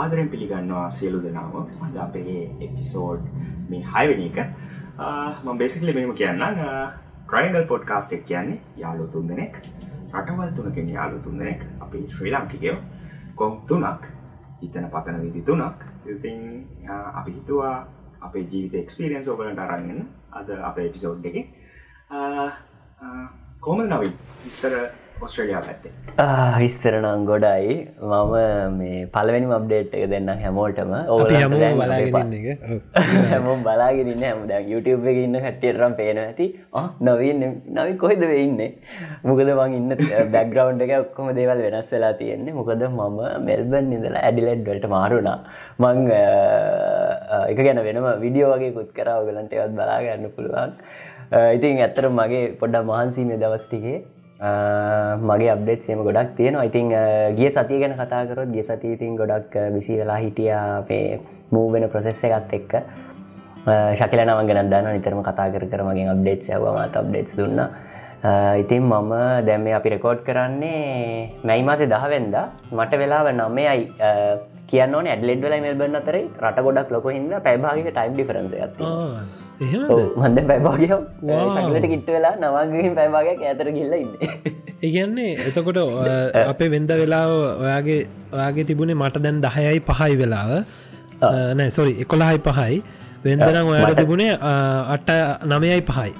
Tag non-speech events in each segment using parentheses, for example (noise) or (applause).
ආදරෙන් පිළිගන්නවා සියලු දෙනාව අද අපේ එපිසෝඩ් මේ හයවෙනි එක. ම බෙසිකලි මෙම කියන්න ට්‍රයිගල් පොඩ්කාස්ට් එක් කියන්නේ යාලු තුන් දෙනෙක් රටවල් තුනකින් යාලු තුන් දෙනෙක් අපි ශ්‍රී ලංකිකයෝ. කොම් තුනක් හිතන පතන විදි තුනක්. ඉතින් අපි හිතුවා අපේ ජීවිත එක්ස්පිරියන්ස් ඕගලට අරගෙන අද අප එපිසෝඩ් එක. කොම නවයි විස්තර ඔස්ට්‍රලියයා පැත්තේ. විස්තරනම් ගොඩයි. මම මේ පලවෙනි අප්ඩේට් එක දෙන්න හැමෝටම. ඕ හැමෝම් බලාගෙනන්න හැමද YouTube එක ඉන්න හැටියටරම් පේන ඇති. නවීන් නවි කොහෙද වෙන්න මොකද මං ඉන්න (laughs) බැක්ග්‍රවන්් එක ඔක්කොම දේවල් වෙනස් වෙලා තියෙන්නේ. මොකද මම මෙල්බන් ඉඳලා ඇඩිලෙඩ් වලට මාරුණා මං එක ගැන වෙනම විඩියෝ වගේ කුත් කරාව ගලන්ට ඒවත් බලාගන්න පුළුවන්. ඉතින් ඇත්තර මගේ පොඩ්ඩ මහන්සීමේ දවස්ටිගේ මගේ අප්ඩේට් සේම ගොඩක් තියෙනවා. ඉතින් ගිය සතිය ගැන කතාකරොත් ගිය සති ඉතින් ගොඩක් විසි වෙලා හිටිය අපේ මූවෙන ප්‍රසෙස්ස එකත් එක්ක. ශකල නම ගෙන දන්න නිතරම කතා කර කර මගේ අප්ඩේට් සවමත් අප්ඩේට්ස් දුන්න. ඉතින් මම දැම අපි රෙකෝඩ් කරන්නේ මැයි මාසේ දහවෙන්ද. මට වෙලාව නමයයි කියන්න ඇඩලෙඩ් වෙලා මෙල්බන්න අතරේ රට ගොඩක් ලොක හිද පැබාගක ටයිම් ඩිෆරන්ස ඇත මන්ද පැබාගය ශකලට කිට්ට වෙලා නවාගහින් පැබාගයක් ඇතර ගිල්ල ඉන්න. ඉගන්නේ (laughs) එතකොට අපේ වෙන්ද වෙලාව ඔයාගේ ඔයාගේ තිබුණේ මට දැන් දහයයි පහයි වෙලාව. නෑ සොරි එකොළහයි පහයි. වෙන්දනම් ඔයාට තිබුණේ අට නමයයි පහයි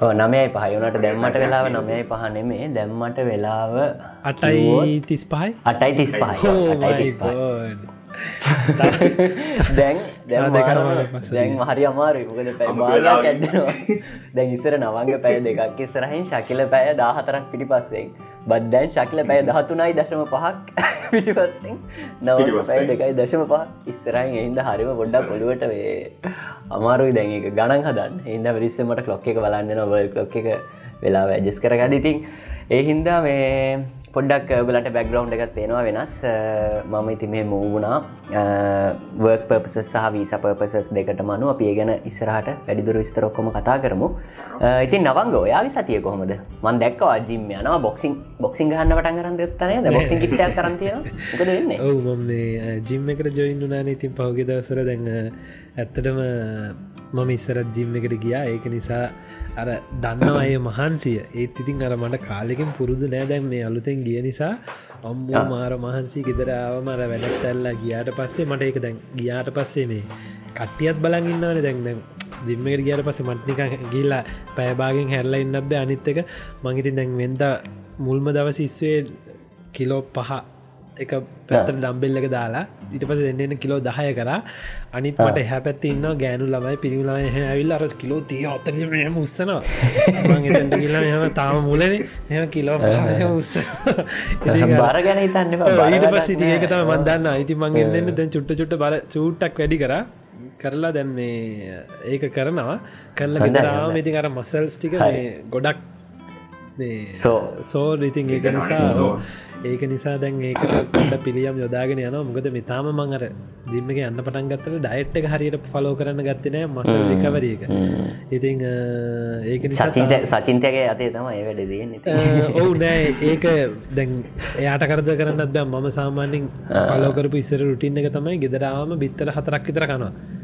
නමයයි පහයනට දැම්මට වෙලාව නමයයි පහනෙමේ දැම්මට වෙලාව අටයි තිස් පහයි අටයි තිස් පහ අටයි තිස් පහ (laughs) දැන් දැන් හරි අමාරු මොකද පැ දැන් ඉස්සර නවංග පැය දෙකක් ඉස්සරහින් ශකිල පැය දාහතරක් පිටි පස්සෙන් බද්දැන් ශක්ල පැය දහතුනයි දශම පහක් පිටිපස්සෙන් නව පැය දෙකයි දශම පහ ඉස්සරහින් එහින්ද හරිම ගොඩ්ඩක් පොළුවට වේ අමාරුයි දැන් එක ගණන් හදන් එහින්ද විරිස්සමට ලොක්ක එක බලන්න නොවල් ලොක් එක වෙලා වැජස් කරගඩිතින් ඒ හින්දා මේ පොඩ්ඩක් ගලට බැක්ග්‍රවන්් එකත් තියෙනවා වෙනස්. මම ඉති මේ මූුණා වර්ක් පර්පසස් සහ වීස පර්පසස් දෙකට මනු අප ඒ ගැන ඉස්සරහට වැඩිදුර විස්තරොක්කොම කතා කරමු. ඉතින් නවංග ඔයාවි සතිය කොහොමද? මන් දැක්කවා ජිම් යනවා. බොක්සිං බොක්සිං ගහන්න පටන් කරන්න යත්තනය බොක්සිං කිට්ටයක් කරන්තිය මොකද වෙන්න? ඔවු මම ජිම් එකට ජොයින් වනාන ඉතින් පහුගෙ දවසර දැන්න ඇත්තටම මම ඉස්සරත් ජිම් එකට ගියා. ඒක නිසා අර දන්න අය මහන්සිය. ඒත් ඉතින් අර මට කාලෙකින් පුරුදු නෑ දැන් මේ අලුතෙන් ගිය නිසා. අම්මෝ මාර මහන්සි ගෙදරාව මර වැඩත් ඇල්ලා ගියාට පස්සේ මට ඒක දැන් ගියාට පස්සේ මේ කට්ටියත් බලන් ඉන්නවන දැන්. දැන් ජිම්මකට ගියට පස්සේ මට්නික ගිල්ලා පැයබාගෙන් හැරලා ඉන්න බෑ අනිත් එක. මංගිතින් දැන් වෙන්ද මුල්ම දවස ඉස්වේ කිලෝ පහ එක පැත්තට ඩම්බෙල්ලක දාලා ඉට පස දෙන්න කිලෝ දහය කර. අනිත් මට හැ පැත්ති ඉන්න ගෑනු ලමයි පිරිමිලාම ඇවිල් අර කිලෝ තිය අතර ම උත්සනවා මට කියලා එහම තාම මුලන. එහ කිලෝ උස්ස බාර ගැන හිතන්න ඊට පස ඒක තම මන්දන්න අයිති මංගෙන් දෙන්න දැන් චුට්ට චුට්ට බර චූට්ටක් වැඩි කර. කරලා දැන් මේ ඒක කරනවා. කරලා ගෙදරාම ඉතින් අර මසල්ස් ටික ගොඩක් සෝ සෝ ඉතින් ඒක නිසා ඒක නිසා දැන් ඒකට පිළියම් යොදාගෙන යන මොකද මෙතාම මං අර ජිම්මක යන්න පටන් ගත්තට ඩයිට් එක හරියට ෆලෝ කරන්න ගත්තනෑ මස රිකවරක ඉතින් ඒක සචින්තයගේ අතේ තම ඒ වැඩ දන්න ඔවු නෑ ඒක දැන් එයාට කරද කරන්නත් දැම් මම සාමාන්‍යින් පලෝකරපු ඉස්සර රුටින් එක තමයි ගෙදරාම බිත්තර හතරක් විතර කනවා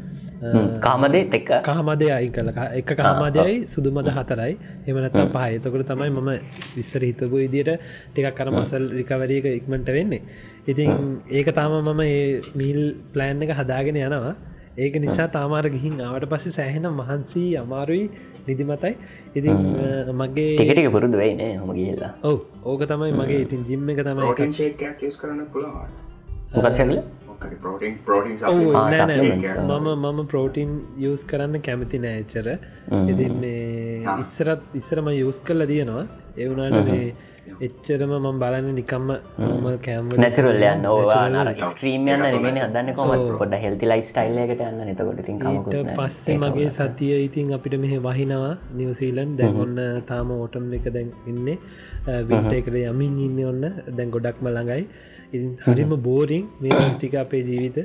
කාමදේ එක්ක කාමදය අයි කල එක කාමාදයයි සුදුමද හතරයි. එමනත පහ එතකට තමයි මම විස්සර හිතපු ඉදිට ටිකක් කර මසල් රිකවරීක ඉක්මට වෙන්නේ. ඉතින් ඒක තාම මම ඒ මීල් ප්ලෑන් එක හදාගෙන යනවා. ඒක නිසා තාමාර ගිහින් ආවට පස්සේ සෑහෙන මහන්සී අමාරුයි නිදිමතයි. ඉතින් මගේ ටිකටික පුරුදු වෙයිනේ හොම ගිල්ලා ඔව. ඕක තමයි මගේ ඉතින් ජිම්ම එක තමයි කරන්න පුළුවන් මොකක්සල මම මම ප්‍රෝටීන් යස් කරන්න කැමති නෑචර ඉති මේ ඉස්සරත් ඉස්සරම යස් කරල දියනවා. එවුනාට මේ එච්චරම මම බලන්න නිකම්ම ම කෑම් නැචරල්ල යන්න. ස්ක්‍රීමියන්න නෙමෙන හදන්න කොම පොඩ හෙල්ති ලයි් ස්ටයිල්ලකට යන්න නතකොට ති පස්සේ මගේ සතිය ඉතින් අපිට මෙහ වහිනවා නිවසීලන් දැන්ඔන්න තාම ඕටම් එක දැන් ඉන්න. විට එකට යමින් ඉන්න ඔන්න. දැන් ගොඩක්ම ළඟයි ඉ හරිම බෝරිං මේ (coughs) ටික අපේ ජීවිත.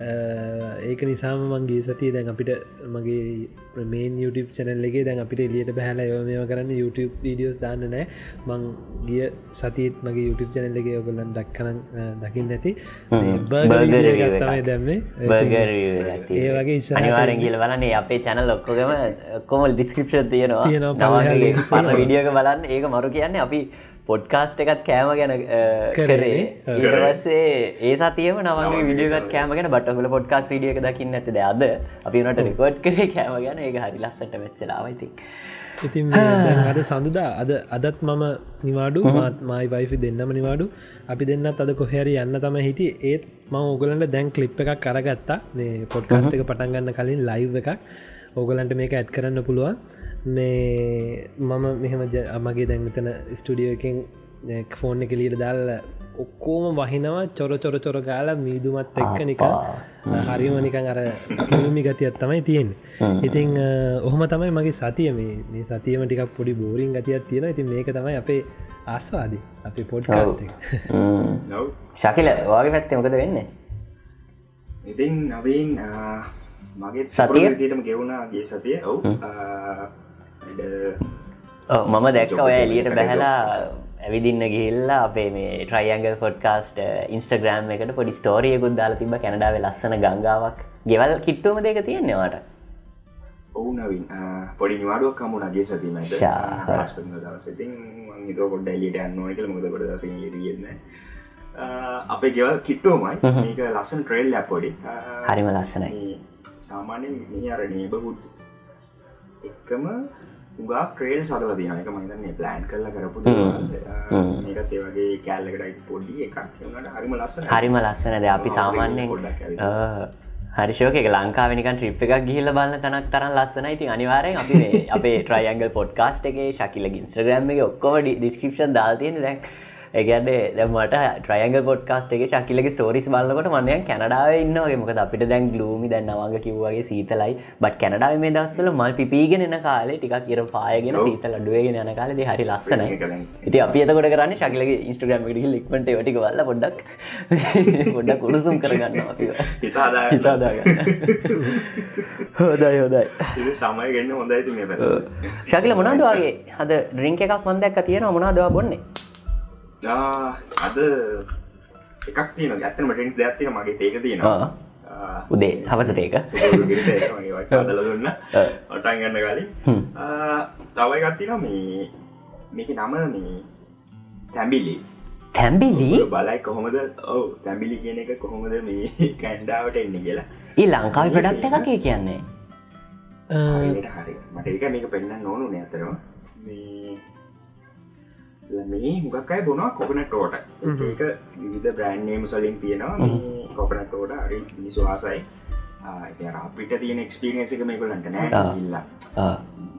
ඒක නිසාම මංගේ සතිය දැන් අපිට මගේ මේන් YouTube චැනල්ලගේ දැන් අපිට එලියට බැහල යෝමය කරන්න YouTube වීඩියෝස් දාන්න නෑ. මං ගිය සතිත් මගේ YouTube චැනල්ලගේ ඔගොල්ලන් දක්කන දකිින් නැති ඒ වගේ අනිවාරෙන් කියල බලන්නේ අපේ චැනල් ඔක්කොගම කොමල් ඩිස්ක්‍රපෂන් තියෙනවා. පරණ විඩියක බලන්න. ඒක මරු කියන්නේ අපි පොඩ්කාස්ට් එකත් කෑම ගැන කරේ. ඊට පස්සේ ඒ සතියම නවගේ විඩියගත් කෑමගෙන බටහල පොඩ්කාස් විඩියක දකින්න ඇතිද අද. අපි නට රෙකෝඩ් කරේ කෑම ගැන. ඒ හරි ලස්සට වෙච්චලාවයිති ඉතින්. අද සඳුදා. අද අදත් මම නිවාඩු. මාත් මයි වයිෆි දෙන්නම නිවාඩු. අපි දෙන්නත් අද කොහැරි යන්න තම හිටිය. ඒත් ම ඕගලන්ට දැන් කලිප් එකක් කරගත්තා මේ පොඩ්කාස්ට එක පටන්ගන්න කලින් ලයිව් එකක්. ඕගලන්ට මේක ඇඩ් කරන්න පුළුවන් මේ මම මෙහෙම අමගේ දැන්තන ස්ටඩියෝ එකෙන් ෆෝන් එක ලියට දාල් ඔක්කෝම වහිනවා චොර චොර චොර ගාල මීදුමත් එක්ක නික හරිම නිකන් අර භූමි ගතියත් තමයි තියෙන ඉතිං ඔහොම තමයි මගේ සතිය මේ මේ සතියම ටිකක් පොඩි බෝරිං ගතියක් තියෙන ඉතින් මේක තමයි අපේ ආස්වාදී අපි පොඩ්කාස්ට ශකිල වාගේ පැත්තේ මොකද වෙන්න? ඉතින් නවීන් මගේ සතිය? දිටම ගෙවුණගේ සතිය. ඔව් මම දැක්ක ඔය එලියට බැහලා ඇවිදින්න ගිල්ලා අපේ මේ ට්‍රයියන්ගල් පොඩ්කාස්ට ඉන්ස්ටග්‍රම් එකට පොඩි ස්ටෝරියකුත් දාලා තිබ කැනඩාව ලස්සන ගංගාවක්. ගෙවල් කිට්ටුවම දෙක තියෙන්නේවාට ඔවු නවින්. පොඩි නිවාඩුවක් කමුණගේ දවසතින් හිත කොඩ එලියට අන්නවනක මොද කොට දස ලියන්න අපේ ගෙවල් කිට්ටෝමයි මේක ලස්සන් ට්‍රේල් ලැපොඩි හරිම ලස්සනයි. සාමාන්‍යෙන් මේ අර නේබහුත් එක්කම උගා ට්‍රේල් සදල දිනක මහිතන්නේ ප්ලෑන් කරල කරපු ඒකත් ඒවගේ කෑල්ලකටයි පොඩ්ඩි එකක්. වුණට හරිම ලස්සන හරිම ලස්සනද අපි. හරිශෝක එක. ලංකාවනිකන් ට්‍රිප් එකක් ගිහිල්ල බලන්න තනක් තරම් ලස්සන ඉතින් අනිවාරයෙන් අපි අපේ ට්‍රයියන්ගල් පොඩ්කාස්ට් එක ශකිල ඉන්ස්්‍රග්‍රම් එක ඔක්කොම ඩිස්කපෂන් දාතියෙන දැන් ඒගැන්ඩේ දැමට ට්‍රයියන්ගල් පොඩ්කාස්ට් එක ශකිලගේ ස්ටෝරිස් බලකොට මනය කැනඩාව ඉන්නගේ මොකද අපිට දැන් ගලූමි දැන්නවාග කිව්වගේ සීතලයි. බට කැනඩාව මේ දස්සල මල් පිපීගෙන එන කාලේ ටිකක් ඉර පායගෙන සීතල අඩුවගෙන යන කාලෙ හරි ලස්සනයි. ඉති අපි එතකොට කරන්න ශකිලගේ ඉස්ට්‍රගම් ටි ලික්මට වැටික වල්ල පොඩ්ඩක් (laughs) පොඩ්ඩක් උණුසුම් කරගන්න හිතාදාගන්න (laughs) හෝදයි හෝදයි. ඉතින් සමය ගන්න හොඳයි ශකිල මොනාදවාගේ හද ඩ්‍රිංක එකක් මන්දැක් තියෙන මොනාදවා බොන්නේ අද එකක් තියන ඇත්තන මටන්ස් දෙයක්තික මගේ ඒක තියෙනවා. උදේ හවසටේක දල දුන්න. ඔටන් ගන්න කලින් තවයි ගත්තින මේ මේක නම මේ තැම්බිලි තැම්බිලි බලයි කොහොමද? ඔව තැම්බිලි කියන එක කොහොමද මේ (laughs) කැන්ඩාවට එන්න කියලා. ඒ ලංකාව ප්‍රඩක්් එකකේ කියන්නේ. මට ඒක මේක පෙන්න්න නොනු නෑතරම මේ මේ හුගක්කයි බොනවා කොපනටෝට ඒක විවිධ බ්‍රෑන්්නේම සලින් තියෙනවා. කොපනටෝට හරි මිනිසු ආසයි අපිට තියෙන එක්ස්පිරියන්ස එක මේකලන්ට නෑ. ඉල්ලා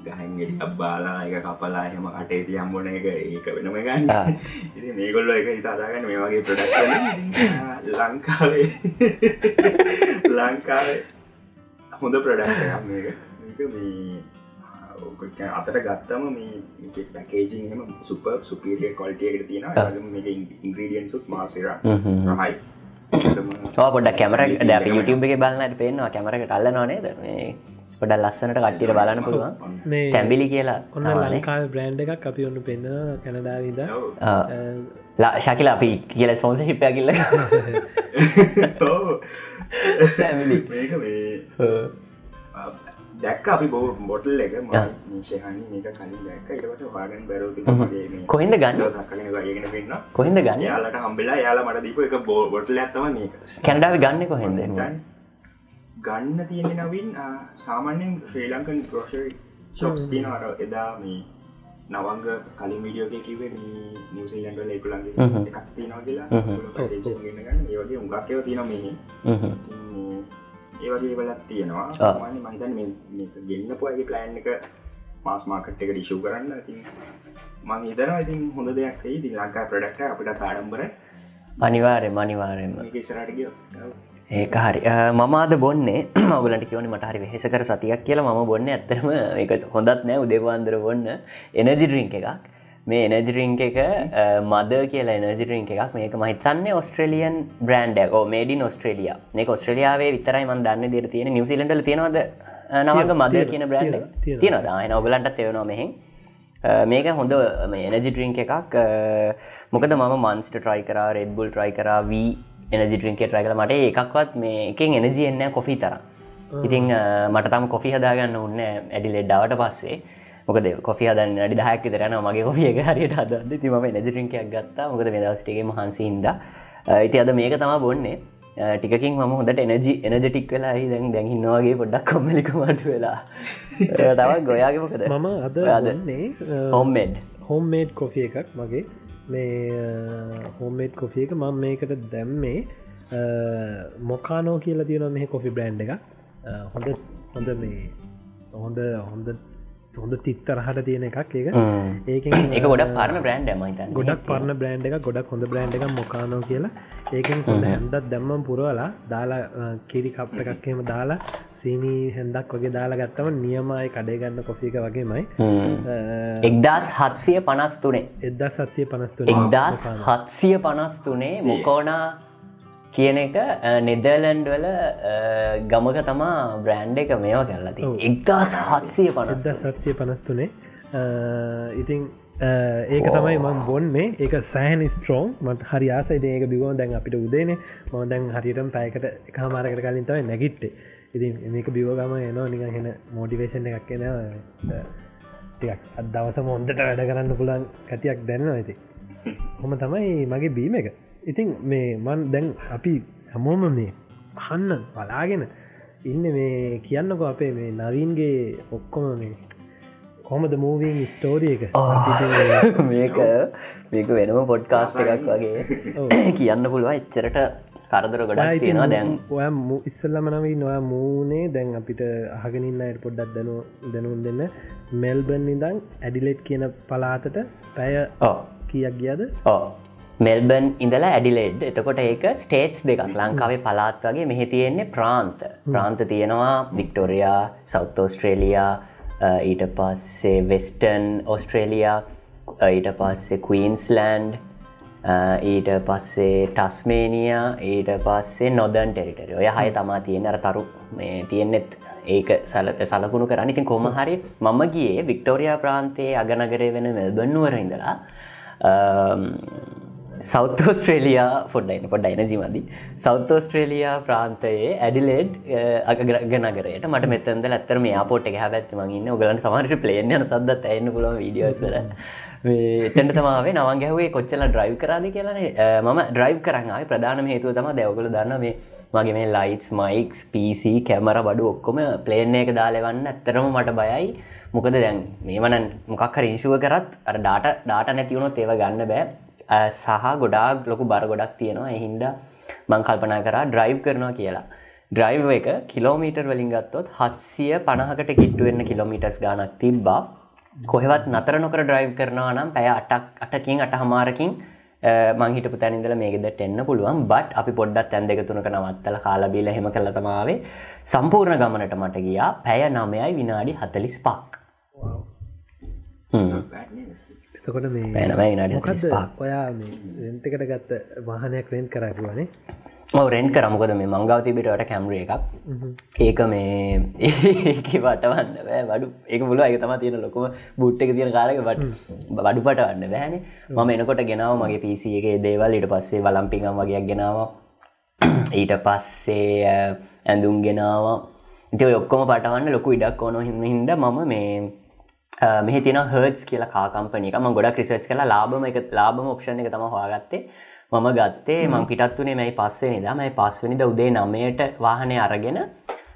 ගහගෙඩි අබ්බාලා එක කපලා එහෙම අටේ තියම්බොන එක ඒක වෙනම ගන්න. ඉති මේගොල්ල එක හිතාදාගන්න මේ වගේ ප්‍රඩක්් ලංකාවේ. (laughs) ලංකාවේ හොඳ ප්‍රඩක්ෂයක් මේක. මේක මේ අතට ගත්තම මේ පැකේජිම සුප සුපිරිය කොල්ටියකට තියෙන මේක ඉන්ග්‍රීඩියන්සුත් මාසිර රහයි. පොඩ කැමර ද YouTube එක බලන්නට පේනවා. කැමරක කල්ල නොනේද මේ පොඩ ලස්සනට කට්ටියට බලන්න පුළුවන්. මේ තැම්බිලි කියලා ඔන්න ලංකාව බ්‍රෑන්් එකක් අපි ඔන්න පෙන්න කැනඩාවිද ශකිල අපි කියල සෝන්ස ශිප්පය කිල්ල මේ දැක්ක අපි බෝ බොටල් එක නිශයහනි මේක කලින් දැක්ක. ඉටවස වාගන් බැරෝති කොහෙන්ද ගන්න? ගෙන කොහෙන්ද ගන්න? යාලට හම්බෙලා යාලා මට දීප එක බෝ බොටල ඇත්තම මේක. කැනඩාව ගන්න කොහෙන්ද? ගන්න තියෙන නවින් සාමාන්‍යෙන් ශ්‍රී ලංකන් ග්‍රෝෂරි ශොප්ස් තින අර එදා මේ නවංග කලින් විඩියෝක කිවේ නිවසිල්ලන්ට ලෙකුලන්ගේ එකක් තිනවා කියලා. ගන්න. ඒවගේ උගක්කව තින මේ ඒවගේ වලත් තියෙනවා. මහිතන් ගන්න පුවගේ ප්ලෑන් එක මාස් මාකට් එක ඩිෂූ කරන්න. ඉතින් මං හිතන ඉතින් හොඳ දෙයක් දී ලංකා ප්‍රඩක්ට අපිට තාඩම්බර අනිවාරය ගිය ඒක හරි. මම අද බොන්නේ (clears throat) මගලට කියවන මට හරි වෙහෙසකර සතියක් කියලා. ම බොන්න ඇත්තරම එක හොඳත් නෑ. උදේවාන්දර බොන්න. එනජි ඩ්‍රිංක එකක් මේ එනජරිංක එක මද කියලා එනජරිංක එකක්. මේක මහිතන්නේ ඔස්ට්‍රලියන් බ්‍රන්ඩ ෝ මේඩින් ඔස්ට්‍රලිය මේ ඔස්ට්‍රලියාවේ විතරයි මන් දන්න දෙර තියෙන නිවසිලන්ඩල තියෙනවද? නවග මද කියන බ්‍රන්ඩ් තියෙනවා අයන ඔගලන්ට තෙවනවා මෙහින්. මේක හොඳ එනජි ට්‍රිංක එකක්. මොකද මම මන්ස්ට ට්‍රයි කර රෙඩ්බුල් ට්‍රයි කර වී එනජි ට්‍රින්ක ට්‍රයි කල මට එකක්වත් මේ එකෙන් එනජි එන්න කොෆි තර ඉතින් මට තම කොෆි හදාගන්න ඔන්න ඇඩිලෙඩ්ඩාවට පස්සේ මොකද කොෆි හදන්න අඩි දහයක් විතරන මගේ එක හරියට හදන්න තිම එනජිටින්කයක් ගත්තා. මොකද මෙදස්ටිගේ මහන්සින්ද ඉති අද මේක තම බොන්නේ. ටිකින් ම හොඳට එනජි එනජටික් වෙලා දැන් දැහින්නවාගේ පොඩ්ඩක් කොම්මලිකමට වෙලා. තවත් ගොයාගේ මොකද? මම අද අදන්නේ හොම්මෙඩ් හෝම්මේඩ් කොෆිය එකක් මගේ. මේ හෝම්මේඩ් කොෆිය එක මම මේකට දැම්මේ මොකානෝ කියලා තියෙන මේ කොෆි බ්‍රන්් එක හොඳ හොඳ මේ හොඳ හොඳ හොඳ තිත්තරහට තියෙන එකක් ඒක. (coughs) ඒක එක ගොඩ පරණ බ්‍රන්ඩ් මහිත ගොඩක් පරණ බ්‍රන්් එක ගොඩක් හොඳ බ්‍රන්් එක මොකානෝ කියලා. ඒකෙන් හොඳ හැන්දත් දැම්මම් පුරුවලා දාලා කිරි කප්ට එකක්කෙම දාලා සීනී හැන්දක් වගේ දාලා ගත්තම නියමයි කඩේගන්න කොෆික වගේමයි. එක්දස් හත්සිය පනස් තුනේ. එදදා සත්සිය පනස්තුන එක්දස් හත්සිය පනස් තුනේ මොකෝනා කියන එක නෙදර්ලන්ඩ් වල ගමක තමා බ්‍රෑන්් එක මේවා කරලති එක්දස් හත්සිය පනස් සත්සිය පනස්තුනේ ඉතිං ඒක තමයි මං බොන්නේ. ඒක සෑහන් ස්ට්‍රෝන් මට හරි ආසයි. ඒක බිගුවන් දැන් අපිට උදේන. ම දැන් හරිටම් පැයකට එකමාරකට කලින් තමයි නැගිට්ටේ. ඉතින් මේක බිවගම එනවා. නික හෙන මෝටිවේෂන් එකක් එන ටිකක් අත් දවස මොන්දට වැඩ කරන්න පුළන් කතියක් දැන්නවා. ඇති (laughs) හොම තමයි මගේ බීම එක ඉතින් මේ මන් දැන් අපි හැමෝම මේ අහන්න බලාගෙන ඉන්න මේ කියන්නකො අපේ මේ නවීන්ගේ ඔක්කොම මේ කොමද මූවීන් ස්ටෝරිය එක? මේක මේක වෙනම පොඩ්කාස්ට එකක් වගේ. කියන්න පුළුව එච්චරට කරදර ගොඩක් තියෙනවා දැන්. ඔය ඉස්සල්ලම නවී නොය මූනේ දැන් අපිට අහගෙනන්න අයට පොඩ්ඩක් දැනු දැනුම් දෙන්න. මෙල්බන් ඉදං ඇඩිලෙට් කියන පලාතට පැය කියක් ගියද? ඕ මෙල්බන් ඉඳලා ඇඩිලෙඩ්. එතකොට ඒක ස්ටේට්ස් දෙකක්. ලංකාවේ පලාත් වගේ මෙහි තියෙන්නේ ප්‍රාන්ත. ප්‍රාන්ත තියෙනවා වික්ටෝරයා සෞත් ඕස්ට්‍රේලියයා ඊට පස්සේ වෙස්ටන් ඔස්ට්‍රේලියයා ඊට පස්සේ කවීන්ස්ලන්ඩ් ඊට පස්සේ ටස්මේනිය ඊට පස්සේ නොදන් ටෙරිටරි. ඔය හය තමා තියෙන අර තරු මේ තියෙන්නෙත් ඒක සලකුණු කරන්න. ඉතින් කොම හරි මම ගියේ වික්ටෝරයා ප්‍රාන්තයේ අගනගරය වෙන මෙල්බන්නුවර ඉඳලා සෞතෝස්ට්‍රේලයා ෆොඩ්ඩයින පොඩ්ඩයින ජිමදි සෞතෝස්ට්‍රේලයා ප්‍රාන්තයේ ඇඩිලේඩ් අගනගරයට මට මෙතන්ද ඇත්තර මේ ආපෝට් එක හැබැත්ති මගන්න ඔගලන් සමහට පලේන යන සද්දත් ඇන්න පුලො විඩියෝසල එතැට තමාවේ නවන් ගැහුවේ කොච්චල ඩ්‍රයිව් කරාද කියලනේ මම ඩ්‍රයිව් කරන්නාව ප්‍රධානම හේතුව තම දැවගල දන්න මේ මගේ මේ ලයිටස් මයික්ස් පිසි කැමර බඩු ඔක්කොම පලේන එක දාලවන්න ඇත්තරම මට බයයි. මොකද දැන් මේමන මොකක් රිංශුව කරත් අර ඩාට ඩාට නැතිවුණොත් ඒව ගන්න බෑ. සහ ගොඩාක් ලොකු බර ගොඩක් තියෙනවා. එහින්ද මං කල්පනා කරා ඩ්‍රයිව් කරනවා කියලා. ඩ්‍රයිව් එක කිලෝමීටර් වලින් ගත්තොත් හත්සිය පණහකට කිට්ටුවෙන්න කිලෝමීටස් ගානක් තිබ්බා. කොහෙවත් නතර නොකර ඩ්‍රයිව් කරනවා නම් පැය අටක් අටකින් අට හමාරකින් මංහිට තැනිදල මේකෙදට එන්න පුළුවන්. බට් අපි පොඩ්ඩත් ඇන් දෙක තුනක නවත්තල කාලබීල හෙම කලතමාවේ සම්පූර්ණ ගමනට මට ගියා. පැය නමයයි විනාඩි හතලිස් පක් එතකොට මේ 45ක්. ඔයා රෙන්ටකට ගත්ත වාහනයක් රෙන්ට් කරපුවනේ රෙන්් කරමකොද මේ මංගව තිබිටට කැමරිය එකක්. ඒක මේ (laughs) ඒක වටවන්න බෑ. වඩු එක මුල එක තම තියෙන ලොකම බුට් එක තියෙන කාරක බට වඩු පටවන්න බෑන මම එනකොට ගෙනාව. මගේ පිසි එක දේවල්. ඊට පස්සේ වලම්පිකම් වගේයක් ගෙනාව. (clears throat) ඊට පස්සේ ඇඳුම් ගෙනාව. ඉති ඔක්කොම පටවන්න ලොකු ඉඩක් ඕන හිම හින්ද මම මේ මෙහි තින හර්ස් කියලා කාකම්පනයකම ගොඩක් ක්‍රිසච් කලා ලාබම එක ලාබම ඔප්ෂණ එක තම හවාගත්තේ මම ගත්තේ මං පිටත්වනේ මැයි පස්සේ නිදා මයි පස්වනිද උදේ නමයට වාහනය අරගෙන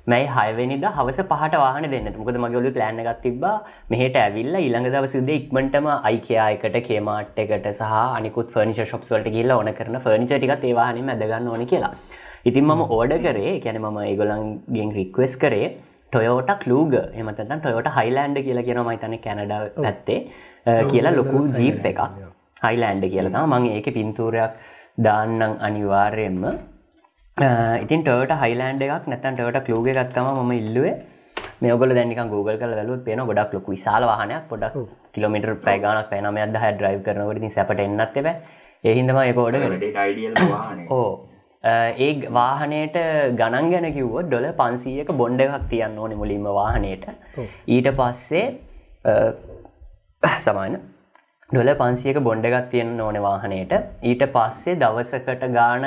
මැයි හයවෙනිද හවස පහට වාහන දෙන්න. මොකද මගලු ප්ලෑන එකක් තිබා මෙහට ඇවිල්ල ඉළඟ දවසුද ඉක්මටම අයිකයායකට කේමාට් එකට සහ අනිකුත් ෆර්නිශ ශොප්ස්වලට කියලා ඕන කරන ෆර්නිච ටික ඒවාහනම ඇදගන්න ඕන කියලා. ඉතින් මම ඕඩ කරේ කැන මම ඒගොලන්ගෙන් රික්වෙස් කරේ ටොයෝට කලූග එමතන් ටොයෝට හයිලන්ඩ කියලා කියන මයිතන කැනඩ පැත්තේ. කියලා ලොකු ජීප් එකක්. හයිලන්ඩ කියලතා මං ඒක පින්තූරයක් දාන්නං අනිවාර්යෙන්ම. ඉතින් ටොට හයිලන්ඩ එකක් නැතන් ටොට කලූග ගත්තම මම ඉල්ලුවේ. මේ ඔගල දැනික Google කල වැලුත් පේන ගොඩක් ලොකු විශාල වාහනයක්. පොඩක් කිලමිට පැගනක් පැනම අද හැ ඩ්‍රයි් කරනකට සැපට එන්නත් එබ එහින්දම වාහනේ ඕ ඒ වාහනයට ගණන් ගැන කිව්ව ඩොල පන්සීයක බොන්්ඩ එකක් තියන්න ඕනෙ මුලින්ම වාහනයට. ඊට පස්සේ සමාන. ඩොල පන්සියක බොන්්ඩගත් තියන්න ඕන වාහනයට. ඊට පස්සේ දවසකට ගාන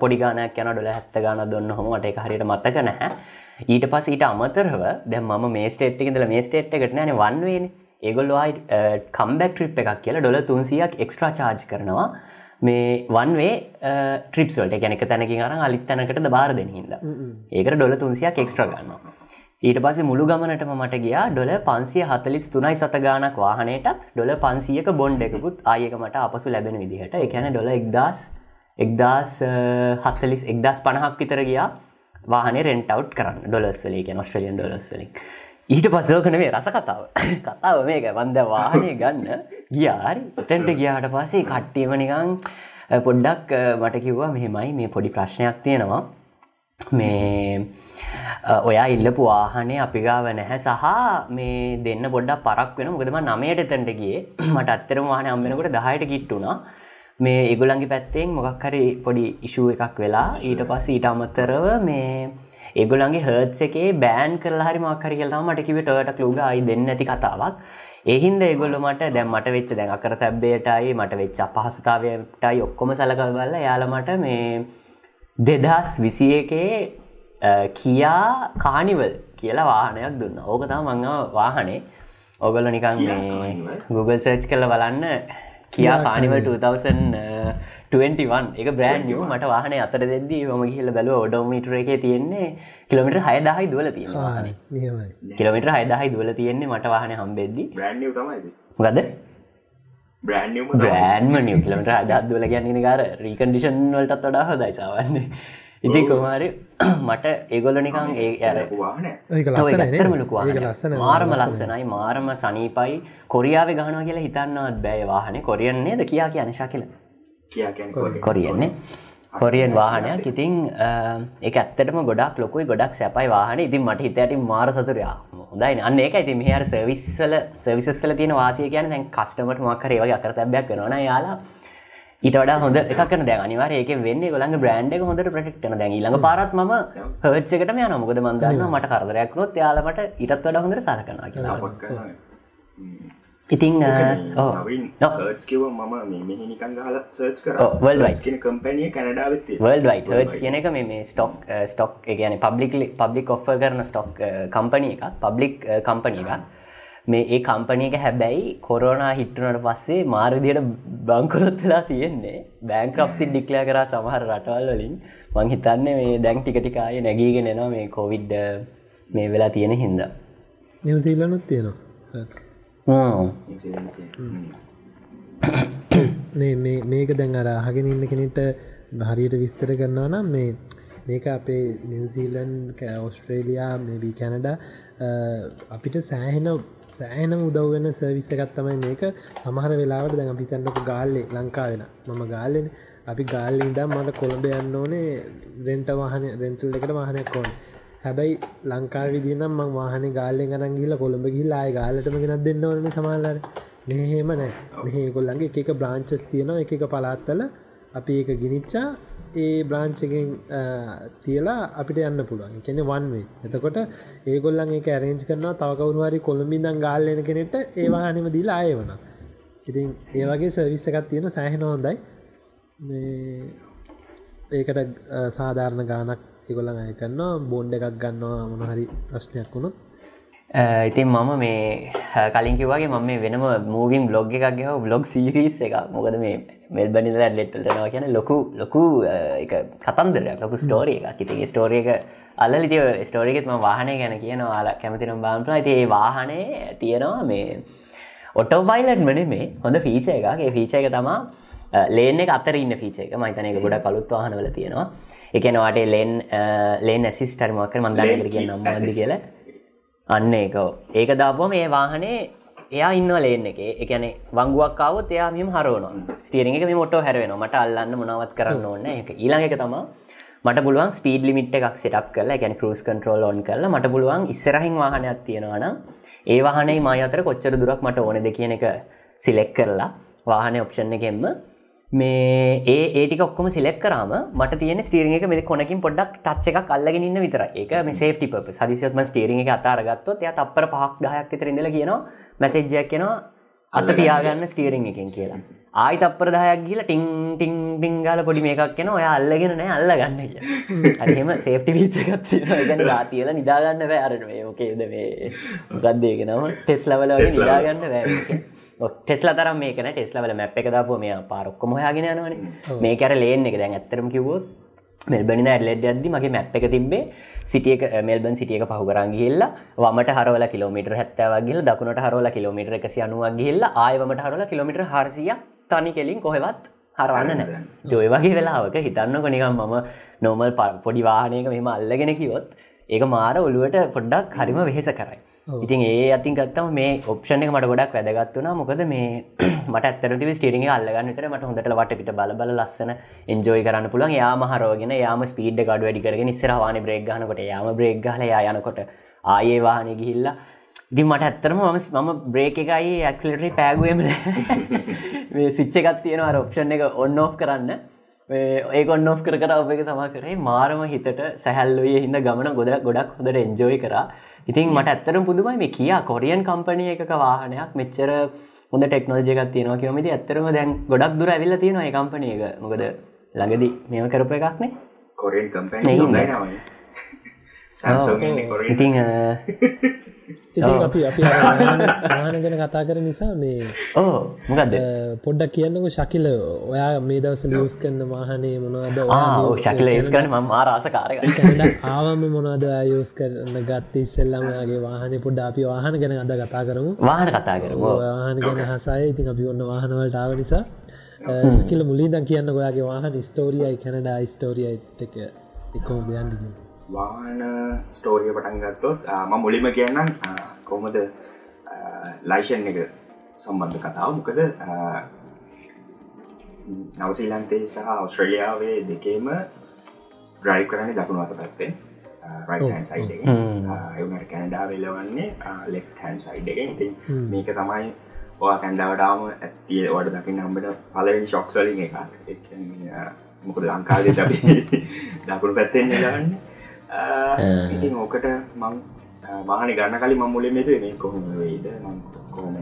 පොඩි ගානයක් යන ඩොල හැත්ත ගාන දොන්න හොම ට එක හරියට මත්තක නැහැ. ඊට පස් ඊට අමතරව දැ ම මේ ස්ටේට් එකදල මේ ස්ටේට් එකට නෑන වන්වේන. ඒගොල්ලොයි කම්බැක් ට්‍රිප් එකක් කියලා ඩොල තුන්සියක් එක්ස්ට්‍රා චාර්ජ් කරනවා මේ වන්වේ ට්‍රිප්සල්ට ගැනක තැනකින් අර අලිත් තැනකට බාර දෙනහිද ඒකට ඩොල තුන්සියක් එක්ස්ට්‍ර ගන්නවා. ඊට පස්සේ මුළු ගමනටම මට ගියා ඩොල පන්සිය හතලිස් තුනයි සත ගානක් වාහනයටත් ඩොල පන්සියක බොන්්ඩ එකකුත් ආයක මට අපසු ලැබෙන විදිහට. එකැන ඩොල එක්දස් එක්දස් හත්තලිස් එක්දස් පණහක් විතර ගියා වාහනේ රෙන්ටව් කරන්න. ඩොලස්වලේ එක ඔස්ට්‍රලියන් ඩොලස්වලින් ඊට පස්සෝකන මේ රස කතාව. කතාව මේක වන්ද වාහනය ගන්න ගියාරි තැන්ට ගියාට පස්සේ කට්ටියම නිකං පොඩ්ඩක් මට කිව්වා මෙහෙමයි. මේ පොඩි ප්‍රශ්නයක් තියෙනවා. මේ ඔයා ඉල්ලපු වාහනේ අපිගාව නැහැ. සහ මේ දෙන්න පොඩ්ඩක් පරක් වෙන මොකදම නමයට තැන්ට ගිය. මට අත්තරම වාහන අම්වෙනකොට දහයට කිට්ටුනා මේ ඒගොලන්ගේ පැත්තෙන් මොකක් හරි පොඩි ඉශුව එකක් වෙලා ඊට පස්ස ඊට අමත්තරව මේ ඒගොලන්ගේ හර්ත්ස එකේ බෑන් කරලා හරි මක්හරි කියලා මට කිව ටට ලුග අයි දෙන්න ඇති කතාවක්. එහින්ද ඒගොල්ල මට දැම් මට වෙච්ච දැන් අකර තැබ්බේටයි මට වෙච්ච පහසුතාවයටයි ඔක්කොම සලකල් බල්ල යාලමට මේ දෙදස් විසි එකේ කියා කානිවල් කියලා වාහනයක් දුන්න. ඕක තම මං වාහනේ. ඔගොල්ල නිකන් මේ Google සර්ච් කල බලන්න. කියා කානිවල් 2021 එක බ්‍රෑන්්ියෝ මට වාහන අතර දෙදී ම කියල බැලුව ඔඩෝමීටර එක තියෙන්නේ කිලමිට හයදහයි දුවල තියෙන කිලමිට හයදහයි දුවල තියෙන්නේ මට වාහන හම්බෙද්දි. ගද බ්‍රෑන්ම නිය කිලමට අදත් දුවල ගැන්නේ කාර රීකන්ඩිෂන් වලටත් වඩා හොදයිසාවන්නේ ඉති කුමාරි මට ඒගොල්ල නිකං ඒ ඇර මාරම ලස්සනයි. මාරම සනීපයි. කොරියාව ගහනවා කියලා හිතන්නවත් බෑ වාහනේ. කොරියන්නේද කියා කිය අනිශා කියල කොරියන්නේ. කොරියන් වාහනයක්. ඉතින් එක ඇත්තටම ගොඩක් ලොකුයි ගොඩක් සැපයි වාහන. ඉතින් මට හිතයට මාර සතුරයා හොඳයි අන්න ඒක ඉති මෙහර සවිස්සල සවිසස් කල තියෙන වාසය කියන දැන් කස්ටමට මක්කරේවගේ අකර තැබයක් කරන යාලා ඊට වඩා හොඳ එකක් දැ අනිවාර ඒක වෙන්න ගොළඟ බ්‍රන්ඩ් එක හොඳට ප්‍රටෙක්ටන දැන් ළඟ පාරත් ම හච්චකට යන මොකද මන්දන්න මට කරදරයක් නොත් යාලමට ඉටත් වඩ හොඳට සලකන ඉතින් කිව මම මෙහිනිකන් ගහල සර්ච් කර. කම්පනිය කැනඩාවත් වල්ඩයි හර්ස් කියන එක මේ ස්ටොක් ස්ටොක් ගැන පබ්ලික් පබ්ලික් ඔෆ කරන ස්ටොක් කම්පනිය එකක් පබ්ලික් කම්පනිය එකක්. මේ ඒ කම්පනයක හැබැයි කොරෝනා හිට්ටනට පස්සේ මාරදියට බංකොරොත්වෙලා තියෙන්නේ. බෑංක්‍රප්සි ඩික්ලයා කර සමහර රටවල් වලින්. මං හිතන්නේ මේ දැන් ටිකටිකාය නැගීගෙන එනවා මේ කොවිඩ් මේ වෙලා තියෙන හින්ද. නිවසීලනුත් තියෙනවා මේක දැන් අර අහගෙන ඉන්න කෙනෙට හරියට විස්තර කරන්නවා නම් මේ මේක අපේ නිවසීලන් ඔස්ට්‍රේලයා මෙබී කැනඩ අපිට සෑහෙන සෑනම උදව්වෙන සර්විස්ස එකත්තමයි මේක. සමහර වෙලාවට දැන් අපිතන්නක ගාල්ලේ ලංකා වෙන මම ගාල්ලෙන. අපි ගාල්ල ඉදම් මට කොළඹ යන්න ඕනේ රෙන්ට වාහන රෙන්සුල් එකට වාහනයක් ඕන. හැබැයි ලංකා විදිනම් ම වාහන ගාල්ලෙන් ගනන් ගිල කොළඹ ගිල්ලා ගාලටම ගෙනත් දෙන්න ඕන සමල්ලර මෙහෙම නෑ මෙහේ කොල්ලන්ගේ එක බ්‍රාංචස් තියනවා එක එක පලාත්තල අපි ඒක ගිනිච්චා. ඒ බ්‍රාංචකෙන් තියලා අපිට යන්න පුළුවන්. කෙනෙ වන්වේ එතකොට ඒගොල්ලන් ඒ ඇරේජ් කරනවා. තවකවරුවාරි කොළඹිදන් ගාල්ලෙන කෙනෙට ඒවාහනම දීලා ආය වන ඉතින් ඒවගේ සවිස්ස එකත් තියෙන සෑහෙන හොඳයි. ඒකට සාධාරණ ගානක් ඒගොල්ලන් අය කරන්නවා බොන්්ඩ එකක් ගන්නවා මොනහරි ප්‍රශ්නයක් වුණොත්. ඉතින් මම මේ කලින් කිවගේ මම වෙනම මූවින් බ්ලොග් එකක් ගහ බ්ලොග් සිරිස් එක මොකද මේ මෙල්බනිල ලෙට්ටල්ටනවා කියන ලොකු ලොකු කතන්දරයක් ලොකු ස්ටෝරිය එකක්. ඉතිගේ ස්ටෝරිය එක අල්ල ලිතිය ස්ටෝරිකෙත්ම වාහනය ගැන කියනවා. අල කැමතිනම් බාම්පලා ඇති ඒ වාහනේ තියෙනවා මේ ඔටෝබයිලට් මන මේ හොඳ ෆීච එකගේ ෆීච එක තමා ලේන එක අතර ඉන්න ෆීච එක. මහිතන එක ගොඩ කලුත් වාහනවල තියෙනවා. එකනවාට ලෙන් ලේන් ඇසිස්ටර්මක්ක මන්දානකට කිය නම් කියලා. අන්න ඒක. ඒක දාපුම මේ වාහනේ එයා ඉන්න ලේන්න එක. එකන වංගුවක්කාවත් එයා මෙම හරවන ස්ටියරිං එක මේ මොටෝ හැරවෙන මට අල්ලන්න මොනවත් කරන්න ඕන්න එක ඊළඟ එක තමා මට පුළුවන් ස්පීඩ් ලිමිට් එකක් සිටක් කරලා ගැන කරුස් කන්ට්‍රෝල් ඔන් කරලා මට පුළුවන් ඉස්සරහින් වාහනයක් තියෙනවාන ඒ වාහනේ මයි අතර කොච්චර දුරක් මට ඕනෙද කියන එක සිලෙක් කරලා වාහනය ඔප්ෂන් එකෙන්ම මේ ඒ ඒටික ඔක්කොම සිලෙක් කරම මට තියෙන ස්ටීරිං එක මෙ කොනකින් පොඩක් ටච් එකක් අල්ලගෙන ඉන්න විතර ඒක මේ සේෆ්ටි පප සදිසත්ම ස්ටීරිං එක අතාරගත්තොත් එය තප්පර පහක් දහයක් විතර ඉඳල කියනවා මැසෙජ්ජයක් කියනවා අත තියාගන්න ස්ටීරිං එකෙන් කියලා ආයි තප්පර දහයක් ගිල ටිං ටිං ටිංගල පොඩි මේකක් කියෙන ඔය අල්ලගෙන නෑ අල්ල ගන්න කිය අරහෙම සේෆ්ටි පිච්චකත් ගැන රාතියල නිදාගන්න වැෑරන මේ? ඕකේද මේ ගත්දේගෙනම ටෙස් ලවලගේ නිදාගන්න වැෑ ටෙස්ල තරම් මේකන ටෙස්ලවල මැප් එක දාපුම මේ පාරොක්කොම හයාගෙන යනවන. මේ කැර ලේන් එක දැන් ඇත්තරම කිවොත් මෙල්බනින ඇඩලෙඩ් අද්දි මගේ මැප් එක තිබේ සිටියක මෙල්බන් සිටියක පහු කරන් ගිල්ල වමට හරවල කිලෝමිට හැත්තවගේල දකුණට හරවල කිලෝමිට එකසි අනුවක් ගිල්ල ආයවමට හරවල කිලෝමිට හරසිය තනි කෙලින් කොහෙවත් හරවන්න නෑ ජොය වගේ වෙලාවක හිතන්න කොනිකම් මම නෝමල් පොඩි වාහනයක මෙම අල්ලගෙන කිවොත් ඒක මාර ඔළුවට පොඩ්ඩක් හරිම වෙහෙස කරයි. ඉතින් ඒ අතින් ගත්තම මේ ඔප්ෂණ එක මට ගොඩක් වැදගත්වනා මොකද මේ (clears throat) මට ඇතරති ස්ටිරිං අල්ලගන්න විතර මට හොඳට වට පිට බල බල ලස්සන එන්ජෝයි කරන්න පුළුවන්. යාම හරෝගෙන යාම ස්පීඩ් ගඩ වැඩිකරගෙන නිස්සරවාන බ්‍රේක් ගනකොට යාම බ්‍රේක් ගල යනකොට ආයේ වාහන ගිහිල්ලා දි මට ඇත්තරම මම මම බ්‍රේක එකයි ඇක්ලටරි පෑගුවම (laughs) මේ සිච්ච එකත් තියෙන අර ඔප්ෂන් එක ඔන්න ඔෆ් කරන්න. ඒ ඔන්න ඔෆ් කර කර ඔබ එක තමා කරේ. මාරම හිතට සැහැල්ලුවේ හිද ගමන ගොඩ ගොඩක් හොඳට එන්ජෝයි කරා. ඉතින් මට ඇත්තරම් පුදුමයි මේ කියා කොරියන් කම්පනය එකක වාහනයක් මෙච්චර හොඳ ටෙක්නෝජයකත් තියෙනවා කියමති ඇත්තරම දැන් ගොඩක් දුර ඇවිල්ල තියෙනවා කම්පනය එක. මොකද ළඟදී මෙම කරප එකක්නේ කොරෙන් කම්ප ඉතිං ඉතින් අපි අපි වාහන ගැන කතා කර නිසා මේ ඕ මොකක්ද පොඩ්ඩක් කියන්නක ශකිල ඔයා මේ දවස ලියස් කරන්න වාහනේ මොනවද? ශකිල ඒස් කරන ම ආරාස කාරක ආවම මොනවද යෝස් කරන්න ගත්ත ඉස්සෙල්ලමගේ වාහන පොඩ්ඩ අපි වාහන ගැන අද කතා කරමු. වාහන කතා කරමු වාහන ගැන හසාය ඉතින් අපි ඔන්න වාහනවලට ආව නිසා ශකිල මුලින්දන් කියන්න ඔයාගේ වාහන ස්තෝරියයි කැනඩා ස්තෝරියයි එක එකෝ බයන්දිගින් වාහන ස්ටෝරිය පටන් ගත්තොත් ම මුලිම කියන්නම් කොහොමද ලයිෂන් එක සම්බන්ධ කතාව? මොකද නවසීලන්තේ සහ ඔස්ට්‍රලියාවේ දෙකේම ග්‍රයි් කරන්න දකුණු අත පැත්තේ රයින් සයිඩ එවනට කැනඩා වෙල්ලවන්නේ ලෙෆ් හැන් සයිඩ් එක ඉති මේක තමයි ඔයා කැන්ඩාවටාම ඇතිය වට දකින්න නම්බට පලවෙනි ශොක්ස්වලින් එකක්. මොකද අපි (laughs) දකුණු පැත්තෙන් ගන්න ඉතින් ඕකට මං වාහන ගන්න කලින් මං මුලින් මෙද මේ කොහොම වෙයිද? මං කොහොම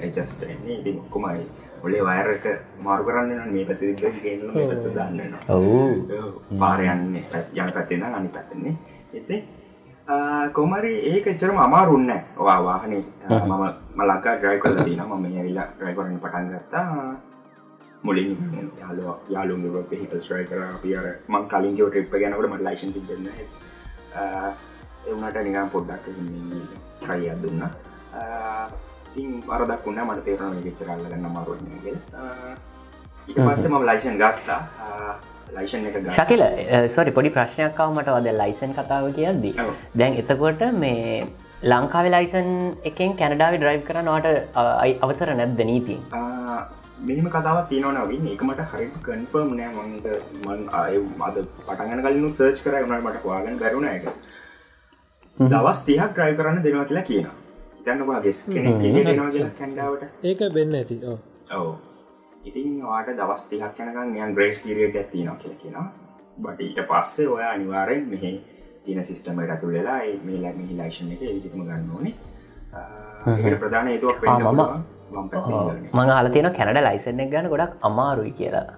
එජස්ටන්නේ ඉතින් ඔක්කොමයි ඔලේ වයරක මාරු කරන්න මේ පැති දන්න ඔවු. පාරයන්නේ යන පැත්තෙන අනි පැත්තන්නේ එතේ කොමරි ඒක එච්චරම අමාරුන්න වා වාහනේ මම මලක්කා ්‍රයි කල දන ම මේ ඇවිලා ්‍රයි කරන්න පටන් ගත්තා මුලින් යාලුව යාලුන්ගේ පිහිට ස්්‍රයි කර පියර මං කලින් ෝ ට්‍රිප් ගැනකට මට ලයිශන් තිබන්න එවනට නිකම් පොඩ්ඩක් ට්‍රයිය දුන්න. ඉතින් අරදක් වුන්න මට තේරන ගෙච්චරල්ල ගන්න මරුවන්නගේ ඉට පස්සේ මම ලයිෂන් ගත්තා. ශකිල සොරි පොඩි ප්‍රශ්නයක්කාව මට වද ලයිසන් කතාව කියද්දී. දැන් එතකොට මේ ලංකාවේ ලයිසන් එකෙන් කැනඩාව ඩ්‍රයිව් කරනවාට අවසර නැද්ද නීති මෙම කතාව තියනවනවින් එක මට හරි කන්ෆර්ම් නෑ මංට මන් අය අද පටගන කලින් සර්ච් කර වුණට මට වාගන් කරුණ එක දවස් තිහක් ට්‍රයි කරන්න දෙනවා කියලා කියනවා. තැන්නවා ගෙස් කෙනෙක් දෙනවා කියලා කැන්ඩාවට ඒක වෙන්න ඇති. ඔව. ඉතින් වාට දවස් තිහක් යනකන් යන් ග්‍රේස් පිරියට ඇතිනවා කියල කියෙනවා. බට ඊට පස්සේ ඔය අනිවාරෙන් මෙහෙ තින සිිස්ටම ඇතු වෙලා මේ ලැ මිහි ලයිශන එක විදිම ගන්න ඕනේ. ප්‍රධාන ඒතුවක් මම මං හල තියෙන කැනඩ ලයිසන්න එක ගන්න ගොඩක් අමාරුයි කියලා.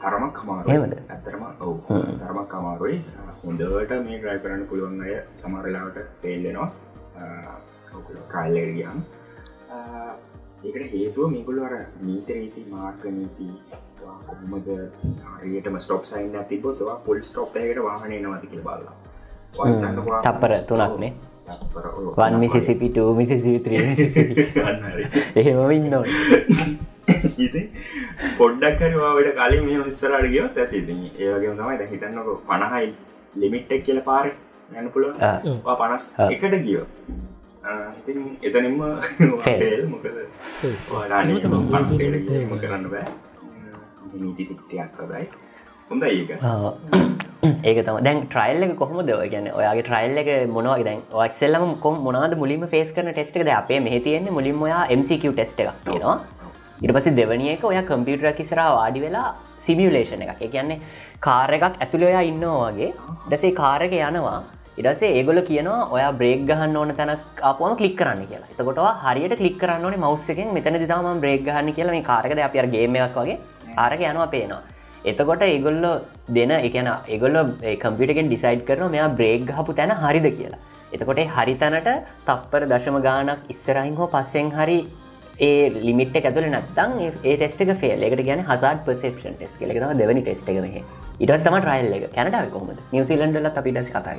තරමක් කමාරුද ඇතරම ඔව. තරමක් අමාරුයි. හොඳට මේ ග්‍රයි කරන්න පුළුවන් අය සමරලාවට පේල්ලෙනවා කාල්ලගියන් ඒකට හේතුව මේකුල් අර නීතරීති මාර්ක නීති කොහමද හරියටම ස්ටොප් සයින් තිබොතවා පුල් ස්ටොප් එකට වාහනය නවති කිය බල්ලා තප්පර තුනක්නේ වන් මිසිසිපිට මිසිසිත්‍රී එහෙම ඉන්න (laughs) පොඩ්ඩක් කරවාට කලින් මේ විස්සරට ගියෝ ඇති ඒවගේ තමයි හිතන්නක පණහයි ලිමිට්ටක් කියල පාර යන්න පුළුව පනස් එකට ගියෝ එතනින්ම මොකද? කරන්න බෑ. නීති තික්ටයක් කබයි හොඳ ඒක. ඒක තම දැන් ට්‍රයිල් එක කොහොමද? ඔය ගැන ඔයාගේ ට්‍රයිල් එක මොනවගේ දැන් ඔක්සෙල්ලම කොම් මොනාද මුලින්ම ෆේස් කරන ටෙස්ට එකද? අපේ මෙහ තියෙන්නේ මුලින්ම ඔයා MCQ ටෙස්ට එකක් තියෙනවා. ඉට පසි දෙවනිය එක ඔය කම්පියුටර කිසර වාඩි වෙලා සිමියලේෂන එකක්. ඒ කියන්නේ කාර එකක් ඇතුළ ඔයා ඉන්නවා වගේ. දසේ කාරක යනවා. ඉඩසේ ඒගොල කියනවා ඔය බ්‍රේක් ගහන්න ඕන තැන අපම කලික් කරන්න කියලා. එතකොට හරියට කලික් කරන්න ඕනේ මවස්සකෙන් මෙතන දිතාම බ්‍රේක් ගහන්න කියලා මේ කාරකද අප ගේම එකක් වගේ. ආරක යනවා පේනවා. එතකොට ඒගොල්ලො දෙන එකන ඒගොල්ල කම්පිටගෙන් ඩිසයිඩ් කරන මෙයා බ්‍රේක් හපු තැන හරිද කියලා. එතකොට හරි තැනට තප්පර දශම ගානක් ඉස්සරයින් හෝ පස්සෙන් හරි ඒ ලිමිට් ඇතුල නත්තන් ඒ ටෙස්ට එක ෆේල් එකට ගැන හසාට පසේපෂන් ටෙස් කෙලෙ තම දෙවනි ටෙස්ට එක මෙහ. ඉටස් තම ට්‍රයිල් එක. කැනඩාව කොමද නිවසිලන්ඩල අපි ඩස් කතා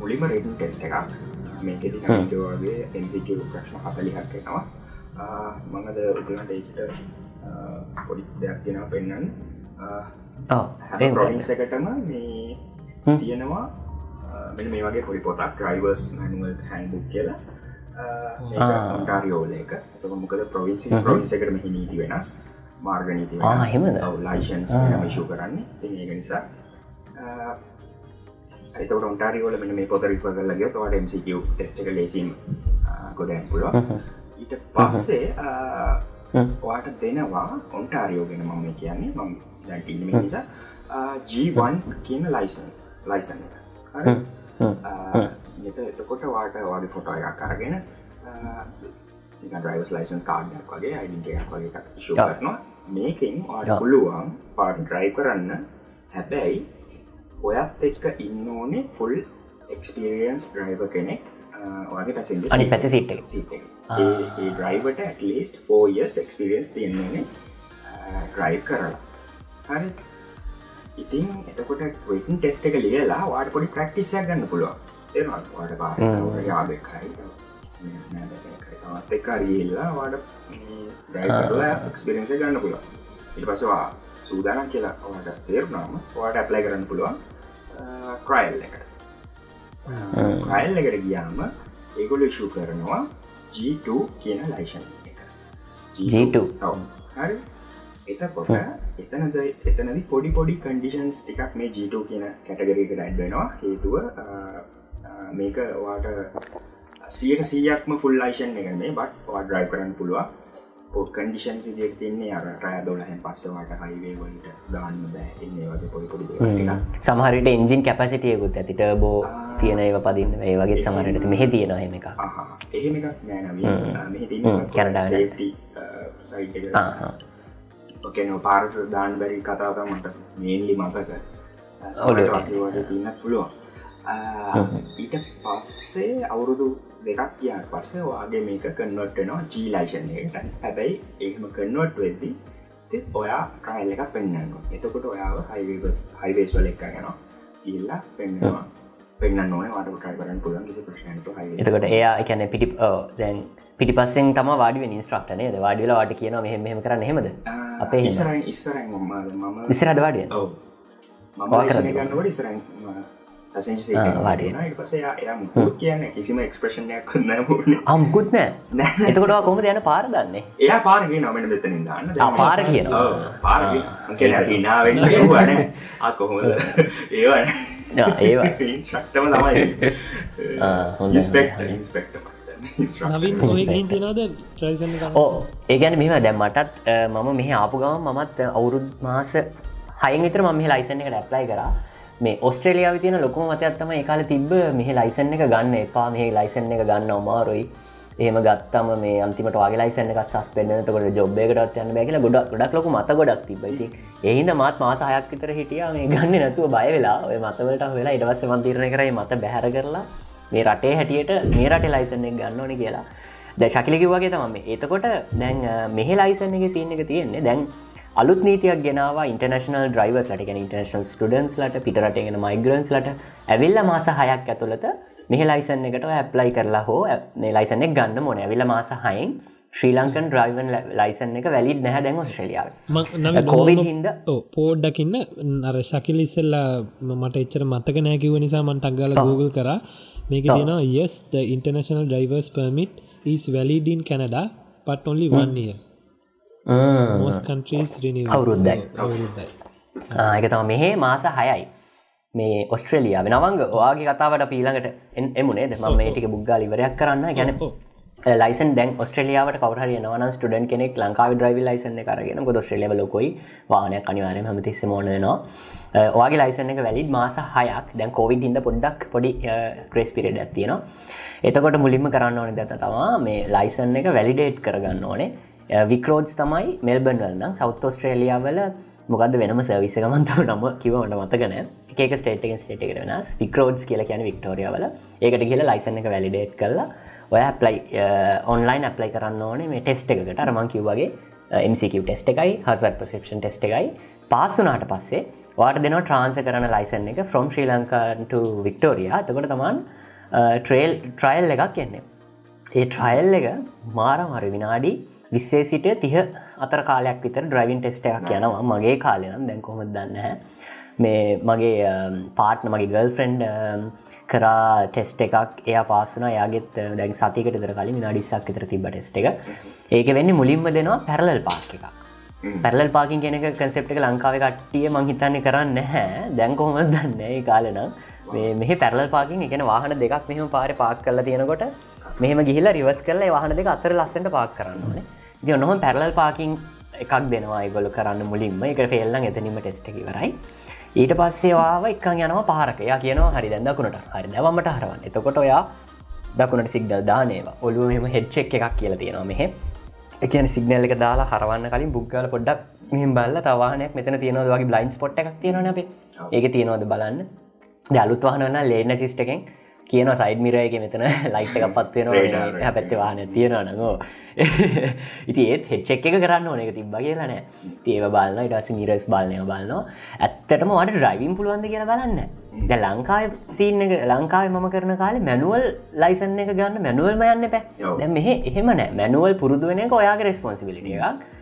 මුලිම රේටන් ටෙස්ට එකක්. මේකෙති වගේ එන්සික ප්‍රශ්න හතලිහක් එනවා. මඟද උගලන්ට ඒකට පොඩි දෙයක් කෙන පෙන්න්න ප්‍රොවින්ස එකටම මේ තියෙනවා. මෙ මේ වගේ පොඩි පොතක් ්‍රයිවර්ස් මනුවල් හැන්බුක් කියලා. ටාරියෝලක මොකද ප්‍රවින්සි ප්‍රවින්ස එකට මෙහි නීති වෙනස්. මාර්ග නීති ලයිශන්ස් මිෂූ කරන්න. ඒක නිසා එතට ඔන්ටාරියෝල මෙ මේ පොත රිෆ කරලගේ තවට MCQ ටෙස්ට එක ලේසිම් ගොඩන් පුළුව ඊට පස්සේ ඔයාට දෙනවා ඔන්ටාරියෝගෙන මම කියන්නේ. මම දැටීම නිසා G1 කියන ලයිසන් ලයිසන් එක. එතකොට වාට වගේ ෆොටෝ එකක් අරගෙන ඩයිවස් ලයිසන් කාඩයක් වගේ අයිඩිටයක් වගේ ශෝ කරනවා. මේකින් පුළුවන් පාට ඩ්‍රයි කරන්න. හැබැයි ඔයත් එක්ක ඉන්න ඕනේ ෆුල් එක්ස්පිරියන්ස් ඩ්‍රයිව කෙනෙක් වගේ පැසෙන්ජ අනි පැති seat driver at least four years experience තියන්නේ ඩ්‍රයි් කරලා. හරි. ඉතින් එතකොට ටෙස්ට එක ලියලා වාට පොඩි ප්‍රක්ටිසයක් ගන්න පුළුවන්. තේරවාට පාට යාබෙක් හරි තවත් එක රියල්ලා වාට එක්ස්පිරෙන්ස ගන්න පුළුව ඉට පසවා සූදානම් කියලා වාට තේරුනාම වාට ඇප්ලයි කරන්න පුළුවන් ට්‍රයිල් එකට රයිල් එකට ගියාම ඒගොල ශු කරනවා G2 කියන ලයිෂන් එක. G2 හරි. එතකොට එතනද එතනදි පොඩි පොඩි කන්ඩිෂන්ස් ටිකක් මේ G2 කියන කැටගරීක ඩයිඩ් වෙනවා. හේතුව මේක වාට සියට සියක්ම ෆුල් ලයිෂන් එක මේ බට් වා ඩ්‍රයි කරන්න පුළුවන් පොට් කන්ඩිෂන් සිදියක් තින්නේ අර රෑ දොලහෙන් පස්සවාට හයිවේ වලට ගන්න බෑ. එන්නේ වගේ පොඩි පොඩි සමහරට එන්ජින් කැපසිටියකුත් ඇතිට බෝ තියෙන ඒව පදින්න ඒ වගේ සමහරට මෙහ තියෙනවා එම එක එහෙම එකක් කැනඩා ඕකන පාරට දාන් බැරි කතාව මට මේන්ලි මතක. ඔලට තින්න පුළුවන්. ඊට පස්සේ අවුරුදු දෙකක් කියා පස්සේ වාගේ මේක කන්නොට්ටනවා ජී ලයිෂන් එකට. හැබැයි ඒම කන්නොට් වෙද්දි ඔයා ට්‍රයිල් එකක් පෙන්න්නන්න එතකොට ඔයාව හයිවස් හයිවේස් වල එක්ක ගෙන ඉල්ලා පෙන්නවා පෙන්න්න ඕන වාට ටයි කරන්න පුලන් කිසි ප්‍රශ්නට එතකොට එයා එකැන පිටි දැන් පිටි පස්සෙන් තම වාඩි නිස්ට්‍රක්ටනේ ද වාඩිල වාට කියන මෙහෙම මෙහම කරන්න හෙමද අපේ ඉස්සර ඉස්සර ඉස්සරද වාඩිය මම ගන්නවට ඉස්සර පස කියන්න කිසිම එක්ස්ප්‍රේෂණයක් කන්න අම්කුත් නෑ එතකොට කොම යන පාර දන්නේ එයා පාරගේ නොමෙන මෙතනින් දන්න පාර කියන පාර හිනාවෙන්න වන කොහොම ඒවන ඒවා ශක්ටම තමයි තිනද ප්‍රයිසන ඕ ඒගැන මෙම දැම් මටත් මම මෙහ ආපු ගම මමත් අවුරුද් මාස හයින් විතර මම ලයිසන එකට ඇප්ලයි කරා මේ ඔස්ට්‍රලියාව තියන ලොකුම මතයක්ත්තම එකකාල තිබ මෙහ ලයිසන් එක ගන්න එපා. මෙහ ලයිසන් එක ගන්න අමාරුයි. එහෙම ගත්තම මේ අන්තිමට වගේ ලයිසන එකත් සස් පෙන්න්නතකොට ජොබ්බයකටත් යන්න බැකිල ගොඩක් ගොඩක් ලොක මත ගොඩක් තිබයිති එහිද මත් මාසායක් විතර හිටිය. මේ ගන්න නැතුව බය වෙලා. ඔය මතවලට වෙලා ඉටවස්ස මන්තීරණ කරයි මත බැහර කරලා මේ රටේ හැටියට මේ රටේ ලයිසන් එක ගන්න ඕන කියලා. දැ ශකිලකි වගේ තමම ඒතකොට දැන් මෙහ ලයිසන් එක සින්න එක තියෙන්නේ. දැන් අලුත් නීතියක් ගෙනවා ඉන්ටර්නශනල් ඩ්‍රයිවස් ලට ගෙන ඉන්ටර්නශල් ස්ටඩන්ස් ලට පිටරටගෙන මයිග්‍රන්ස් ලට ඇවිල්ල මාස හයක් ඇතුළත මෙහ ලයිසන් එකට ඇප්ලයි කරලා හෝ ලයිසන එක ගන්න මොන ඇවිල්ල මාස හයින් ශ්‍රී ලංකන් ඩ්‍රයිවන් ලයිසන් එක වැලිත් නැහැ දැන් ස්ට්‍රලියාව කෝවිඩ හිද පෝඩ්ඩකින්න අර ශකිල් ඉස්සල්ලා මට එච්චර මතක නෑකිව නිසා මන්ට අක්ගල ගූගල් කර. මේක තියෙනවා yes the international drivers permit is valid in Canada but only one year අවුරුද්දයි. එක තම මෙහේ මාස හයයි. මේ ඔස්ට්‍රේලියාව නවංග. ඔයාගේ කතාවට පීළඟට එමුණේ ද ම මේටික බුග්ගා ඉවරයක් කරන්න. ගැන ලයිසන් දැන් ස්ට්‍රලියාවට කවර නවන ස්ටඩන් කෙනෙක් ලංකාව ්‍රවි ලයිසන කරගෙන ගො ස්ට්‍රලියව ලොකොයි. වානය අනිවාරය හම තිස්ස මොනනවා ඔයාගේ ලයිසන එක වැලිත් මාස හයක්. දැන් කෝවිඩ ඉන්න පොඩ්ඩක් පොඩි ක්‍රේස් පිරෙඩ ඇතියෙනවා එතකොට මුලින්ම කරන්න ඕන දත තමා මේ ලයිසන් එක වැලිඩේට් කරගන්න ඕනේ Uh, වික්‍රෝඩ්ස් තමයි මෙල්බන් වල්න්න සෞත් ස්ට්‍රේලියාවල මොකද වෙනම සවිසකමන්තාව නම කිවමට මතකන එක ස්ටේටක ස්ටේට එක වෙනස්. වික්‍රෝඩ්ස් කියල කියන වික්ටෝරියාවල ඒකට කියල ලයිසන එක වැලිඩේට් කරලා ඔය ප්ලයි ඔන්ලයින් ඇප්ලයි කරන්න ඕනේ මේ ටෙස්ට එකට අරමං කිව්වගේ uh, MCQ ටෙස්ට එකයි හසර් පසපෂන් ටෙස්ට එකයි. පාස්සුනාට පස්සේ වාට දෙනවා ට්‍රන්ස කරන ලයිසන් එක ෆ්‍රම් ශ්‍රී ලංකාට වික්ටෝරිය තකොට තමන් uh, ට්‍රේල් ට්‍රයිල් එකක් කියන්නේ ඒ ට්‍රයිල් එක මාරමර විනාඩි විස්සේ සිට තිහ අතර කාලයක් විතර ඩ්‍රයිවින් ටෙස්ට එකක් යනවා. මගේ කාලනම් දැන් කොමත් දන්න මේ මගේ පාට්න මගේ ගල් ෆ්‍රෙන්ඩ් කරා ටෙස්ට එකක් එය පාසන යාගෙත් දැන් සතිකට තර කලින් විනාඩිස්සක් තර තිබ ටෙස්ට එක. ඒක වෙන්න මුලින්ම දෙනවා පැරලල් පාක් එක පැරලල් පාකින් කෙනෙක කන්සෙප්ට එක ලංකාව කට්ටිය මංහිතන්නේ කරන්න හැ දැන් කොහොම දන්න? ඒ කාලන මෙහ පැරල පාකින් එකන වාහන දෙකක් මෙහම පාර පාක් කරලා තියෙනකොට මෙහම ගිහිලා රිවස් කරලා වාහන දෙක අතර ලස්සට පාක් කරන්න ඕනේ. ද නොහම පැරලල් පාකින් එකක් දෙනවා ගොල කරන්න මුලින්ම. එක ෆෙල්ලන් එතනීම ටෙස්ට කිවරයි ඊට පස්සේවාව එකන් යනවා පාරකයා කියනවා හරි දැදකුණට හරි දැවමට හරවන්න. එතකොට ඔයා දකුණට සිග්ඩල් දානේවා ඔලුව මෙම හෙච්චෙක් එකක් කියලා තියෙනවා මෙහ. එකන සිගනල් එක දාලා හරවන්න කලින් බුක්ගල පොඩ්ඩක් මෙහම බල්ල තවානයක් මෙතන තියෙනවද වගේ බ්ලයින්ස් පොට් එකක් තියෙනවන අපේ. ඒක තියෙනවද බලන්න. දලුත් වහනවන්න ලේන සිිස්ටකෙන් කියන සයිඩ් මිරයක මෙතන (laughs) ලයිට් එකක් පත්වෙනවා පැත්ත වාහන තියෙනවා නගෝ (laughs) ඉති ඒත් හෙච්චෙක් එක කරන්න ඕන. එක තිබ්බ කියලන ඒව බලන්න ඉටස මිරස් බලනය බලනවා ඇත්තටම වට ඩ්‍රයිවින් පුළුවන්ද කියලා බලන්න ද ලංකායි සීන එක ලංකාව මම කරන කාලේ මැනුවල් ලයිසන් එක ගන්න මැනුවල්ම යන්න පැ දැ මෙහ එහෙම නෑ. මැනුවල් පුරුදුවන එක ඔයාගේ රෙස්පොන්සිිලිට එකක්.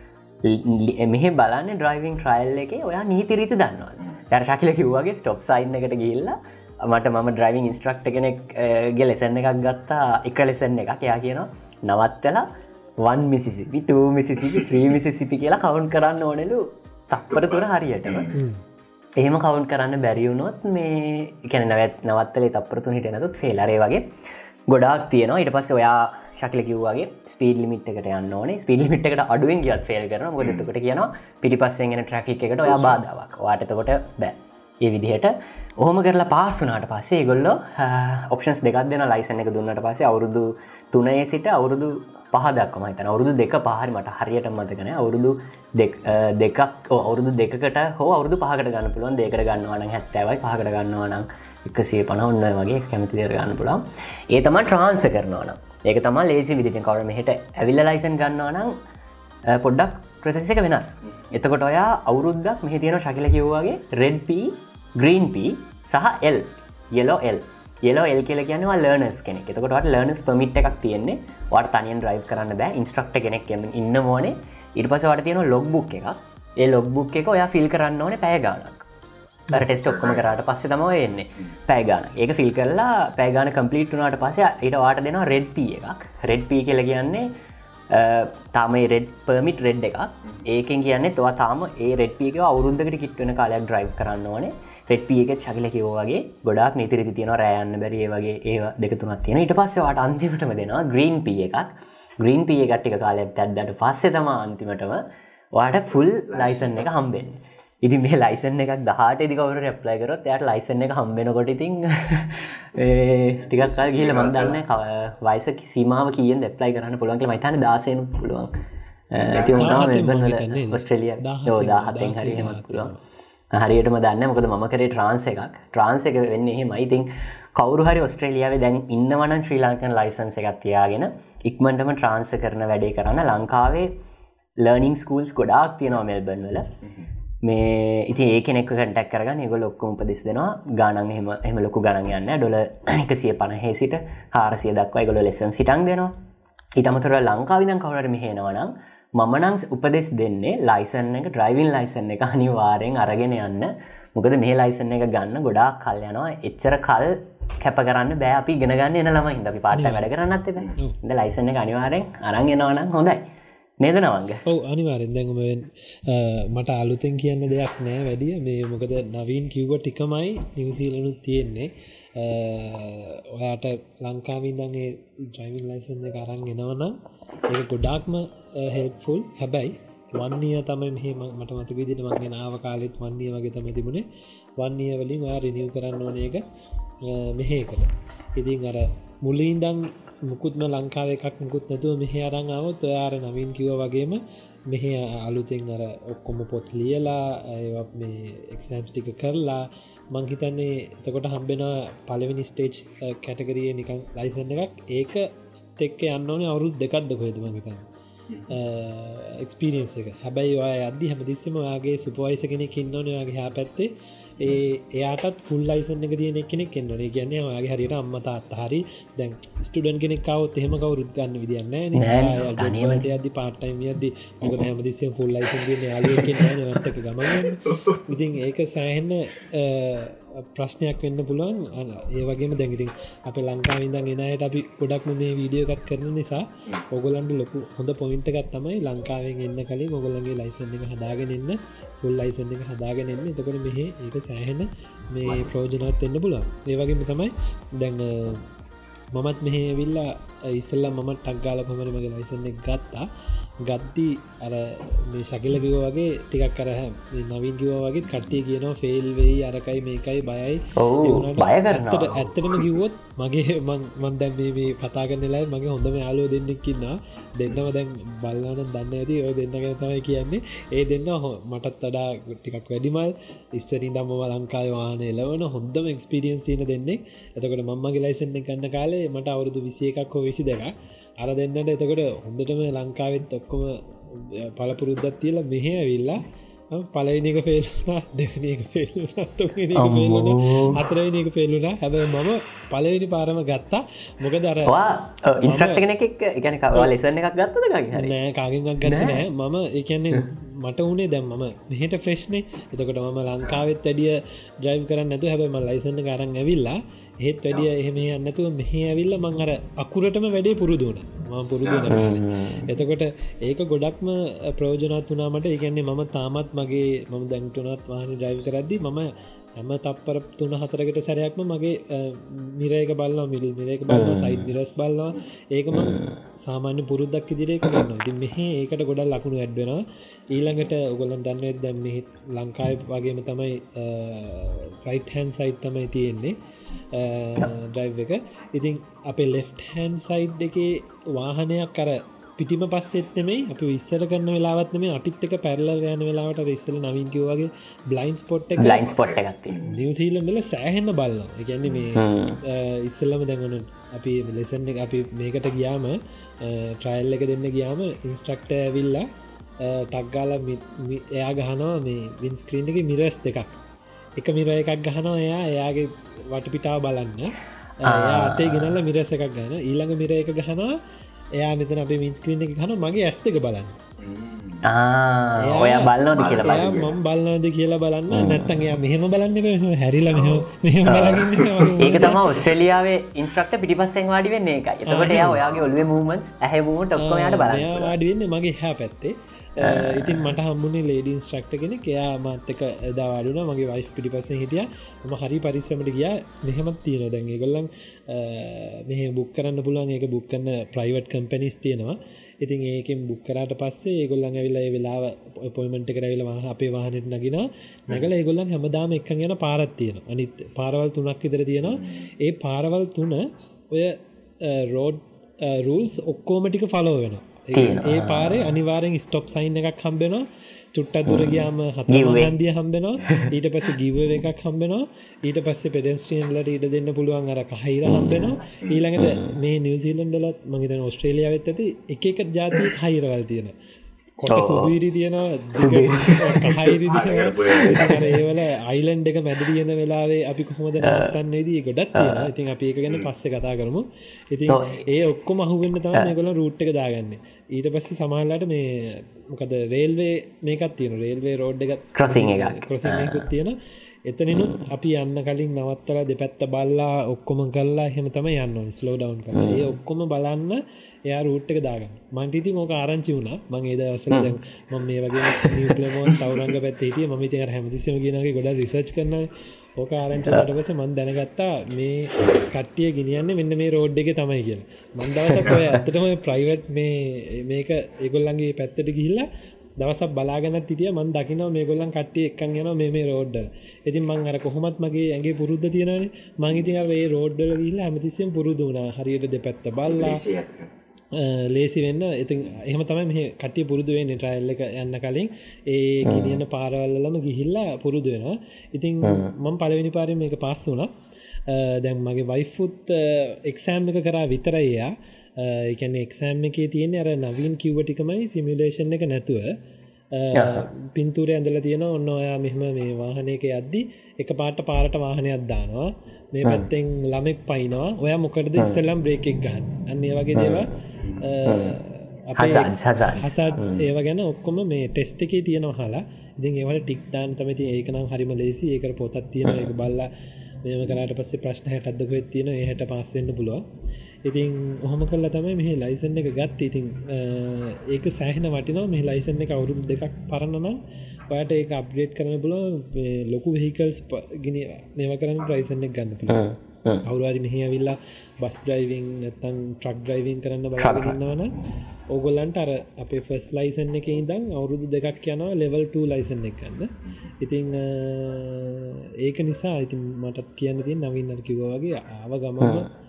මෙහ බලන්න ඩ්‍රයිවිං ට්‍රයිල් එක ඔයා නීතිරීති දන්නවා දර්ශකිල කිව්වාගේ ස්ටොප් සයින් එකට ගිල්ලා මට මම ඩ්‍රයිවිං ඉන්ස්ට්‍රක්ට කෙනෙක්ගේ ලෙසන්න එකක් ගත්තා. එක ලෙසන්න එකක්. එයා කියනවා නවත්තලා වන් මිසිසිපි ටූ මිසිසිපි ත්‍රී මිසිසිපි කියලා කවුන් කරන්න ඕනෙලු. තක්පර තුර හරියටම. එහෙම කවුන් කරන්න බැරිවුණොත් මේ එකන නැවත් නවත්තලේ තපරතු හිට නතුත් ෆෙලරේ වගේ ගොඩක් තියෙනවා. ඉට පස්ස ඔයා ශකල කිව්වාගේ ස්පීඩ ලිමිට් එකට යන්න ඕනේ. ස්පීඩ ලිමිට් එකට අඩුවෙන් ගියත් ෆෙල් කරන ගොඩතකට කියනවා පිටි පස්සෙන්ගෙන ට්‍රැකික් එකට ඔයා බාධාවක්. වාටතකොට බෑ. ඒ විදිහට ඔහොම කරලා පාස් වනාට පස්සේ ගොල්ල ඔප්ෂන්ස් දෙකක් දෙන ලයිසන එක දුන්නට පස්සේ අවුරුදු තුනයේ සිට අවුරුදු පහදක්ම හිතන අවුරුදු දෙක පහරි මට හරියට මතකන අවුරුදු දෙකක් අවුරුදු දෙකට හෝ අවුදු පහකට ගන්න පුළුවන් දෙකට ගන්නවන හැත්තෑවයි. පහකට ගන්නවනම් එකසේ පන ඔන්න වගේ කැමති දෙර ගන්න පුළන් ඒ තම ට්‍රාන්ස කරනවන ඒක තම ලේසි විදිට කවරම හට ඇවිල්ල ලයිසන් ගන්නවනම් පොඩ්ඩක් ප්‍රසෙස එක වෙනස්. එතකොට ඔයා අවුරුද්දක් මෙහි තියෙන ශකිල කිව්වාගේ රෙඩ්පී ග්‍රීන්පී සහ L yellow L yellow L කියල කියනවා ලර්නස් කෙනෙක්. එතකොට ලර්නස් පමිට් එකක් තියෙන්නේ. වට තනියන් ්‍රයි් කරන්න බෑ. ඉන්ස්ට්‍රක්ට කෙනෙක් ඉන්න මෝනේ ඉට පස වට තියෙන ලොග්බුක් එකක්. ඒ ලොග්බුක් එක ඔයා ෆිල් කරන්න ඕන පෑගානක් ටෙස්ට ඔක්කම කරට පස්සේ තම එන්නේ. පෑගාන ඒක ෆිල් කරලා පෑගාන කම්පලිට වනාට පස්සේ ඊට වාට දෙෙනවා රෙඩ්පී එකක්. රෙඩ්පී කියල කියන්නේ තාම රෙඩ් පර්මිට් රෙඩ් එකක්. ඒකෙන් කියන්නේ තුව තාම ඒ රෙඩ්පියක අවුරුන්දකට කිට්වන කාලයක් ඩ්‍රයි් කරන්න ඕනේ. රෙට්පියක චකිල කිවෝගේ ගොඩක් නිතිරි තියන රෑයන්න බැරිේ වගේ ඒ දෙකතුනත් තියෙන ඉට පස්සවාට අන්තිමටම දෙෙනවා ග්‍රීන් පිය එකක් ග්‍රීන් පිය ගට්ටික කාලයක් ඇත්දට පස්සෙ තම අන්තිමටම වාට ෆුල් ලයිසන් එක හම්බෙන් ඉති මේ ලයිසන් එකක් දහට දිකවර රැප්ලයි කරොත් යට ලයිසන් එක හම්බෙනකොට ඉතින් ටිකක් කල් කියල මන්දන්න වයිස සීමාව කියෙන් දෙප්ලයි කරන්න පුළුවන්ගේ මයිතන දාසයනු පුළුවන් ඇති ස්ට්‍රලිය යෝදාහතෙන් හරි හෙමත් පුළුවන් හරියටම දන්න මොකද ම කරේ ට්‍රන්ස එකක්. ට්‍රන්ස එක වෙන්න එහෙ මයිතින් කවරු හරි ඔස්ට්‍රේලියාව දැන් ඉන්නවන ශ්‍රී ලංකන් ලයිසන්ස එකක් තියාගෙන ඉක්මටම ට්‍රන්ස කරන වැඩේ කරන්න ලංකාවේ ලර්නිං ස්කූල්ස් ගොඩාක් තියෙනවා මෙල්බන් වල. මේ ඉති ඒ කෙනෙක් කටක් කරගන්න ගො ලොක්කොම උපදෙස් දෙනවා. ගානන් එම එම ලොකු ගණන් යන්න ඩොල එකසිය පණහේ සිට හාරසිය දක්වයි ගොල ලෙසන් සිටන් දෙනවා. ඉටමතුර ලංකාවිදන් කවරට මෙහෙනවනම් මමනං උපදෙස් දෙන්නේ ලයිසන් එක ඩ්‍රයිවින් ලයිසන් එක අනිවාරයෙන් අරගෙන යන්න. මොකද මේ ලයිසන් එක ගන්න ගොඩා කල් යනවා. එච්චර කල් කැප කරන්න බෑ. අපි ගෙනගන්න එන ළම හිද අපි පාට වැඩ කරන්නත් ඉද ලයිසන එක අනිවාරෙන් අරන් එනවනම් හොඳයි. නේද නවංග? ඔව අනිවාරෙන් දැඟම මට අලුතෙන් කියන්න දෙයක් නෑ වැඩිය. මේ මොකද නවීන් කිව්ව ටිකමයි නිවසීලනුත් තියෙන්නේ ඔයාට ලංකාවින්දගේ ඩ්‍රයිවින් ලයිසන්ද කරන්න එනවනම් ඒ ගොඩාක්ම හෙල්ෆුල් හැබැයි වන්නය තමයි මෙහම මට මත විදිට මගේ නාව කාලෙත් වන්නේ වගේ තම තිබුණේ. වන්නය වලින් වා රිනිව් කරන්න ඕන එක මෙහේ කළ ඉතින් අර මුල්ලීන්දන් මුකුත්ම ලංකාව එකක් මුකුත් නැතුව මෙහ අරංාවත් ඔයාර නවින් කිව වගේම මෙහ අලුතෙන් අර ඔක්කොම පොත් ලියලා මේ එක්සෑම්ස් ටික කරලා මංහිතන්නේ එතකොට හම්බෙන පලවෙනි ස්ටේජ් කැටකරිය නිකං ලයිසන්න එකක්. ඒක තෙක්ක යන්න ඕනේ අවුරුත් දෙකක්ද මගතන්න එක්ස්පිරියන්ස එක. හැබැයි ඔය අදදි හැමදිස්සම යාගේ සුපවයිස කෙනෙක් ඉන්නවන යාගේ හැ පැත්තේ ඒ එයාටත් ෆුල් ලයිසන් එක තියෙන කෙනෙක් එන්නනේ කියන්නේ යාගේ හරියට අම්මතාත් හරි දැන් ස්ටඩන් කෙනෙක්කාවත් එහෙම කවරුත් ගන්න විදින්න ගනීමට අද පාටයිම අද මොක හැමදිස්සම ෆුල් ලයිසන් තියන යාලුවකින් නටක ගම ඉතින් ඒක සෑහෙන්න ප්‍රශ්නයක් වෙන්න පුළුවන්. ඒ වගේම දැඟිතින් අප ලංකාවිදන් එනයට අපි ගොඩක්ම මේ වීඩියෝකත් කරන නිසා ඔගොලන්ඩ ලොකු හොඳ පොයින්ට එකත් තමයි ලංකාවෙන් එන්න කලින් ඔගොලන්ගේ ලයිසන් එක හදාගෙන එන්න පුල් ලයිසන් එක හදාගෙන එන්න. එතකොට මෙහ ඒක සෑහෙන මේ ප්‍රෝජනත් එන්න පුලන් ඒවගේම තමයි දැන් මමත් මෙහ විල්ලා ඉස්සල්ලා මමත් ටක්ගාල පමණ මගේ ලයිසන්න ගත්තා. ගද්දී අර මේ ශකිලකිව වගේ ටිකක් කරහ නවින් කිව වගේ කට්ටිය කියනවා ෆෙල් වෙයි අරකයි මේකයි බයයි. බය කරන ඇත්තටම කිව්වොත් මගේ (laughs) මන් දැන් මේ කතාගන්නලයි මගේ හොඳම යාලෝ දෙන්නෙක්කින්න දෙන්නම දැන් බල්ලාන දන්න ඇති ඔය දෙන්න ගැන තමයි කියන්නේ. ඒ දෙන්න හෝ මටත් වඩා ටිකක් වැඩිමල්. ඉස්සරින් දම්ම ලංකාය වාන එලවන හොඳම එක්ස්පිරියන්ස් තියන දෙන්නෙක්. එතකට මම්මගේ ලයිසන්න කන්න කාලේ මට අවුරුදු විසිය එකක් හෝ විසි දෙක අර දෙන්නට එතකොට හොඳටම ලංකාවෙත් ඔක්කොම පලපුරුද්දත් තියල මෙහ ඇවිල්ලා පලයිනික පේල්ුනා දෙවනක පේල්ුණ අතරයිනක පේල්ලුනා හැබ මම පලවෙනි පාරම ගත්තා. මොක දරවා ඉන්ස්ට්‍රක්ට කෙනෙක් එකන කවා ලෙසන්න එකක් ගත්තද නෑ කාගෙන්ක් ගන්න නෑ. මම එකන්නේ මට වනේ දැම් මම මෙහට ෆ්‍රෙශ්නේ එතකොට මම ලංකාවෙත් ඇඩිය ඩ්‍රයිව් කරන්න නැතු හැබම ලයිසන්න කරන්න ඇවිල්ලා ඒත් වැඩිය එහෙම අන්නතුව මෙහ ඇවිල්ල මං අර අකුරටම වැඩේ පුරුදුන ම පුරුදු එතකොට ඒක ගොඩක්ම ප්‍රෝජනත් වනාමට ඒගැන්නේ මම තාමත් මගේ මම දැන්ටුනත් වාහන ඩ්‍රයිව් කරද්දි මම හැම තප්පර තුන හතරකට සැරයක්ම මගේ මිරයක බල්ල මිල් මිරක බල්ල සයිත් නිරස් බල්ලා ඒකම සාමාන්‍ය පුරුද්දක් ඉදිරේ කරන්න ති මෙහ ඒකට ගොඩල් ලකුණු ඇඩ්වෙන ඊළඟට ඔගොලන් දන්නවත් දැම් මෙහි ලංකායි වගේම තමයි ෆයිට් හැන් සයිත් තමයි තියෙන්නේ ඩ්‍රයිව් එක. ඉතින් අපේ ලෙෆ් හැන් සයිඩ් එක වාහනයක් කර පිටිම පස්සෙත්නෙමයි අප විස්සර කරන්න වෙලාවත්ම අපිත් එක පැරල යන වෙලාවට ඉස්සල නවින්කිවගේ බ්ලයින්ස් පොට් ලයින්ස් පොට් එකක් නිවසීලන්ල සෑහෙන්න බල්ල එකන්නේ මේ ඉස්සල්ලම දැඟන අපි ලෙසන්න අපි මේකට ගියාම ට්‍රයිල් එක දෙන්න ගියාම ඉන්ස්ට්‍රක්ට ඇවිල්ලා ටක්ගාල එයා ගහනවා මේ වින්ස්ක්‍රීන් එක මිරස් දෙකක් එක මිර එකක් ගහනවා එයා. එයාගේ වටපිටාව බලන්න. අතේ ගෙනල්ල මිරස එකක් ගන්න ඊළඟ මිර එක ගහනවා. එයා මෙතන අපේ මින්ස්ක්‍රීන් එක හන මගේ ඇස්තක බලන්න. ඔය බලන්නද කියලා මම් බලන්නද කියලා බලන්න. නැත්තන්ගේ මෙහෙම බලන්න හැරිල ඒක තම ඔස්ට්‍රලියාවේ ඉන්ස්ට්‍රක්ට පිටිපස්සෙන් වාඩි වෙන්නේ එක එතකට එයා ඔයාගේ ඔලුව මූමන්ස් ඇහැවූට ඔක්කොමයට බල වාඩිවෙන්න මගේ හැ පැත්තේ ඉතින් මට හම්බුණේ ලේඩින් ස්ට්‍රක්ට කෙන කයා මත්තක දවාඩුන මගේ වයිස් පිටිපස හිටිය. ම හරි පරිස්සමට ගිය. මෙහෙමත් තියෙන දැන්ගේ කොල්ලන් මෙහ බුක් කරන්න පුළුවන්. ඒක බුක් කන්න ප්‍රයිවට් කම්පනිස් තියෙනවා. ඉතින් ඒකෙන් බුක් කරට පස්සේ ඒගොල්ලන් ඇවිල්ලා වෙලා පොයිමට කරවිල අපේ වාහනට නගෙන නැගල ඒගොල්ලන් හැමදාම එක් ගැන පාරත් තියෙන අනිත් පාරවල් තුනක් ඉදර තියෙනවා. ඒ පාරවල් තුන ඔය රෝඩ් රූල්ස් ඔක්කෝමටික ෆලෝ වෙනවා. ඒ පාරේ අනිවාරෙන් ස්ටොප් සයින් එකක් හම්බෙනවා. චුට්ටත් දුර ගයාම හතන්දිය හම්බෙනවා. ඊට පස්ස ගිව එකක් හම්බෙනවා. ඊට පස්සේ පෙඩස්ට්‍රියන්ලට ඊට දෙන්න පුළුවන් අර කහිර හම්බෙනවා. ඊළඟට මේ නිවසිීලන්ඩලත් මගේතන ඔස්ට්‍රේලියාව වෙත් ඇති එක එක ජාතිය හයිරවල් තියෙන කොට සුදුවිරි තියෙනවා හයිරි ඒවල අයිලන්ඩ එක මැද තියෙන වෙලාවේ අපි කොහොමද නත්තන්නේදී ගොඩත් ඉතින් අපි ඒක ගැන පස්ස කතා කරමු. ඉතින් ඒ ඔක්කො මහුවෙන්න්න තම ගොල රුට් එක දාගන්න. ඊට පස්සේ සමහල්ලට මේ මොකද රේල්වේ මේකත් තියෙන රේල්වේ රෝඩ් එක ක්‍රසිං එක ක්‍රසිකුත් තියෙන එතනිනුත් අපි යන්න කලින් නවත්තල දෙපැත්ත බල්ලා ඔක්කොම කල්ලා හෙම තම යන්න ස්ලෝඩවන් කර ඒ ඔක්කොම බලන්න එයා රූට්ක දාගන්න. මන්ටිති මොක ආරංචි වුණ. මං ඒද දැන් ම මේ වගේ නිියලමෝන් තවරංග පැත් හිටිය. ම තර හැමතිසම ගෙනගේ ගොඩ රිසර්ච් කරන ඕක ආරංචලට පස මන් දැනගත්තා මේ කට්ටිය ගෙනියන්න මෙන්න මේ රෝඩ් එක තමයි කියල. මන්දවසක් ඔය ඇත්තටම ප්‍රයිවට් මේ මේක ඒගොල්ලන්ගේ පැත්තට ගිහිල්ලා දවසක් බලාගෙන තිටිය මන් දකින මේ ගොල්ලන් කට්ටිය එක්කන් යන මේ මේ රෝඩ්ඩ ඉතින් මං අර කොහොමත් මගේ ඇගේ පුරුද්ධ තියෙනනේ මංගිතින් ඒ රෝඩ්ඩල ගිල්ලා ඇමතිසියම් පුරුදු වුණ. හරියට දෙපැත්ත බල්ලා. ලේසි වෙන්න. ඉතින් එහම තමයි මේ කටිය පුරුදු වෙන ට්‍රයිල් එක යන්න කලින්. ඒ ගිනියන පාරවල්ලම ගිහිල්ලා පුරුදු වෙනවා. ඉතින් මම පලවෙනි පාරම එක පස් වුණ. දැන් මගේ වයිෆුත් එක්සෑම් එක කරා විතරයියා එකන එක්සෑම් එකේ තියෙන අර නවීන් කිව්වටිකමයි සිමිලේෂන් එක නැතුව. පින්තුර ඇඳල තියෙන ඔන්න ඔයා මෙහම මේ වාහනයක යද්දි එක පාට පාරට වාහනයක් දානවා. මේ පැත්තෙන් ළමෙක් පයිනවා ඔය මොකටද ඉස්සල්ලම් බ්‍රේකෙක් ගන්න අන්නේ වගේ දේවා හසත් ඒව ගැන ඔක්කොම මේ ටෙස්ට එකේ තියෙනවා හලා ඉතින් ඒවට ටික් දාන් තමති ඒකනම් හරිම ලේසි ඒකට පොතත් තියෙන එක බල්ලා මෙම කරට පස්සේ ප්‍රශ්න හැකක්දකොත් තියෙන ඒහට පස්සෙන්න්න පුළුව ඉතින් ඔහොම කල්ලා තමයි මෙහ ලයිසන් එක ගත් ඉතින් ඒක සෑහෙන වටිනවා. මේ ලයිසන් එක අවුරුදු දෙකක් පරණනම් ඔයට ඒ අප්ඩේට් කරන පුල ලොකු වෙහිකල්ස් ගෙන මේව කරන්න ප්‍රයිසන් එක ගන්න පුළ අවුරවාරි මෙහ ඇවිල්ලා බස් ඩ්‍රයිවිං නැතන් ට්‍රක් ඩ්‍රයිවින් කරන්න බලාගන්නවන ඕගොල්ලන්ට අර අපේ ෆස් ලයිසන් එක ඉදං අවුරුදු දෙකක් යනවා ලෙවල් 2 ලයිසන් එක ගන්න. ඉතිං ඒක නිසා ඉතින් මටත් කියන්න තිය නවින්නට කිව වගේ ආව ගමම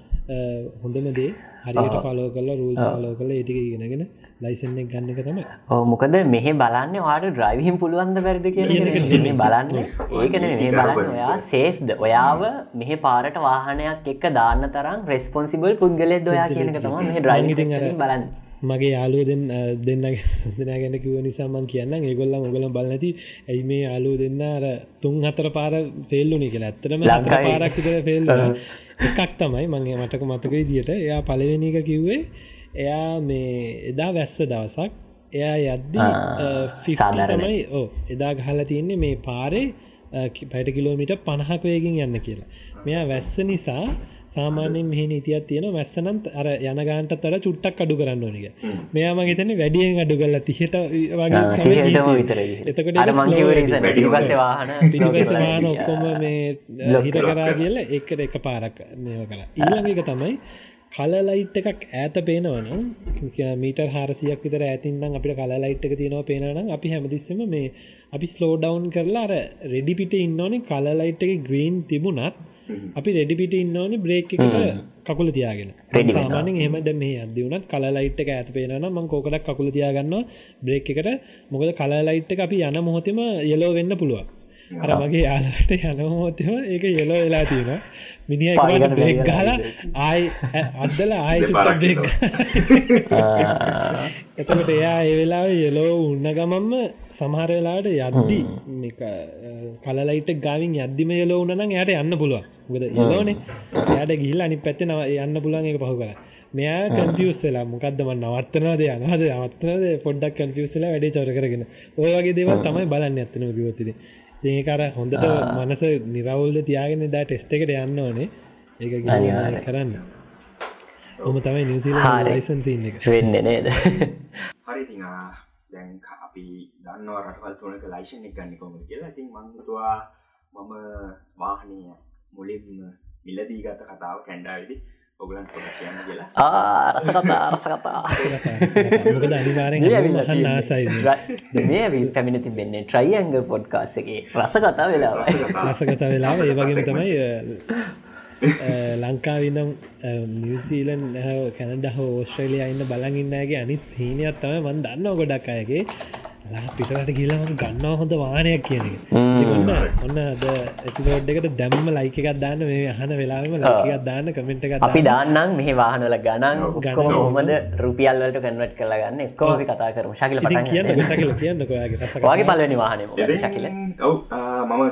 හොඳම දේ. හරියට පලෝ කල්ලා රූල් ලෝ කල ඒටික ඉගෙනගෙන ලයිසන්නෙක් ගන්න එක තමයි. මොකද මෙහ බලන්න වාට ඩ්‍රයිවිහිම් පුළුවන්ද වැරදි කිය බලන්න ඒකන බලන්න ඔයා සේෆ්ද ඔයාව මෙහ පාරට වාහනයක් එක්ක දාන්න තරම් රෙස්පොන්සිබල් පුද්ගලෙ ඔයා කියනක තම මේ ඩ්‍රයිවිති බලන්න මගේ යාලුව දෙන්න දෙන්න (laughs) දෙනා ගැන කිව නිසාමන් කියන්න ඒගොල්ලම් ඔගලම් බලනැති ඇයි මේ යාලුව දෙන්න අර තුන් හතර පාර ෆෙල්ලුනි කියලා? ඇත්තරම ලංකා පාරක්කිතර ෆෙල්ල (laughs) එකක් තමයි මගේ මටක මතක විදිට එයා පලවෙනි එක කිව්වේ එයා මේ එදා වැස්ස දවසක් එයා යද්දී ෆිසාදරමයි ඕ එදා ගහල තියන්නේ මේ පාරේ පැට කිලෝමිට පණහක් වේගෙන් යන්න කියලා. මෙයා වැස්ස නිසා සාමාන්‍යෙන් මෙහි ඉතියක් තියෙන වැස්සනන්ත් අර යනගාන්ට තර චුට්ටක් අඩු කරන්න ඕනික මෙයාම ගෙතන වැඩියෙන් අඩු කල්ල තිහට වගේ එතකට වාහන ඔක්කොම මේ හිට කරා කියල එකට එක පාරක් මේව කර ඊළඟ එක තමයි කලලයිට් එකක් ඇත පේනවනම් මීට හාරසියක් විතර ඇතින්නම් අපිට කලලයිට් එක තියෙනවා පේනනම් අපි හැමතිස්සම මේ අපි ස්ලෝඩවන් කරලා අර රෙඩිපිට ඉන්නවනේ කලලයිට් එක ග්‍රීන් තිබුණත් අපි රෙඩිපිට ඉන්නවනේ බ්‍රේක් එකට කකුල තියාගෙන. සාමානෙන් එහම ද මේ අදවනත් කලයිට් එක ඇත පේන මං කෝකටක් කකුල තියාගන්න බ්‍රේක් එකට. මොකද කලයිට් එක අපි යන මොහොතම යලෝ වෙන්න පුළුවන් අර මගේ යාලට යනමෝතම ඒක යලෝ වෙලා තියෙන මිනි බ්‍රෙක් ගල ආයි අදල ආය බ්‍රෙක් එතකට එයා ඒ වෙලා යලෝ උන්න ගමම්ම සමහර වෙලාට යද්දි කලලයිට ගවින් යද්දිම යලෝ උනනම් යට යන්න පුළුවන්. ගද යලෝනේ යට ගිල්ල අනි පැත්ත නව යන්න පුළන් එක පහු කර මෙයා කන්ෆියස්සලා මොකක්දම නවත්තනද යනහද අවත්තනද පොඩ්ඩක් කන්ෆියස්සලා වැඩේ චොර කරගෙන. ඔය වගේ දේවල් තමයි බලන්න ඇත්තන ගවතිද ඒකර හොඳට මනස නිරවුල්ල තියාගෙන දා ටෙස්ට එකට යන්න ඕනේ. ඒක කරන්න. ඔම තමයි නිසිල ලයිසන් එක. වෙන්න නේද? හරි දැන් අපි දන්නවා රටවල් තුනක ලයිෂන් එක ගන්න කොම කියලා. ඉතින් මංතුවා මම වාහනය මුලින්ම මිලදී ගත කතාව කැන්ඩාවිදි ඔගලන් කියන්න කියලා අරස කතා අරස කතා ආසයි මේ පැමිණ තිබෙන්නේ ට්‍රයිඇංගල් පොඩ්කාස්සගේ රස කතා වෙලා රස කතා වෙලාව ඒවගේම තමයි ලංකාවිනම් නිවසීලන් කැනඩ හෝ ඕස්ට්‍රේලිය ඉන්න බලඟඉන්නගේ අනිත් හීනයක් තම මන් දන්න ගොඩක් අයගේ පිටට ගිලම ගන්නවා හොඳ වානයක් කියන ඔන්න ඔන්න අද එතිසෝඩ් එකට දැම්ම ලයික එකක් දාන්න මේ අහන වෙලාම ලයිකක් දාන්න කමෙන්ට් එක අපි දාන්නම් මෙහ වාහනල ගණන් ගම හොමද රුපියල්වලට කන්වට කලාගන්න එක්කෝ අපි කතා කරම. ශකිල කියන්න ශකිල කියන්න වගේ පලනි වාහන ශකිල? ඔව් මම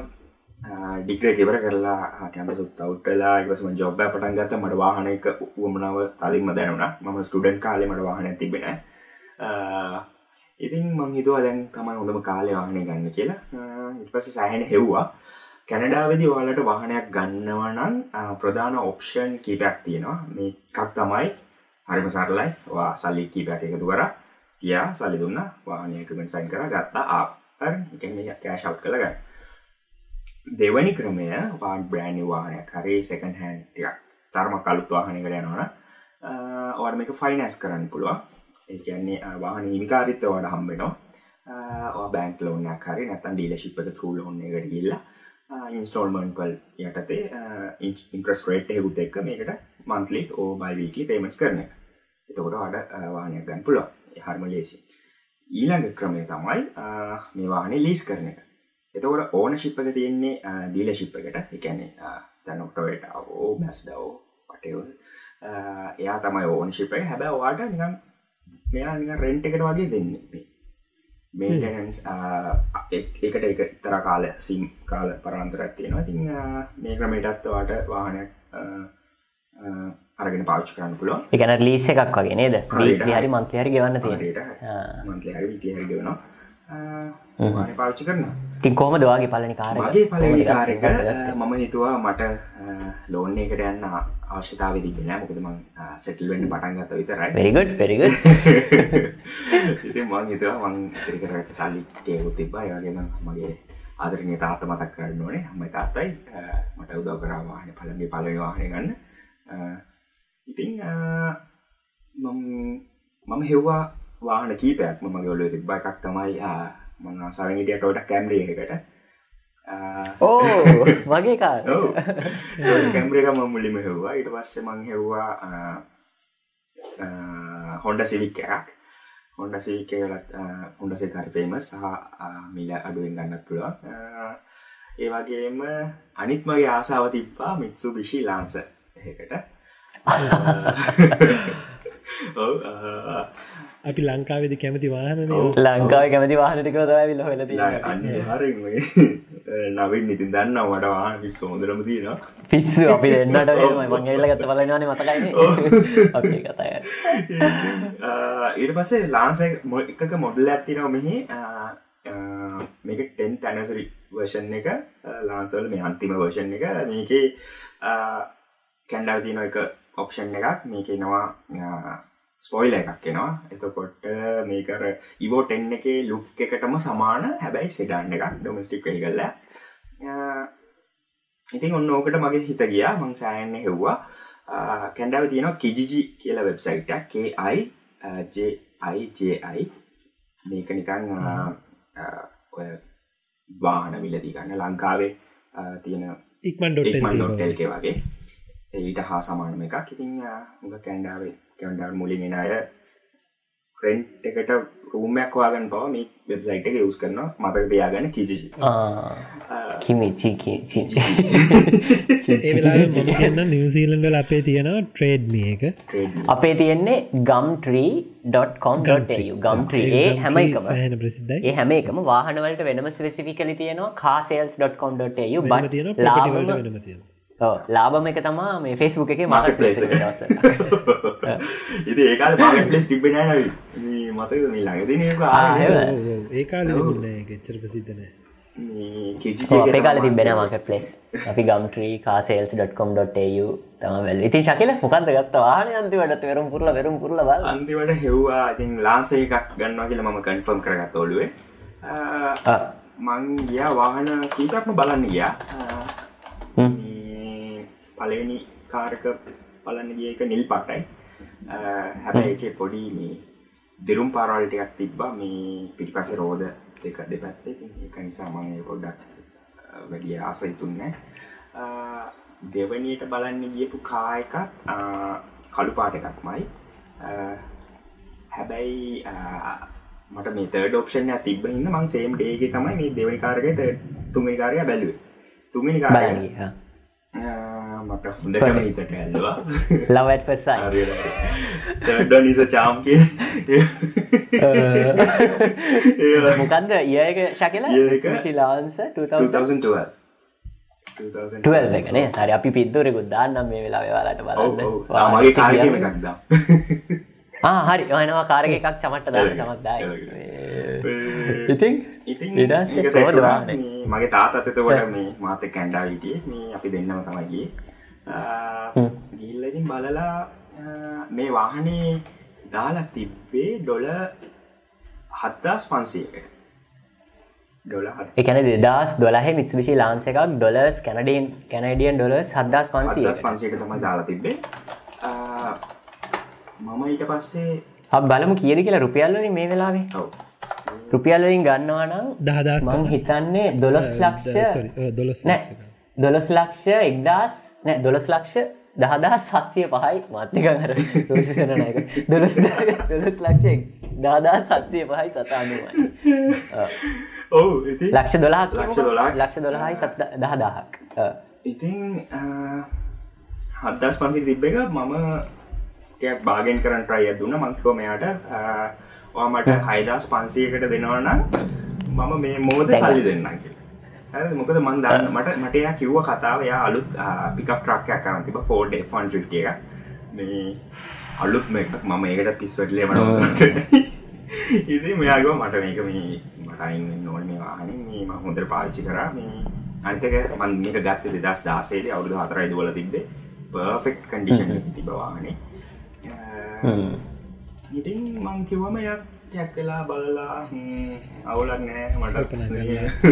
ඩික්‍රේ කෙවර කරලා කැම්ප සුත් අවට්ටලා ඉවසම ජොබ්බ පටන් ගත මට වාහනක වුවමනාව තලින්ම දැනුණ. මම ස්ටඩන් කාලෙ මට වාහන තිබෙන ඉතින් මං හිතුවා දැන් තමයි හොඳම කාලය වාහනය ගන්න කියලා. ඉපස සෑහෙන හෙව්වා. කැනඩාවදි ඔයාලට වාහනයක් ගන්නවනන් ප්‍රධාන ඔප්ෂන් කීපයක් තියෙනවා. මේකක් තමයි හරිම සරලයි. වා සල්ලි කීපයක් එකතු කර කියා සල්ලි දුන්න වාහනයකමෙන් සයින් කර ගත්තා ආ කෑශව් කළගන්න දෙවනි ක්‍රමය පාන් බ්‍රෑන්ි වාහනයක්. හරි සකන් හැන් ටියක් තරම කලුත් වාහනකට යනවන ඕට මේක ෆයිනස් කරන්න පුළුවන්. ඒන්නේ වාහන හිමිකාරිත්ත වඩ හම්බෙනවා බෑන්ක් ලෝනයක් හරි නැතන් ඩීලශිප්ක තුූ ලොන්න එකට ගිල්ලා ඉන්ස්ටෝල්මන්ටල් යටතේ ඉන්ට්‍රස් රේට් එකුත් එක්ක මේකට මන්තලි ඕ බයිවීකි පේමස් කරන එතකොට අඩ වානයක් ගන්න පුළුව හර්ම ලේසි ඊළඟ ක්‍රමය තමයි මේ වාහනේ ලීස් කරන එක. එතකොට ඕන ශිප්පක තියෙන්නේ ඩීල ශිප්පකට එකැනේ තැනොක්ටෝට ඕ මැස්ඩවෝ පටව එයා තමයි ඕන ශිප්පය හැබැ වාට නිකම් මෙයා නික රෙන්ට් එකට වගේ දෙන්න. මේටනස් එකට එක තර කාල සිම් කාල පරන්තරත් තියෙනවා. ති මේ ක්‍රමේටත් වාට වාහනයක් අරගෙන පාච් කරන්න පුළුව එකන ලීස එකක් වගේ නේද? හරි මන්තය හරි ගෙවන්න තියෙන මන්තය හරි. හරි ගෙවනවා පාච්චි කරන්න තින් කෝම දවාගේ පලනි කාර මගේ පලනි කාරක මම හිතුවා මට ලෝන්න එකට යන්න අවශ්‍යතාව තිබෙන මොකදම සැටල්වෙන්න පටන් ගත විතරයි. පෙරිගඩ් පෙරිගඩ් ඉති මං හිතුවා මං රිකරට සල්ලි ඒකුත් තිබා යගේම මගේ ආදරනය තාත්ත මතක් කරන්න ඕනේ. හම තාත්තයි. මට උදව කරවාහන පලගේ පලනි වාහන ගන්න. ඉතිං මම හෙව්වා වාහන කීපයක් මම ගොලු තිබ්බ. එකක් තමයි මං සරගටිය ටෝට කැම්රිය එකට ඕ වගේ කා (laughs) කැම්බ්‍රක ම මුලිම හෙව්වා. ඉට පස්සේ මං හෙව්වා හොන්ඩ සිවික් එකක්. හොන්ඩ සිවිකලත් හොන්ඩසේ කර ෆේමස් සහ මිල අඩුවෙන් ගන්නත් පුළුවන්. ඒ වගේම අනිත්මගේ ආසාාව තිබ්බා මිත්සු බිෂි ලාන්ස එකට අපි ලංකාවෙදි කැමති වාහන ලංකාව කැමති වාහනටික දවිල්ල හොල නවින් ඉතින් දන්න මට වාහන පිස් හොඳරම තියන පිස්සු අපි දෙන්නට (laughs) මංගේල්ල ගත්ත බලනවාන මතකයින කතය ඊට පස්සේ ලාන්ස එකක මොඩල් ඇත්තිනව මෙහි. මේක ටෙන් තැනසරි වර්ෂන් එක. ලාන්සල් මේ අන්තිම වර්ෂන් එක. මේක කැන්ඩල් තියන එක ඔප්ෂන් එකක්. මේකනවා ස්පොයිල එකක් එනවා. එතකොට මේකර ඉවෝටෙන් එක ලුක් එකටම සමාන හැබැයි සෙඩන්න එකක් ඩොමස්ටික් කල්ල ඉතින් ඔන්න ඕකට මගේ හිත ගියා. මං සෑන්න හෙව්වා. කැන්ඩාව තියෙනවා කිජිජි කියල වෙබ්සයිට් කයි ජයි මේක නිකන් ඔය වාහන විලදී ගන්න ලංකාවේ තියෙන ඉක්මන් ඩොටල්ක වගේ. ඊට හා සමානම එකක්. ඉතින් උග කැන්ඩාවේ කැන්ඩ මුලින් එන අය ෆ්‍රෙන්ට් එකට රූමයක් වාගන් පව මේ වෙබ්සයිට් එක යස් කරන මතක තියාගන්න කිජි කිමිචි ඒන්න නිවසීලන්ඩල අපේ තියෙනවා ට්‍රේඩ් මිය එක අපේ තියෙන්නේ ගම්ට්‍රී.com.tu ගම්ට්‍රී හැම එකම. ඒ හැම එකම වාහනවලට වෙනම ස්පෙසිෆිකලි තියෙනවා. කාසේල්ස්.com.tu බ තියෙන ලාබම වෙනම තියෙන ලාබම එක තමා මේ ෆෙස්බුක් (laughs) එක පලේස් දවස. ඉති ඒකාල මාගට පලෙස් තිබෙන මතක මේ ළඟදින ඒකාල ගෙච්චර ප්‍රසිද්ධනෑ අපේ කාල තිබෙන මාකට පලෙස් අපි ගම්ට්‍රී කාසේල්ස්.com.tu තම වැල් ඉති ශකල මොකන්ද ගත්ත වාහන අන්තිවට වෙරුම් පුරල වෙරුම් පුරල බල අන්තිවට හෙව්වා ඉතින් ලාසේ එකක් ගන්නවා කියලා මම කන්ෆර්ම් කරගත් ඔලුවේ මං ගියා වාහන කීපක්ම බලන්න ගියා පලවෙනි කාරක බලන්න ගිය එක නිල් පටයි හැබැ එක පොඩි මේ දෙරුම් පාරවලටයක් තිබ්බා. මේ පිටිපස රෝධ දෙක දෙපැත්තේ එක නිසා මගේ පොඩ්ඩක් වැඩිය ආසයිතුන්න දෙවනයට බලන්න ගියපු කායකත් කළු පාට එකක්මයි. හැබැයි මට මේ තර්ඩ ඔප්ෂන් තිබ ඉන්න මං සේම් ඩේගේ තමයි මේ දෙවනි කාරක තුමනි කාරය බැලුව. තුමනි කාරය මට හොඳටම හිතට ඇල්ලවා. ලවට පසයි තඩ නිස චාම් කිය. මොකන්ද ඒක ශකල? ශිලාන්ස 2012 එකනේ හරි අපි පිද්දුරෙකුත් දාන්නම් මේ වෙලා වෙවාලට බලන්න. මගේ කාරම එකක්දා (laughs) හරි. යනවා කාරක එකක් චමට්ට දාන්න. චමත්දායි (laughs) ඉතින්? මේ මගේ තාතත් එතකොට මේ මාත කැන්ඩා හිටිය. මේ අපි දෙන්නම තමයිගේ ගිල්ලකින් බලලා මේ වාහනේ දාලා තිබ්බේ ඩොල හත්දස් පන්සේකට එකන දෙදස් දොලහ මිත්විශි ලාන්ස එකක් ඩොලස් කැනඩන් කැනඩියන් ඩොලස් හදස් පන්සිය පන්සේක තමයි දාලා තිබ්බේ. ආ, මම ඊට පස්සේ බලමු කියද කියලා රුපියල්ලනි මේ වෙලාවේ. ඔව්. රුපියල්ලින් ගන්නවා නම් දහදස් මං හිතන්නේ දොළොස් ලක්ෂ දොලස් නෑ දොළොස් (laughs) (laughs) ලක්ෂ එක්දස් නෑ දොළොස් ලක්ෂ දහදා සත්සිය පහයි මත්තිකර රසිසනනයක දොළොස් දොළොස් ලක්ෂ දාදා සත්සිය පහයි සතානුවයි. ඔව්. ලක්ෂ දොලාක් ලක්ෂ දොළහක්. ලක්ෂ දොළහයි සත් දහදාහක්. ඉතින් හදස් පන්සි තිබ්බ එක මම බාගෙන් කරන්න ට්‍රයිය දුන්න. මංකෝ මෙයාට මට හයිදස් පන්සයකට දෙනවනම් මම මේ මෝද සල්ලි දෙන්න කිය මොකද මන් දන්න මට මටයා කිව්ව කතාව යා අලුත් පිකක් ට්‍රක්යක් කරන්න තිබ ෆෝඩ ෆන් ිටිය එක. මේ අලුත් මේ එකක් මම ඒකට පිස්වටලේ මට ඉති මෙයාගව මට මේක මේ මටයින් නොල් මේ වාහන. මේ ම හොඳර පාච්චි කරා. මේ අනිතක මන් මේක ගත්ත දෙදස් දාසේද අවුදු හතරයි දුවල තිබේ පර්ෆෙක්් කඩිෂන් තිබවානේ ඉතින් මං කිව්වම යක් කලා බලලා හ්ම්, අවුලක් නෑ මට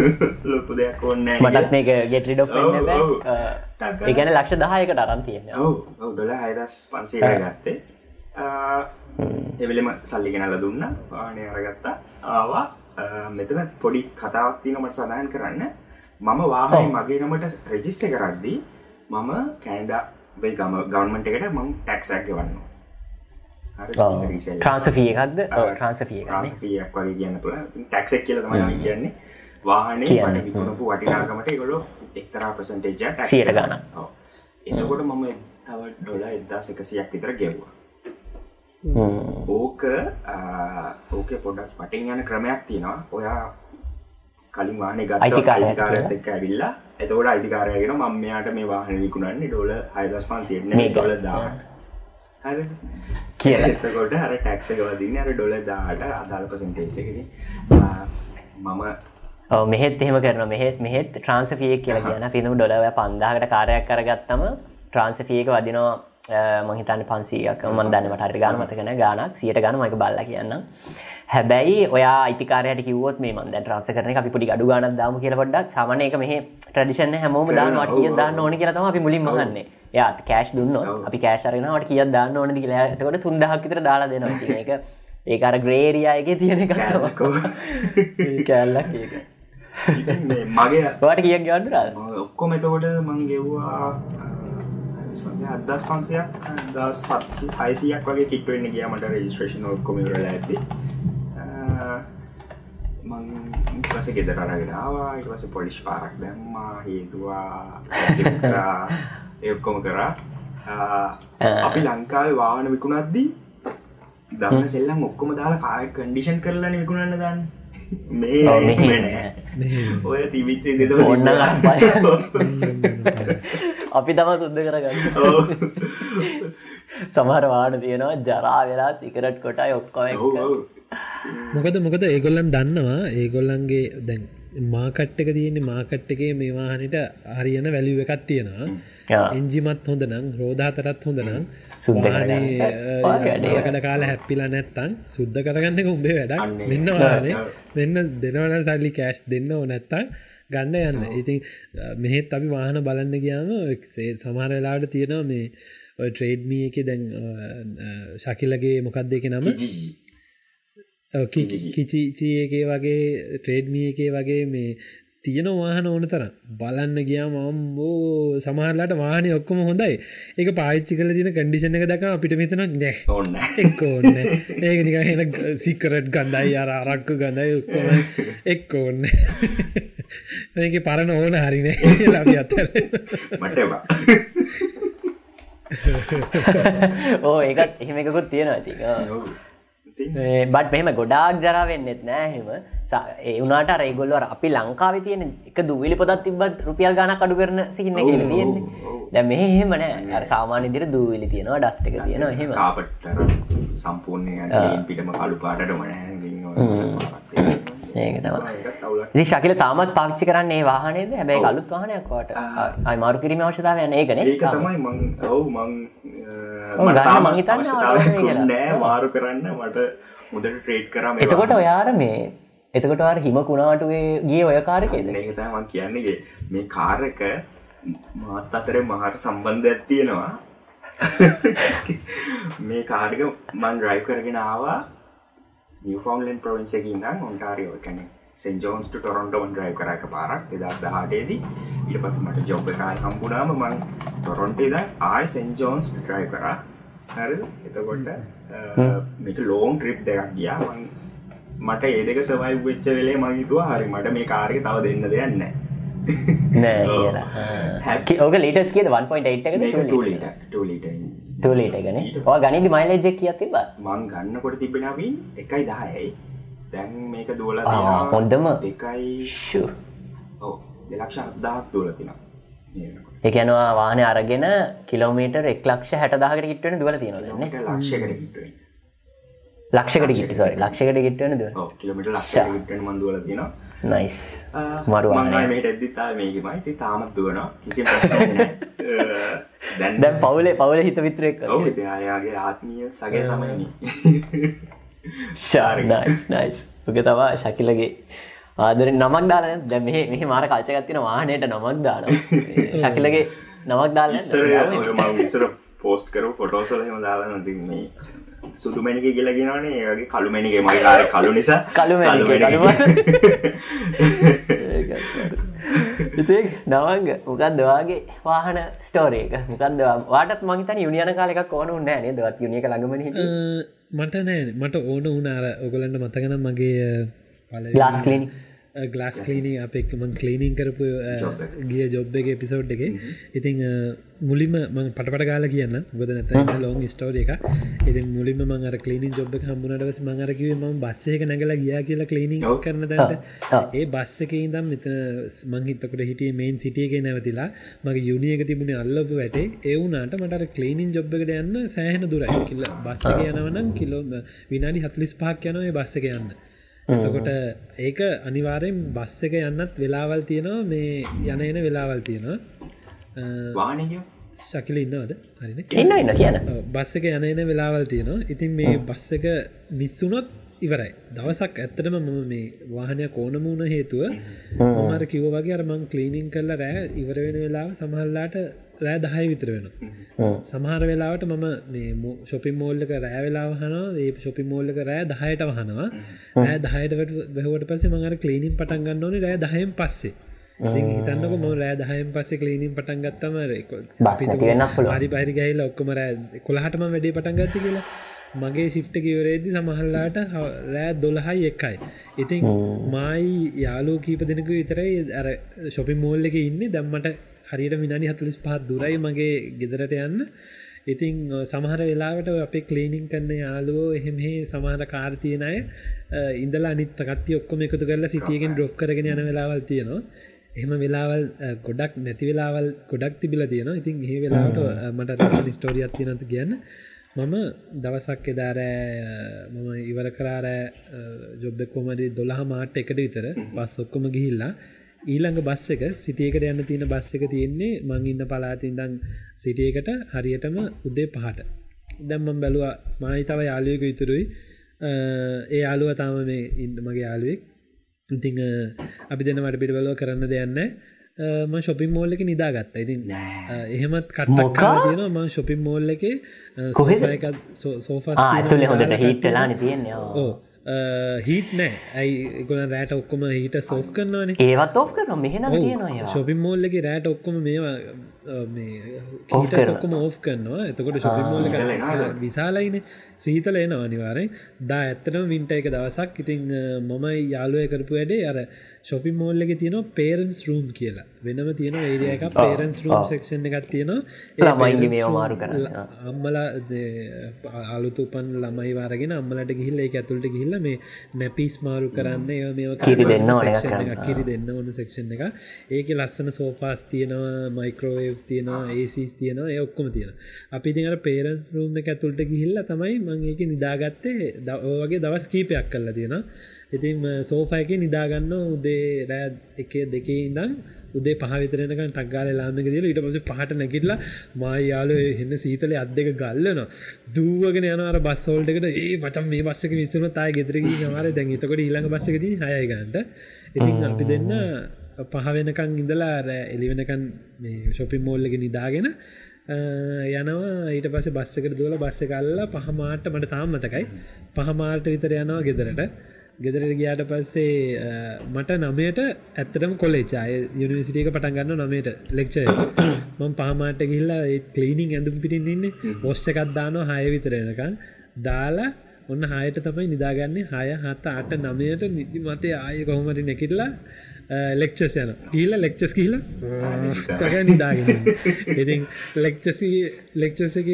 (laughs) ලොපු දෙයක් ඕන්න මටත් මේක ගෙටරිඩ. එකන ලක්ෂ දහයකට අරන් තියෙන ඔව ඔව ඩොල හයදස් පන්සේ ගත්තේ. එවෙලෙම සල්ලි ගෙනල දුන්න පානය අරගත්තා. ආවා. මෙතන පොඩි කතාවක් තිනමට සඳහන් කරන්න. මම වාහයි මගේ නමට රෙජිස්ට කරද්දී මම කෑන්ඩා ගම ගවන්මට එකට මං ටැක්සක් වන්න ට්‍රන්සෆිය එකක්ද? ට්‍රන්සෆිය එකන්නේ ට්‍රන්ස්ෆියක් වගේ කියන්න තුළ ටැක්සක් කියල තමයි කියන්නේ. වාහනේ විකුණපු වටිනාකමට ගොලො එක්තරා ප්‍රසන්ටේජ සියයට ගණන්. එතකොට මම තව ඩොල එදදාස එකසියක් විතර ගෙව්වා. ඕක ඕක පොඩක් පටින් යන ක්‍රමයක් තියෙනවා. ඔයා කලින් වානේ කියලා. එක්ක ඇවිල්ලා. එතකොට අයිතිකාරයගෙන මම මෙයාට මේ වාහන විකුණන්නේ ඩොල හයදස් මේක. ඩොල දාන්න හරි (laughs) එතකොට අර ඩොල දාට අදාළ පසන්ටේච්චකෙන මම මෙහෙත් එහෙම කරන මෙහෙත් මෙහෙත් ට්‍රන්සෆියක් කියලා කියන පිනම ඩොලව පන්දාහකට කාරයක් කරගත්තම ට්‍රන්සෆියක වදිනවා මහිතන්න පන්සීයක්. මන්දන්න මට ගාන මතකන ගානක් සියට ගන මක බල්ල කියන්න හැබැයි ඔයා අයිතිකාරයට කිවොත් මේ මන්ද ට්‍රන්ස කරන අපි පොඩි අඩු ගානක් දාම කියල පොඩ්ඩක්. සමන එක මෙහ ට්‍රඩිෂන හැමෝම දාන්නට කිය දාන්න ඕන කියලතම අපි මුලින් මහන්නේ යාත් කෑශ් දුන්න අපි කෑශරනට කිය දාන්න ඕන කියලටකොට තුන්දහක් විතර දාලා දෙනවා එක. ඒකර ග්‍රේරියයගේ තියෙන කෑල්ලකෝ. කැල්ලක් මගේ වට කිය ගන්නරද ඔක්කොම එතකොට මං ගෙව්වා අදස් පන්සයක් දස් පත්සි හයිසියක් වගේ කිට්වෙන්න ගිය මට රෙජිස්ට්‍රේෂන් ඔක්කොමිරල ඇති මං පස ගෙදර අරගෙනවා ඉටවස පොලිෂ් පාරක් දැම්මා හේතුවා ඒකොම කරා. ආ, අපි ලංකාවේ වාහන විකුණත්දී දන්න සෙල්ලම් ඔක්කොම දාලා කාය කන්ඩිෂන් කරලන විකුණන්න දන්න. (laughs) මේ. ඔය තිවිච්ච ඔන්න (laughs) අපි තම සුද්ද කරගන්න. සමහර වාන තියෙනවා ජරා වෙලා සිකරට් කොටයි ඔක්කොම එක්ක. මොකද මොකද ඒගොල්ලන් දන්නවා ඒගොල්ලන්ගේ දැන් මාකට්ටක තියෙන්නේ මාකට් එකේ මේ වාහනට හරියන වැලිුව එකක් තියෙනවා. එන්ජිමත් හොඳ නම් රෝධාතරත් හොඳ නම් සුද්ද කරගන්න. ඔය වැඩේ. කට කාල හැප්පිලා නැත්තං සුද්ධ කරගන්න උඹේ වැඩක්. මෙන්න වානේ මෙන්න දෙනවන සල්ලි කෑශ් දෙන්න ඕනැත්තං ගන්න යන්න ඉතින් මෙහෙත් අපි වාහන බලන්න ගියාම සේ සමහර වෙලාට තියෙනවා මේ ඔය ට්‍රේඩ්මිය එක දැන් ශකිලගේ මොකක්ද එක නම කිචි. කිචිචී එකේ වගේ ට්‍රේඩ්මිය එකේ වගේ මේ තියෙන වාහන ඕන තර බලන්න ගියා මම්බෝ සමහරලාට වාහනය ඔක්කොම හොඳයි. ඒක පාච්චි කල තින කඩිෂන එක දක අපිට මෙතන නෑ. ඔන්න එක් ඕන්න ඒක නික එන සිකරට් ගඳයි අර අරක්කු ගඳයි ඔක්කොම එක් ඕන්න මේක පරණ ඕන හරිනේ ලබි අත්තර මට ඕ ඒකත් එහෙම එකකුත් තියෙනවා ඉතින්. ආ. ඒ, බට් මෙහෙම ගොඩාක් ජරා වෙන්නෙත් නෑ හෙම ඒ වුණට රේගොල්ල අපි ලංකාව තියෙන එක දූවිලි පොදත් තිබත් රුපියල් ගන කඩු කරන සිහින්න කියල තියෙන්නේ. දැ මෙහ එහෙම නෑ. සාමාන්‍ය දිර දූවිලි තියෙනවා ඩස්ට එක තියෙනවා එහෙම. කාපට්ට සම්පූර්ණය පිටම කළු පාටට මන ඒක තම. ඉති ශකිල තාමත් පාච්චි කරන්නේ වාහනේද? හැබැයි අලුත් වාහනයක් කොට අයි මාරු කිරීම අවශ්‍යතාව යන ඒකනේ ඒක තමයි මං ඔව් මං ගන්න මං හිතන්නේ ආවද කියලා. නෑ මාරු කරන්න. මට මුදට ට්‍රේඩ් කරම එතකොට ඔයාර මේ එතකොට අර හිම කුණාටුවේ ගිය ඔය කාරකේද ඒකතමන් කියන්නේ. මේ කාරක මාත් අතර මහට සම්බන්ධයක් තියෙනවා. (laughs) මේ කාරක මන් රයි් කරගෙන ආවා නිවෆෝම්ලන් ප්‍රවින්සකින්න ඔන්ටාරියෝ කැන සෙන්ජෝන්ස්ට ටොරොන්ට වන් ්‍රයි් කරක පාරක් එදා දහටේදී ඉට පස මට ජොබ් එකයි හම්බුනාම මං ටොරොන්ටේද ආය සෙන්ජෝන්ස් ට්‍රයි කරා හරි එතකොට මේක ලෝන් ට්‍රිප් දෙයක් ගියා මට ඒදක සවයි වෙච්ච වෙලේ මහිතුවා හරි මට මේ කාරක තව දෙන්න දෙයන්න නෑ Happy. ඕක ලීටස් කියද 1.8 මේක එක ටූලීට ගැන ගනිදි මයිලජ්ජ කිය තිබ මං ගන්නකොට තිබෙනවින් එකයි දහයයි. දැන් මේක දුවල. දෙකයි. ඔව දෙලක්ෂ අදහත් දුවල තින එකනවා වාහන අරගෙන කිලෝමීට එක් ලක්ෂ හැට දාහකට කිට්ටන දුවල තියෙනවන්න ලක්ෂයකට කිටුවෙන් ලක්ෂකට කිට සොරි ලක්ෂකට කිට්ටන දුව කිලමිට ලක්ෂ ටන මන්දුවල තින නයිස් මරු වාහනය. මේට ඇදදිතා මේකමයි. ති තාමත් දුවන කිසි (laughs) දැන් දැන් පවුලේ පවුල හිත විතරෙක් ඔව අයාගේ ආත්මීය සගේ තමයි නයිස් නයිස් උක තවා ශකිලගේ ආදර නමක් දාලන දැ මෙහ මෙහි මාර කල්චගත්තින වාහනයට නමක් දාන ශකිලගේ (laughs) නමක් දාල ඉස්සර පෝස්ට කරු ෆොටෝසලම දාලා නොති සුදුමැනික කියලගෙනනේ ඒගේ කළුමැනිගේ මගේ කලු නිසා. කළුමැණික. ඉති නවංග මොකක් දවාගේ වාහන ස්ටෝරේක මොකක්ද වාටත් මහිතන යුනියන කාලෙක් ඕන නෑ දවත් යුනිියක ළඟමන හිට මට නෑ. මට ඕන උනාර ඔගලන්ට මතකන මගේ ගලාස් කලිනි ගලාස් කලීනී අපෙක් මං කලීනින් කරපු. ගිය ජොබ් එක එපිසෝඩ් එක. ඉතිං මුලිම මං පටපට කාල කියන්න. ගොද නැත ලොන් ස්ටෝර එක ඉති මුලිම මං කලීනින් ජොබ් හම්බුණටවස මංරකිව ම බස්සයක නැගල ගියා කියලා කලීනිං. කරන. තැට ඒ බස්ස එක ඉදම් මෙත මංහිතකට හිටිය මේන් සිටියක නැවතිලා. මගේ යුනියක තිබුණේ අල්ලපු වැටේ. ඒවුනාට මට කලීනින් ජොබ් එකට යන්න සෑහන දුරයි. කිල්ල බස්සක යනවනම් කිලෝ විනාඩි හත්ලිස් පහක් යනව බස්සක යන්න එතකොට ඒක අනිවාරයෙන් බස් එක යන්නත් වෙලාවල් තියෙනවා මේ යන එන වෙලාවල් තියෙනවා. වානය ශකිල ඉන්නවද? හරින. ඉන්න ඉන්න කියන. බස් එක යන එන වෙලාවල් තියෙනවා. ඉතින් මේ බස් එක මිස්සුනොත් ඉවරයි. දවසක් ඇත්තටම මම මේ වාහනය කෝනමුණ හේතුව මර කිව වගේ අරමං කලීනිින් කරලා රෑ ඉවර වෙන වෙලාව සමහල්ලාට රෑ දහය විතර වෙන සමහර වෙලාවට මම මේ ශොපි මෝල්ලක රෑ වෙලා හනවා ඒ ශොපි මෝල්ලක රෑ දහයට වහනවා රෑ දහයට වැහවට පසේ මඟර කලීනිින් පටන් ගන්න ඕනේ රෑ දහයෙන් පස්සේ. හිතන්නක ම රෑ දහයෙන් පස්සේ කලීනිින් පටන් ගත්තම. හරි පහරි ගහිල ඔක්කොම රෑ කොළහටම වැඩේ පටන් ගත්ති කියලා. මගේ ශිප්ට කිවරේදදි සමහල්ලාට රෑ දොළහයි එක්කයි ඉතින් මයි යාලෝ කීප දෙනක විතරයි අර ශොපි මෝල්ල එක ඉන්න. දම්මට හරියට මිනි හතුලිස් පහත් දුරයි මගේ ගෙදරට යන්න. ඉතිං අ, සමහර වෙලාවට අපේ කලීනිින් කරන්න යාලුවෝ එහෙමෙ සමහර කාර්තියනය ඉඳලා අනිත් කට්ටිය ඔක්කොම එකතු කරලා සිටියගෙන් ඩොක් කරගෙන යන වෙලාවල් තියෙනවා. එහම වෙලාවල් අ, ගොඩක් නැති වෙලාවල් ගොඩක් තිබිල තියෙනවා. ඉතින් ඒ වෙලාවට අ, මට රසන ස්ටෝරියත් තියෙනත කියන්න. මම දවසක් එදාරෑ මම ඉවර කරාරෑ ජොබ්බ කොමඩි දොළහ මාට එකට විතර. බස් ඔක්කොම ගිහිල්ලා. ඊළඟ බස් එක සිටියකට යන්න තියෙන බස් එක තියෙන්නේ මං ඉන්න පලාතින්දං සිටියකට හරියටම උදේ පහට. දැම්මම් බැලවා මයි තව යාලයක ඉතුරුයි. ඒ යාලුව තාම මේ ඉන්න මගේ යාලුවෙක් ඉතිං අපි දෙනවට පිටිවලෝ කරන්න දෙයන්න ම ශොපින් මෝල්ලක නිදාගත්ත. ඉතින් එහෙමත් කටක්? තියෙන ම ශොපින් මෝල්ල එක ඇතුලේ හොඳට හිටලා තියන්නේ. ඕ හිට නෑ ඇයි ගොල රෑට ඔක්කොම හිට සෝෆ් කරනවානේ? ඒවත් ඔෆ් කරන මෙහෙන තියෙනවා ශොපින් මෝල්ලගේ රෑට ඔක්කොම මේවා කීට. ඔක්කොම ඕෆ් කරනවා. එතකොට එනවා. විශාලයින සීතල එන අනිවාරෙන් දා ඇත්තනම වින්ට එක දවසක්. ඉතිං මම යාලුවය කරපු වැඩේ අර ශොපින් මෝල්ලක තියෙනවා පේරන්ස් රූම් කියලා. වෙනම තියෙන ඒරිය එක පේරන්ස් රූම් සක්ෂන් එකක් තියෙනවා. මාරු කරන්න. ල- අම්මලා අලුතු උපන් ළමයි වාරගෙන අම්මලට ගිහිල්ල එක ඇතුළට ගිහිල්ල මේ නැපිස් මාරු කරන්න ඒ මේ කිරි දෙන්න ඕන. කිරි දෙන්න ඕන සෙක්ෂන් එක ඒක ලස්සන සෝෆාස් තියෙනවා මයිකරෝය මයික්‍රවස් තියෙනවා ඒසිස් තියෙනවා ඒ ඔක්කොම තියෙන අපි තිර පේරන්ස් රූම් එක ඇතුළට ගිහිල්ල තමයි මං ඒක නිදාගත්තේ. වගේ දවස් කීපයක් කල්ලා තියෙන ඉතින් සෝෆයක නිදාගන්න උදේ රෑ එක දෙකේ ඉඳම් උදේ පහවිතරනක ටක්ගාල ලාමක දිල ඉට පස පහට නැකිටලා මයාලු එන්න සීතලේ අත් දෙක ගල්ලන දූවගෙන යනර බස්සෝල්ටකට ඒ මචම් මේ බස්සක විසම තායි ගෙතරකි මර දැන් එතකොට ඊළඟ බස්සකති හයගන්නට ඉතින් අපි දෙන්න පහ වෙනකං ඉඳලා එලිවෙනකන් මේ ශොපි මෝල්ලක නිදාගෙන යනවා. ඊට පස බස්සකට දුවල බස්ස කල්ලා පහමාට මට තාම් මතකයි. පහමාට විතර යනවා ගෙදරට. ගෙදරට ගියාට පස්සේ මට නමයට ඇත්තටම කොලෙචාය යුනිසිටියක පටන් ගන්න නමයට ලෙක්ෂය මං පහමාට ගිල්ලා ඒ කලීනිින් ඇඳුම් පිටින් ඉන්න. ඔස්්චකත් දානවා හය විතරෙනකම් දාලා ඔන්න හයට තමයි නිදාගන්නේ. හය හත අට නමයට නිති මතය ආය කොහොමට නැකිටලා ලෙක්චස් යන කියීල ලෙක්චස් කියල කර නිදාගෙන ඉතින් ලෙක්චසි ලෙක්චසක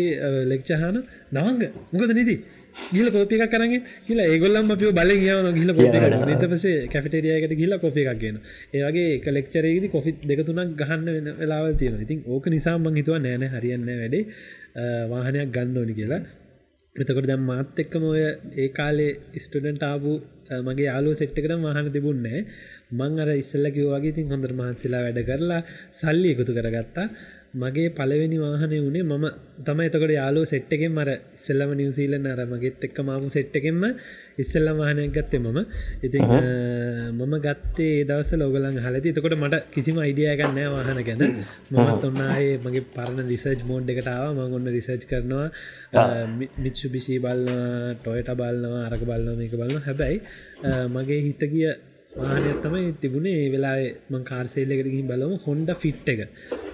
ලෙක්චහන නවංග. මොකද නිදී? ගිල කෝපික කරන්න කියලා ඒගොල්ලම් අපිය බල යන ගිල පොට නත පසේ කැෆිටරියයකට ගිල්ල කොපි එකක් කියන ඒවගේ කලෙක්චරේද කොෆි දෙකතුනක් ගහන්න වෙන වෙලාවල් තියෙන ඉතින් ඕක නිසාම හිතුව නෑන හරියන්න වැඩේ. වාහනයක් ගන්න ඕනි කියලා. එතකොට දැම් මාත් එක්කම ඔය ඒ කාලේ ස්ටඩන්ට ආපු මගේ යාලෝ සෙට්ටකට මහන තිබුන්නෑ මං අර ඉස්සල්ල කිව්වාගේ තින් හොඳර මහන්සිලා වැඩ කරලා සල්ලි එකතු කරගත්තා. මගේ පලවෙනි වාහනය වනේ මම තම එතකට යාලෝ සෙට්ටකෙන් මර ඉස්සල්ලම නිවසීලන අර මගේත් එක්ක මාපු සෙට්ටකෙන්ම ඉස්සල්ල වාහනයක් ගත්තේ මම. ඉතින් මම ගත්තේ දවස ලෝගලන් හලති තකොට මට කිසිම අයිඩියගන්න නෑ වාහන ගැන. මමත් ඔන්නායේ මගේ පරණ රිසර්ජ් මෝඩ් එකටාව මං ඔන්න රිසර්ච් කරනවා. මිත්සු බිසි බලන්න ටොයට බලන්නවා අරක බලන්න මේක බලන්න හැබැයි මගේ හිත ගිය වාහනයක් තමයි තිබුණේ. ඒ වෙලා මං කාර්සේල්ලකට ගිහින් බලම. හොන්ඩ ෆිට් එක.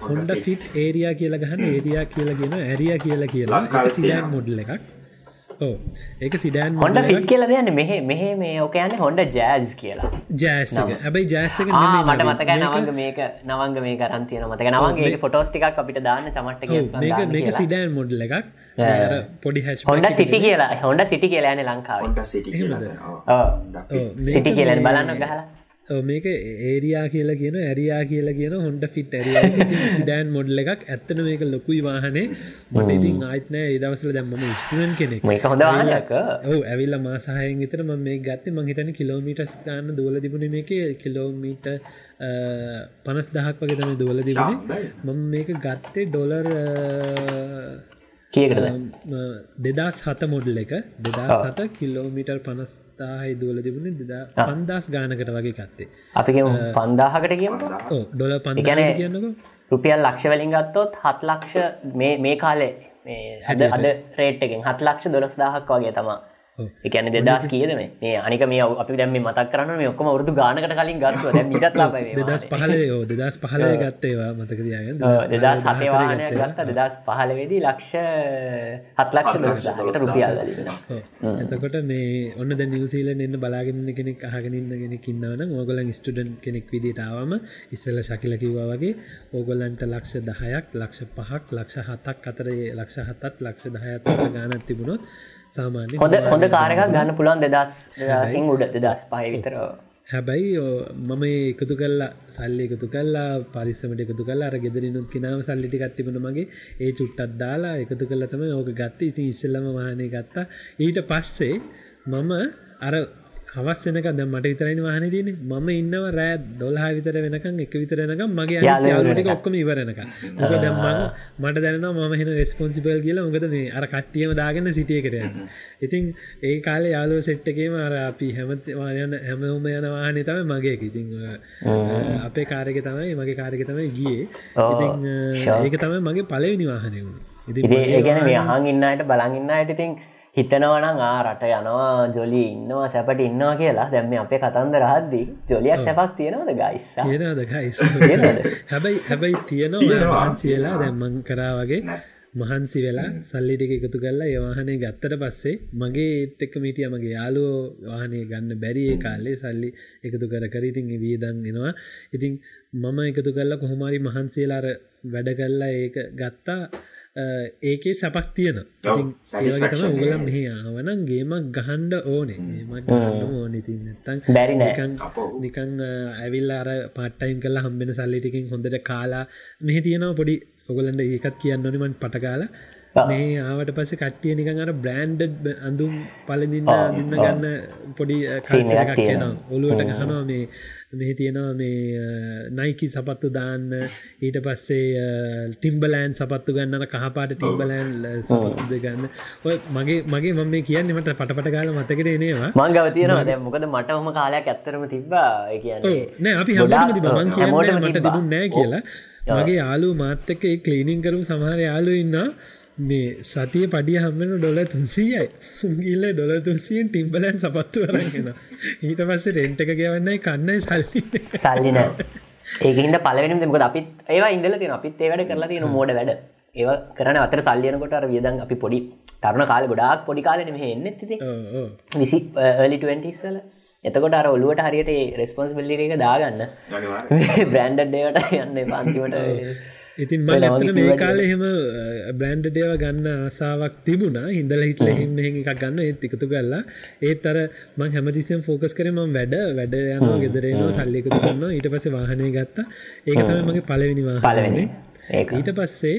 හොන්ඩ ෆිට් ඒරයා කියලා ගහන්න ඒරයා කියලා ගෙන ඇරිය කියලා කියලා. එක සිඩන් මොඩ්ල එකක් ඒක සිඩන් හොන්ඩ ෆිට් කියල දයන්න මෙහ මෙහ මේ ඕකයන්න හොන්ඩ ජෑස් කියලා. ජෑස් හැබයි ජෑසක මට මතක නවංග මේක නවංග මේ කරන්තියන මතක නවන්ගේ ෆොටෝස්ටිකක් අපිට දාන්න චමට්ට මේක මේක සිඩන් මොඩ්ල එකක්. පොඩි හැ හොන්ඩ සිටි කියලා හොන්ඩ සිටි කියලාන ලංකාව. සිටි කියලන බලන්න ගහලා මේක ඒරයා කියලා කියන ඇරයා කියලා කියන හොන්ඩ ෆිට් සිඩෑන් මොඩ්ල එකක්. ඇත්තන මේක ලොකුයි වාහනේ. මට ඉතින් ආයිත්නෑ ඒදවසල දැම්ම ස්ටන් කෙනෙක්. මේක හොඳ ඔව ඇවිල්ල මාසාහයෙන් විතර ම මේ ගත්ත. මහිතන කිලෝමීටස් ගන්න දුවල තිබුණ මේක. කිලෝමීට පනස් දහක් වගේ තම දුවල තිබුණේ. මම මේක ගත්තේ ඩොලර් කියකට දෙදස් හත මොඩල් එක. දෙදා සත කිලෝමිටර් පනස්ථාහයි දුවල තිබුණ දෙදා පන්දස් ගානකට වගේ කත්තේ. අපි පන්දාහකට කියම? ඩොල පන්ගන කියන්නක. රුපියල් ලක්ෂ වලින් ගත්තොත් හත් ලක්ෂ මේ කාලේ හද අද රේට්ටකින් හත් ලක්ෂ දොළස් දාහක් වගේ තමා එකන දෙදස් කියද මේ? අනික මේ අපි දැම මතක් කරන්න මේ ඔක්කම වරුදු ගානකට කලින් ගත්ව දැ මිටත් දෙදස් පහලේ දෙදස් පහලය ගත්තේවා මතකදයාගෙන දෙදස් සතවානය ගත්ත. දෙදස් පහලවෙදී ලක්ෂ හත් ලක්ෂ දොස්දාකට රුපියල් එතකොට මේ ඔන්න ද නිවසීල එන්න බලාගන්න කෙනෙක් අහගෙනන්න කෙනෙ කින්නවන ඕගොලන් ස්ටඩන් කෙනෙක් විදිටාවම ඉස්සල ශකිල කිව්වා වගේ ඕගොල්ලන්ට ලක්ෂ දහයක් ලක්ෂ පහක් ලක්ෂ හතක් අතරේ ලක්ෂ හතත් ලක්ෂ දහයත් ගානත් තිබුණොත් සාමාන්‍ය හොඳ හොඳ කාරකක් ගන්න පුළුවන් දෙදස් හිං උඩ දෙදස් පහය විතර. හැබැයි මම එකතු කල්ලා සල්ලි එකතු කල්ලා පරිස්සමට එකතු කල්ලා අර ගෙදරනුත් කිනාව සල්ලිටි ගත්තිබුණ මගේ. ඒ චුට්ටත් දාලා එකතු කල්ලතම ඕක ගත්ත. ඉති ඉස්සල්ලම වානය ගත්තා. ඊට පස්සේ මම අර හවස් වෙනක ද මට විතරයින වාහන තියන ම ඉන්නව රෑ දොල්හා විතර වෙනකම් එක විතරනකම් මගේ යාලට ඔක්කම ඉවරනක මොක දම්මං මට දැන ම හෙන රෙස්පොන්සිබල් කියලා මොකද මේ අර කට්ටියම දාගන්න සිටියකට ඉතින් ඒ කාලේ යාලෝ සෙට්ටකේම අර අපි හැමතවායන හැමෝම යන වාහන තම මගේ ඉතින් අපේ කාරක තමයි මගේ කාරක තමයි ගියේ. ඒක තමයි මගේ පලවෙනි වාහනය වුණ. ඉති ගැන මේ අහන් ඉන්නයට බලඟන්නයට ඉතින් හිතනවනම් ආ රට යනවා ජොලි ඉන්නවා සැපට ඉන්නවා කියලා. දැම්ම අපේ කතන්ද රහද්දී ජොලියක් සැපක් තියෙනවද ගයිස් තියෙනද ගයිස් හැබැයි හැබැයි තියෙනවා. වහන්සියලා දැම්මං කරා වගේ මහන්සි වෙලා සල්ලිටික එකතු කරලා ඒවාහනේ ගත්තට පස්සේ මගේ ඒත් එක්ක මීටිය මගේ යාලුව වාහනේ ගන්න බැරිඒ කාලේ සල්ලි එකතු කර කරීතින් වීදන් එනවා. ඉතින් මම එකතු කරලා කොහොමරි මහන්සේලාර වැඩ කල්ලා ඒක ගත්තා ඒකේ සැපක් තියෙන. ඒවගේ තම උගලම් මෙහ ආවනන් ගේමක් ගහන්ඩ ඕනේ. මට ඕන. ඉතින් නැත්තන් බැරිනකන් නිකං ඇවිල් අර පටයින් කල්ලා හම්බෙන සල්ලිටිකින් හොඳට කාලා මෙහි තියෙනව පොඩි. ඔගොලන්ට ඒකත් කියන්න ඕනිමන් පටකාල මේ ආවට පස කට්ටිය නිකන් අර බ්‍රන්ඩ් අඳුම් පලදින්න දින්න ගන්න පොඩි කල්චරක් කියනවා ඔළුවට ගහනවා මේ මෙහි තියෙනවා මේ නයිකි සපත්තු දාන්න. ඊට පස්සේ ටිම්බලෑන් සපත්තු ගන්නන කහපාට ටිම්බලෑන් සපත්තුද ගන්න. ඔය මගේ මගේ මම මේ කියන්න මට පටපට කාල මතකට එනවා. මංගව තියෙනවා දැ මොකද මට හොම කාලයක් ඇත්තරම තිබ්බා. කියන්නේ නෑ අපි හමෝට තිබ මං කියන්න මට තිබුණ නෑ කියලා. මගේ යාලු මාත්තක කලීනිින් කරු සමහර යාලු ඉන්නා මේ සතිය පඩිය හම්මෙන ඩොල තුන්සීයයි. ගිල්ල ඩොල තුන්සියෙන් ටිම්බලන් සපත්තු කරගෙන ඊට පස්සේ රෙන්ට් එක ගවන්නයි කන්නයි සල්ලි. සල්ලින ඒකහින්ද පලවෙනම් දෙමක අපිත් ඒවා ඉඳල තින අපිත් ඒවැඩ කරලා තියෙන මෝඩ වැඩ. ඒව කරන අතර සල්ලියනකොට අර වියදන් අපි පොඩි තරුණ කාල ගොඩාක් පොඩි කාලන මෙහ එන්න ති විසි ලි එතකොට අර ඔලුවට හරියට රෙස්පොන්ස් බිල්ලි එක දාගන්න. බ්‍රන්ඩ් ඩේවට (laughs) යන්න පන්තිමට ඉතින් මල් ඇතන මේ කාල එහෙම බ්‍රන්ඩ්ඩේව ගන්න ආසාාවක් තිබුණා. හිදල හිටල එහෙම එකක් ගන්න ඒත් එකතු කල්ලා ඒත් අර මං හැමතිසියම් ෆෝකස් කරම වැඩ වැඩ යනවා ගෙදරේනවා සල්ලිකුතු කරන්න ඊට පස වාහනය ගත්තා. ඒක තම මගේ පලවෙනිවා පලවෙනි ඊට පස්සේ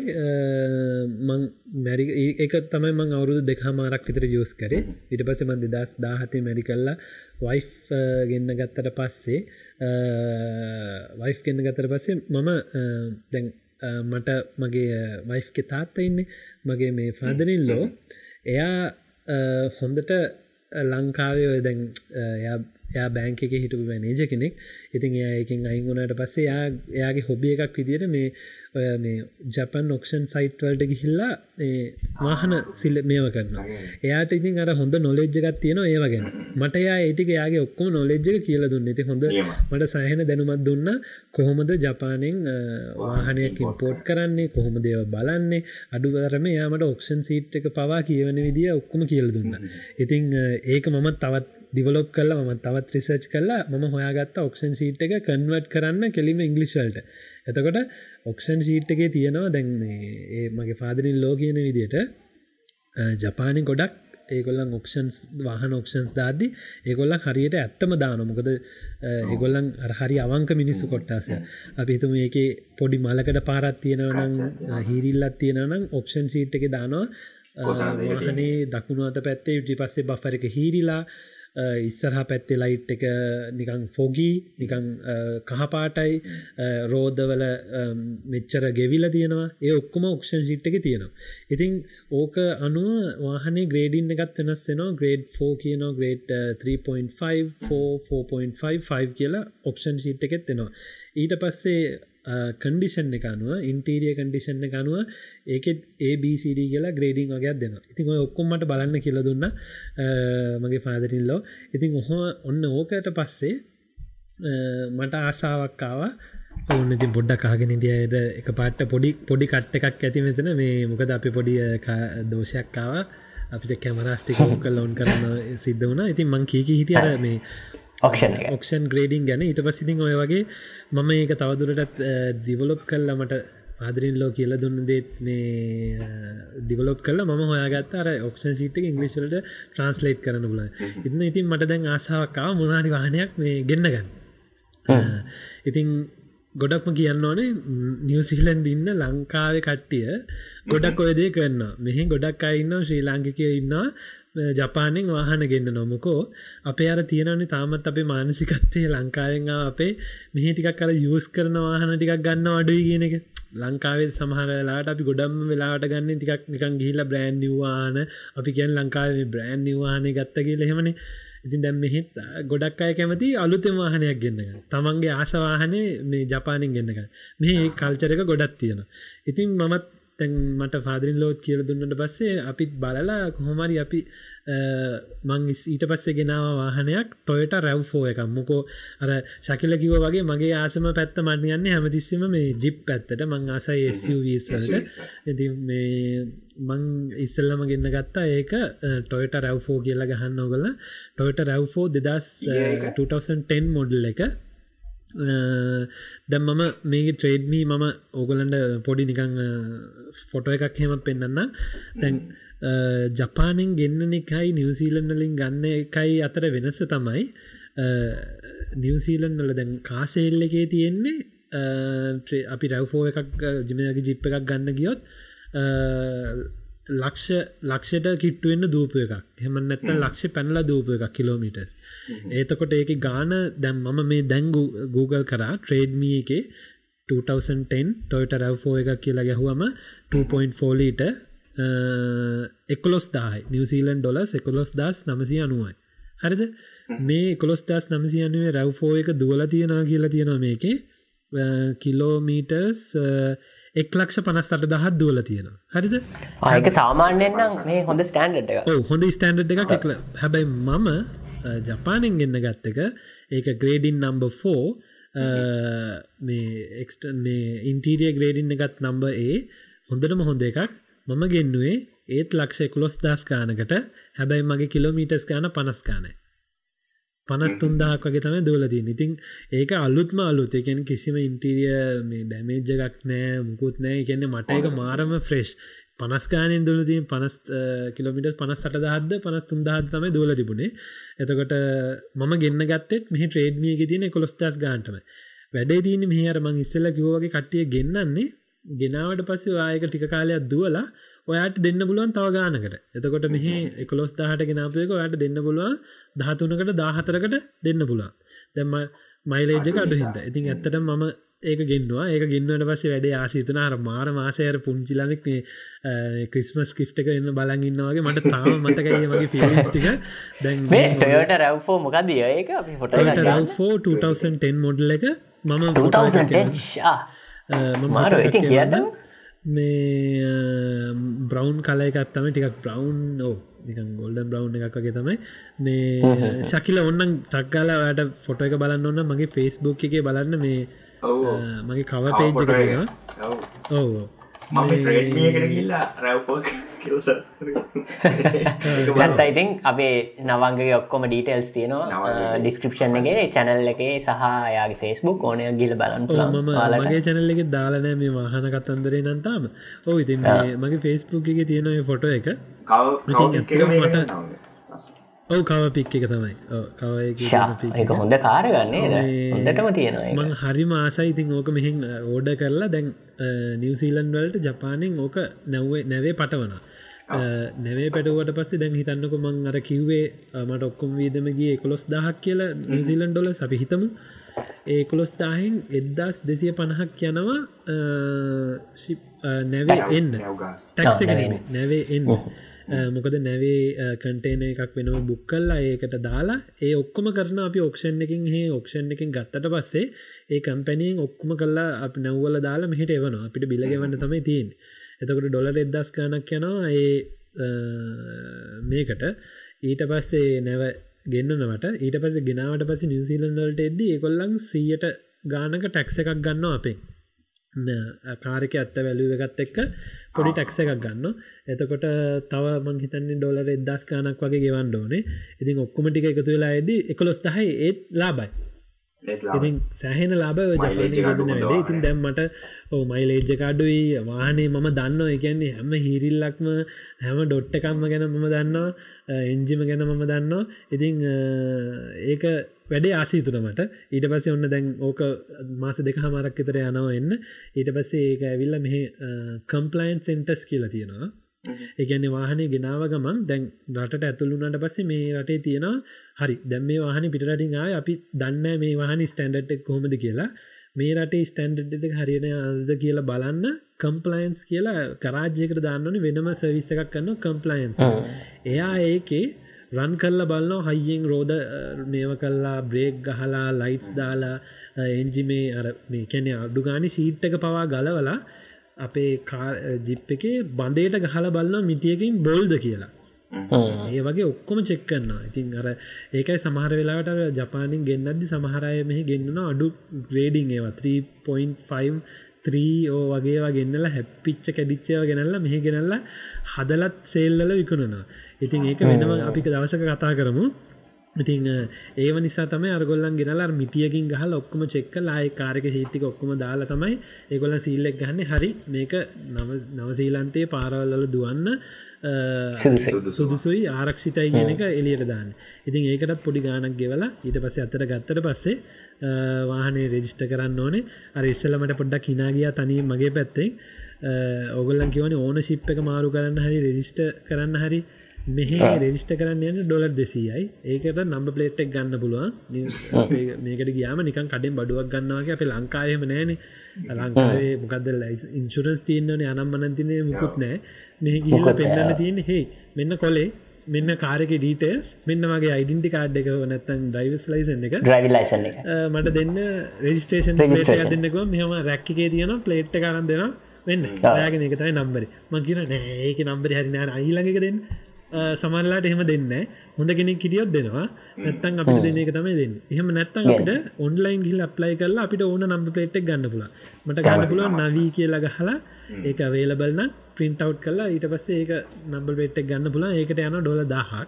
මං මැරි ඒක තමයි මං අවුරුදු දෙකහමාරක් විතර යස් කරේ. ඊට පස මන් දෙදස් දාහතේ මැරි කල්ලා වයිෆ් ගෙන්න්න ගත්තට පස්සේ වයිෆ් ගෙන්න්න ගත්තර පස්සේ මම දැන් මට මගේ වයිෆ්ක තාත්ත ඉන්න. මගේ මේ ෆාදනිල්ලෝ එයා හොඳට ලංකාවේ ඔය දැන් එයා බෑංක එක හිටපු මැනේජ කෙනෙක්. ඉතින් එයා එකින් අයිගුණට පස්සේ යා එයාගේ හොබිය එකක් විදිට මේ ඔය මේ ජපන් ඔක්ෂන් සයිට්වල්ට ගිහිල්ලා වාහන සිල්ල මේව කරන්න එයාට ඉතින් අර හොඳ නොලෙජ්ජකත් තියෙන ඒව ගැන. මට යා ඒටික යාගේ ඔක්කොම නොලෙජ්ජක කියල දුන්න. ඇති හොඳ මට සහන දැනුමත් දුන්න. කොහොමද ජපානෙන් වාහනයක් ඉම්පෝට් කරන්නේ? කොහොම දේව බලන්නේ? අඩුවරම යාමට ඔක්ෂන් සීට් එක පවා කියවන විදිිය ඔක්කොම කියල දුන්න. ඉතිං ඒක මමත් තවත් ඩිවලොප් කල්ලා ම තවත් රිසර්ච් කල්ලා ම හොයාගත්ත ඔක්ෂන් සීට් එක කන්වට් කරන්න කෙලිම ඉංගලිස්වල්ට එතකොට ඔක්ෂන් සීට් එකේ තියෙනවා දැන් ඒ මගේ ෆාදරින් ලෝ කියන විදියට ජපානය ගොඩක් ඒගොල්ලන් ඔක්ෂන්ස් වාහන ඔක්ෂන්ස් දාද්දි ඒගොල්ලන් හරියට ඇත්තම දානොමකද ඒගොල්ලන් හරි අවංක මිනිස්සු කොට්ටාසය. අපි හිතුම ඒක පොඩි මලකට පාරත් තියෙනවනම් හිරිල්ලත් තියෙනනම් ඔක්ෂන් සීට් එක දානවා. වාහනේ දකුණු අත පැත්තේ යුටි පස්සේ බෆර එක හිරිලා ඉස්සරහ පැත්තේ ලයිට් එක නිකං ෆොගී නිකං කහපාටයි. රෝධවල මෙච්චර ගෙවිල තියෙනවා. ඒ ඔක්කොම ඔක්ෂන් ිට් එක තියෙනවා. ඉතිං ඕක අනුව වාහනේ ග්‍රේඩින් එකත් වෙනස් වෙනවා. ග්‍රේඩ් ෆෝ කියනවා ග්‍රේඩ් 3.5 කියලා ඔක්ෂන් ශීට් එකෙත් වෙනවා ඊට පස්සේ කන්ඩිෂන් එක අනුව ඉන්ටීරිය කන්ඩිෂන් එක අනුව ඒකෙත් ABCD කියලා ග්‍රේඩිං වගේයක් දෙනවා. ඉතින් ඔය ඔක්කොම්මට බලන්න කියල දුන්න. මගේ පාදරින්ලෝ ඉතින් ඔහො ඔන්න ඕකට පස්සේ මට ආසාාවක්කාව ඔන්න ඉතින් පොඩ්ඩක් කාගෙන ඉදියට එක පාට්ට පොඩි පොඩි කට්ට එකක් ඇති මෙතන. මේ මොකද අපි පොඩි දෝෂයක්කාව අපිට කැමරස්ටික කල් ඔවන් කරන්න සිද්ධ වුණ. ඉතින් මං කීකි හිටියර මේ ඔක්ෂන් ඔක්ෂන් ග්‍රේඩිං ගැන. ඊට පසිතින් ඔය වගේ මම ඒක තවදුරටත් දිවලොප් කල්ලමට පාදරින් ලෝ කියල දුන්න දේත් මේ දිවලොප් කල ම හොයාගත් අර ඔක්ෂන් සිට ඉංගලිස්වලට ට්‍රන්ස්ලේට් කරන බල ඉතින්න ඉතින් මට දැන් ආසාාවක්කාව මොනාරි වාහනයක් මේ ගෙන්න්නගන්න ඉතින් ගොඩක්ම කියන්න ඕනේ නිවසිලන්ඩ ඉන්න ලංකාවේ කට්ටිය ගොඩක් ඔයදේ කරන්න මෙහි ගොඩක් අයින්න ශ්‍රී ලාංකිකය ඉන්නවා ජපානෙන් වාහන ගෙන්න්න නොමකෝ. අපේ අර තියෙනනි තාමත් අපේ මානසිකත්තේ ලංකාවෙන් අපේ මෙහි ටිකක් අර යස් කරන වාහන ටිකක් ගන්න අඩුයි කියන එක. ලංකාවේ සමහරලාට අපි ගොඩම් වෙලාට ගන්න ටිකක් නිකන් ගිහිල බ්‍රෑන්් නිවාන අපි කියන් ලංකාවේ බ්‍රෑන්් නිවානය ගත්තගේ ලෙහෙමනේ ඉතින් දැම් මෙහිත් ගොඩක් අය කැමති අලුතෙම වාහනයක් ගන්නක තමන්ගේ ආසවාහනේ මේ ජපානින් ගන්නක මේ කල්චරක ගොඩත් තියෙන ඉතින් මමත් තැන් මට ෆාදරින් ලෝත් කියල දුන්නට පස්සේ අපිත් බලලා කොහොමරි අපි මං ඊට පස්සේ ගෙනාව වාහනයක් ටොයට රැව්ෆෝ එකක්. මොකෝ අර ශකිල කිව වගේ මගේ ආසම පැත්ත මන්න යන්නේ හැමතිස්සම මේ ජිප් පැත්තට. මං ආසයි SUවසලට ඇති මේ මං ඉස්සල්ලම ගන්න ගත්තා ඒක ටොයට රැව්ෆෝ කියලා ගහන්න ඔගල ටොයට රැව්ෆෝ දෙදස් 2010 මොඩල් එක දැම් මම මේක ට්‍රේඩ්මී මම ඕගලන්ඩ පොඩි නිකං ෆොටෝ එකක් හෙම පෙන්න්න දැන් ජපානෙන් ගෙන්න්න එකයි නිවසීලන්නලින් ගන්න එකයි අතර වෙනස තමයි නිවසීලන් වල දැන් කාසෙල් එකේ තියෙන්නේ අපි රැව්ෆෝ එකක් ජිමයගේ ජිප් එකක් ගන්න ගියොත් ලක්ෂ ලක්ෂයට කිට්ටුවෙන්න දූප එකක්. හෙම. නැත්ත ලක්ෂ පැනල දූප එකක් කිලෝමිටස් ඒතකොට ඒක ගාන දැම් මම මේ දැංගු Google කරා ට්‍රේඩ්මිය එක 2010 ටොයිට රැව්ෆෝ එකක් කියලා ගැහුවම 2.4ලීට එකොලොස් දායි නිවසිීලන් ඩොලස් එකොලොස් දස් නමසි අනුවයි. හරිද? මේ කොස් දස් නමසි අනුවේ රැව්ෆෝ එක දුවල තියෙනවා කියලා තියෙනවා මේකේ. කිලෝමීටර්ස් එක් ලක්ෂ පනස්සට දහත් දුවල තියෙනවා. හරිද? ආයක සාමාන්‍යයෙන් නම් මේ හොඳ ස්ටන්ඩ් එක හොඳ ස්ටන්ඩ් එක එකල හැබැයි මම ජපානෙන් ගන්න ගත්ත එක ඒක ග්‍රේඩින් නම්බ ෆෝ මේ එක්ට මේ ඉන්ටීරිය ග්‍රේඩින්න එකත් නම්බ ඒ හොඳටම හොඳ එකක්. මම ගෙන්නුවේ ඒත් ලක්ෂ එකුලොස් දස් ගානකට. හැබැයි මගේ කිලෝමීටස් ගාන පනස්කානය පනස් තුන්දාක් වගේ තමයි දුවලදී ඉතින් ඒක අලුත්ම අලුත්. එකෙන් කිසිම ඉන්ටීරිය මේ ඩැමේජ්ජ එකක් නෑ මුකුත් නෑ කියන්නේ මට එක මාරම ෆ්‍රෙෂ්. පනස්කානෙන් දුලදී පනස් කිලමිට පනස් සට දහද පනස් තුන්දාහද තමයි දුවල තිබුණේ. එතකොට මම ගන්න ගත්තෙත් මෙහි ට්‍රේඩ්නියක තියන කොළොස්ටස් ගාන්ටම වැඩේ දීන මෙහර මං ඉස්සල්ල කිවෝගේ කට්ටිය ගෙන්න්නන්නේ ගෙනාවට පස්සේ ආයක ටික කාලයක් දුවලා ඔයාට දෙන්න පුළුවන් තව ගානකට. එතකොට මෙහි එකොලොස් දාහට ගෙනාපයක ඔයාට දෙන්න පුළුවන් දහතුනකට දාහතරකට දෙන්න පුළුවන්. දැම්ම මයිලේජ්ක අඩු හිද ඉතින් ඇත්තට මම ඒක ගෙන්වා ඒක ගෙන්වට පස්සේ වැඩේ ආසිතන අර මාර මාසයර පුංචිලමෙක් මේ ක්‍රිස්මස් කිෆ්ට එක එන්න බලන් ඉන්නවාගේ මට තාම මතකයි මගේ පිටික (laughs) දැන් ටොයෝට රැව්ෆෝ මොකක්ද ඒක ෆොට රවෝ 2010 මොඩල් එක මම මාර ඉති කියන්න මේ බ්‍රවන්් කල එකත්තම ටිකක් බ්‍රවන්් නිකන් ගොල්ඩන් බ්‍රවන්් එකක් වගේ තමයි. මේ ශකිල ඔන්නන් තක්කාලාට ෆොට එක බලන්න ඔන්න මගේ ෆෙස්බුක් එක බලන්න මේ මගේ කව පේජ් එක ඔව ගත්තයිතින් (laughs) අපේ නවංගේ ඔක්කොම ඩීටෙල්ස් තියෙනවා ඩිස්ක්‍රපෂන් එක චැනල් එකේ සහ යාගේ ෆෙස්බුක් ඕනය ගිල බලන්න මම මගේ චැනල් එක දාලනෑ මේ වාහන කතන්දරේ නන්තාම ඕ ඉතින් මගේ ෆෙස්බුක් එක තියෙනව ෆොටෝ එක. මට ඔව කව පික් එක තමයි. එක හොඳ කාරගන්නේ හොඳටම තියෙනවා මං හරි මාසයි ඉතින් ඕක මෙහින් ඕඩ කරලා දැන් නිවසීලන් වලට ජපානෙන් ඕක නැව්වේ නැවේ පටවනා නැවේ පැටුවට පස්සේ දැන් හිතන්නක මං අර කිව්වේ මට ඔක්කොම් වීදමගේ එකොලොස් දහක් කියලා නිවසිීලන් ඩොල අපි හිතමු. ඒ කොළොස් දාහෙන් එද්දස් දෙසිය පණහක් යනවා නැවේ එන්න. ටැක්ස නැවේ එන්න මොකද නැවේ කටේන එකක් වෙනව බුක් කල්ලා ඒකට දාලා ඒ ඔක්කොම කරන අපි ඔක්ෂන් එකින් හේ ඔක්ෂන් එකින් ගත්තට පස්සේ ඒ කම්පැනියෙන් ඔක්කොම කල්ලා අප නැව්වල දාලා මෙහිට එවනවා. අපිට බිලගවන්න තමයි තියෙන් එතකොට ඩොලර් එදස් ගනක් යනවා ඒ මේකට. ඊට පස්සේ නැව ගෙන්න්නනවට ඊට පස ගෙනාවට පස නිසිීලන්වලට එද්ද කොල්ලන් සීයට ගානක ටැක්ස එකක් ගන්න අපේ කාරක ඇත්ත වැලුව එකත් එක්ක පොඩි ටැක්ස එකක් ගන්න එතකොට තව මංහිතන්නේ ඩොලර එදස් ගානක් වගේ ගෙවන්න ඕනේ. ඉතින් ඔක්කොමටික එකතු වෙලා ඇද එකොළොස් දහයි ඒත් ලාබයි ඉතින් සෑහෙන ලාබ ජපන ගඩන වැඩේ ඉතින් දැම්මට ඕ මයිලේජ්ජකාඩුයි වාහනේ මම දන්න එකන්නේ හැම හිරිල්ලක්ම හැම ඩොට්ටකම්ම ගැන මම දන්නවා. එන්ජිම ගැන මම දන්නවා. ඉතිං ඒක වැඩේ ආසීතුනමට ඊට පස්සේ ඔන්න දැන් ඕක මාස දෙක හමරක් විතර යනවා එන්න. ඊට පස්සේ ඒක ඇවිල්ල මෙහ කම්පලයින් සෙන්ටස් කියලා තියෙනවා. ඒගැන්නේ වාහනේ ගෙනාව ගමන් දැන් රටට ඇතුළුනට පස්සේ මේ රටේ තියෙනවා. හරි දැම් මේ වාහන පිටරටින් ආය අපි දන්න මේ වාහනි ස්ටන්ඩට් කොහොමද කියලා. මේ රටේ ස්ටන්ඩ් එක හරියන අද කියලා බලන්න. කම්පලයින්ස් කියලා කරාජ්‍යකට දාන්නනි වෙනම සවිස්ස එකක් කන්න කම්පලයින්ස් එයා ඒකේ රන් කල්ල බලන්න හයියෙන් රෝධ මේව කල්ලා බ්‍රේක් ගහලා ලයිටස් දාලා එන්ජිමේ අර මේ කැනෙ අඩු ගානි සීට්ටක පවා ගලවලා අපේ ජිප් එකේ බඳයට ගහල බලන්න මිටියකින් බොල්ද කියලා. ඒ වගේ ඔක්කොම චෙක්කන්න ඉතින් අර ඒකයි සමහර වෙලාට ජපානින් ගෙන්න්නදදි සමහරය මෙහි ගෙන්න්නන අඩු ග්‍රේඩිං ඒවා. 3.5 ත්‍රී ඕ වගේවා ගෙන්නලා හැපිච්ච කැඩිච්චයව ගෙනල්ලා මෙහි ගෙනල්ලා හදලත් සෙල්ලල විකුණනවා. ඉතින් ඒක වෙනම අපි දවසක කතා කරමු ඉතිං ඒව නිසා තමයි අරගොල්ලන් ගෙනලා මිටියකින් ගහල ඔක්කොම චෙක්කල් ආය කාරක ශීට්ටික ඔක්කොම දාලා තමයි ඒගොල්ලන් සීල්ලෙක් ගන්න හරි මේක නවසීලන්තයේ පාරවල්ල දුවන්න සුදුසුයි. ආරක්ෂිතයි එක එලියට දාන්න. ඉතින් ඒකටත් පොඩි ගානක් ගෙවලා ඊට පස්සේ අතර ගත්තට පස්සේ වාහනේ රෙජිස්ට කරන්න ඕනේ. අර ඉස්සලමට පොඩ්ඩක් හිනාගියා තනී මගේ පැත්තෙන්. ඔගොල්ලන් කිවන ඕන ශිප් එක මාරු කරන්න හරි රෙජිස්ට කරන්න හරි මෙහ රෙජිස්ට කරන්න යන්න ඩොලර් දෙසීයයි. ඒකට නම්බ පලේට්ක් ගන්න පුළුවන්. මේකට ගියාම නිකන් කඩෙන් බඩුවක් ගන්නවාගේ අප ලංකායම නෑන. ලංකාවේ මොකක්ද ලයිස් ඉන්ශුරන්ස් තියන්නන අනම්මනතිනය මුකුත් නෑ. මෙහ ගිහිල පෙන්න්න තියෙන හෙයි මෙන්න කොලේ මෙන්න කාරක ඩීටස් මෙන්න මගේ අයිඩන්ටි කාඩ් එක නැත්තන් ඩයිවස් ලයිසන් එක. ්‍රවි ලයිසන් එක. මට දෙන්න රෙජිස්ටේෂන් දෙන්නක මෙහම රැක්කිකේ තියන පලේට් කරන්න දෙෙන වෙන්න යාගෙන එකතයි නම්බර මං කියන නෑ ඒක නම්බර හරිනා අයිලඟක දෙන්න සමරලාට එහෙම දෙන්න හොඳ කෙනෙක් කිටියොත් දෙනවා. නැත්තන් අපිට දෙන එක තමයි දෙන්න. එහෙම නැත්තන් අපිට ඔන්ලයින් ගිල් අප්ලයි කරලා අපිට ඕන නම්බ පලේට්ක් ගන්න පුලා මට ගන්න පුළුවන් නවී කියලා ගහලා ඒක වේලබල්න්න පින්ට් අව් කල්ලා ඊට පස්සේ ඒක නම්බල් පෙට්ටක් ගන්න පුලා ඒකට යන ඩොල දහක්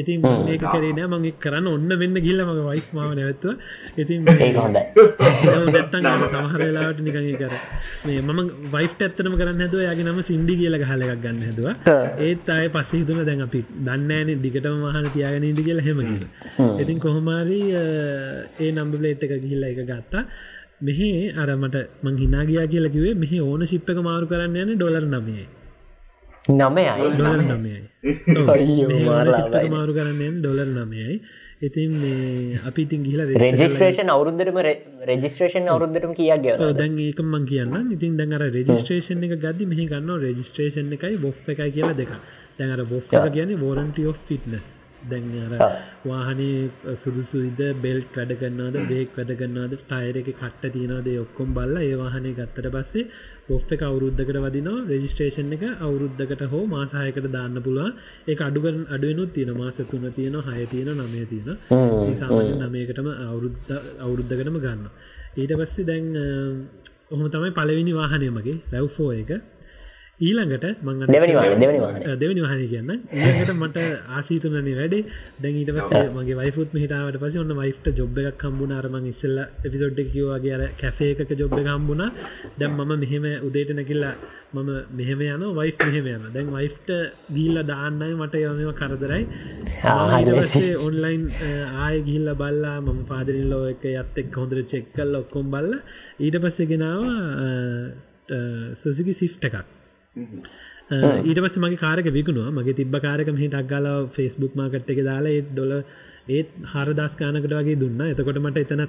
ඉතින් ඒක කරේනෑ මගේ කරන්න ඔන්න වෙන්න ගිල්ල මගේ වයිස් මාව නැවත්ව ඉතින් නැත්තන් සමහරලාට නිකගේ කර. මේ මම වයිෆ් ඇත්තනම කරන්න හැදුව. යගේ නම සිින්ඩි කියල හලක් ගන්න හැදවා. ඒත් අය පස්සේ හිතුන දැන් අපි දන්නෑන දිගටම මහන තියාගෙන ඉදි කියල හෙම කියල. ඉතින් කොහොමාරී ඒ නම්බලේට් එක ගිහිල්ල එක ගත්තා. මෙහේ අරමට මං හිනාගයා කියලකිවේ මෙහ ඕන ශිප්පක මාරු කරන්න යන ඩොලර් නමේ නමයයි. ඩොලර් නමයයි. (laughs) මාරු කරන්නයෙන් ඩොලර් නමයයි. ඉතින් මේ අපි ඉතින් ගිල රෙජිස්ට්‍රේෂන් අවුරුද්දටම රෙජිස්ට්‍රේෂන් අවුරුද්දටම කියක් ග දැන් ඒකම කියන්න ඉතින් දැඟර රෙජිස්ට්‍රේෂන් එක ගදදි මෙහි ගන්න රෙජිස්ට්‍රේෂන් එකයි බොෆ් එකයි කියලා දෙක දැඟර බොෆ් කියන වෝරන්ට of ෆිටනස් දැන් අර වාහනේ සුදුසුයිද බෙල්ට් වැඩ කරන්නද බේක් වැඩ කරන්නද ටයර එක කට්ට තියෙනද ඔක්කොම් බල්ල ඒ වාහනේ ගත්තට පස්සේ ඔෆ් එක අවුරුද්ධකට වදිනවා. රෙජිස්ට්‍රේෂන් එක අවුරුද්ධකට හෝ මාසාහයකට දාන්න පුළුවන්. ඒ අඩුගන් අඩුවනුත් තියෙන මාස තුන තියෙන හය තියෙන නමය තියෙන සාමාන්‍ය නමයකටම අවුරුද්ධ අවුරුද්ධකටම ගන්න ඊට පස්සේ දැන් ඔහොම තමයි පලවිනි වාහනය මගේ රැව්ෆෝ එක ඊළඟට මං දෙවනි වහන කියන්න ඊළඟට මට ආසීතුනනේ වැඩේ. දැන් ඊට පස්සේ මගේ වයිෆුත් හිටාවට පස ඔන්න වයිෆ්ට ජොබ් එකක් කම්බුණ අරමං ඉස්සල්ල එපිසොඩ් කිවවාගේ අර කැසේ එකක ජොබ් එක හම්බුණ. දැම් මම මෙහෙම උදේට නැකිල්ලා මම මෙහෙම යන වයිෆ් මෙහෙම යන දැන් වයිෆ්ට දීල්ල දාන්නයි මට යමම කරදරයි. ඔන්ලයින් ආය ගිල්ල බල්ලා මම පාදරිල්ලෝ එක යත් එක් හොඳර චෙක්කල් ඔක්කොම් බල්ල ඊට පස්සේ ගෙනාව සුසිකි සිෆ්ට එකක් ඊට පස මගේ කාරක විකුණවා. මගේ තිබ කාරක හිට අක්ගල ෆෙස්බුක් මාකට් එක දාලා ඒත් ඩොල ඒත් හරදස් කානකට වගේ දුන්න. එතකොට මට එතන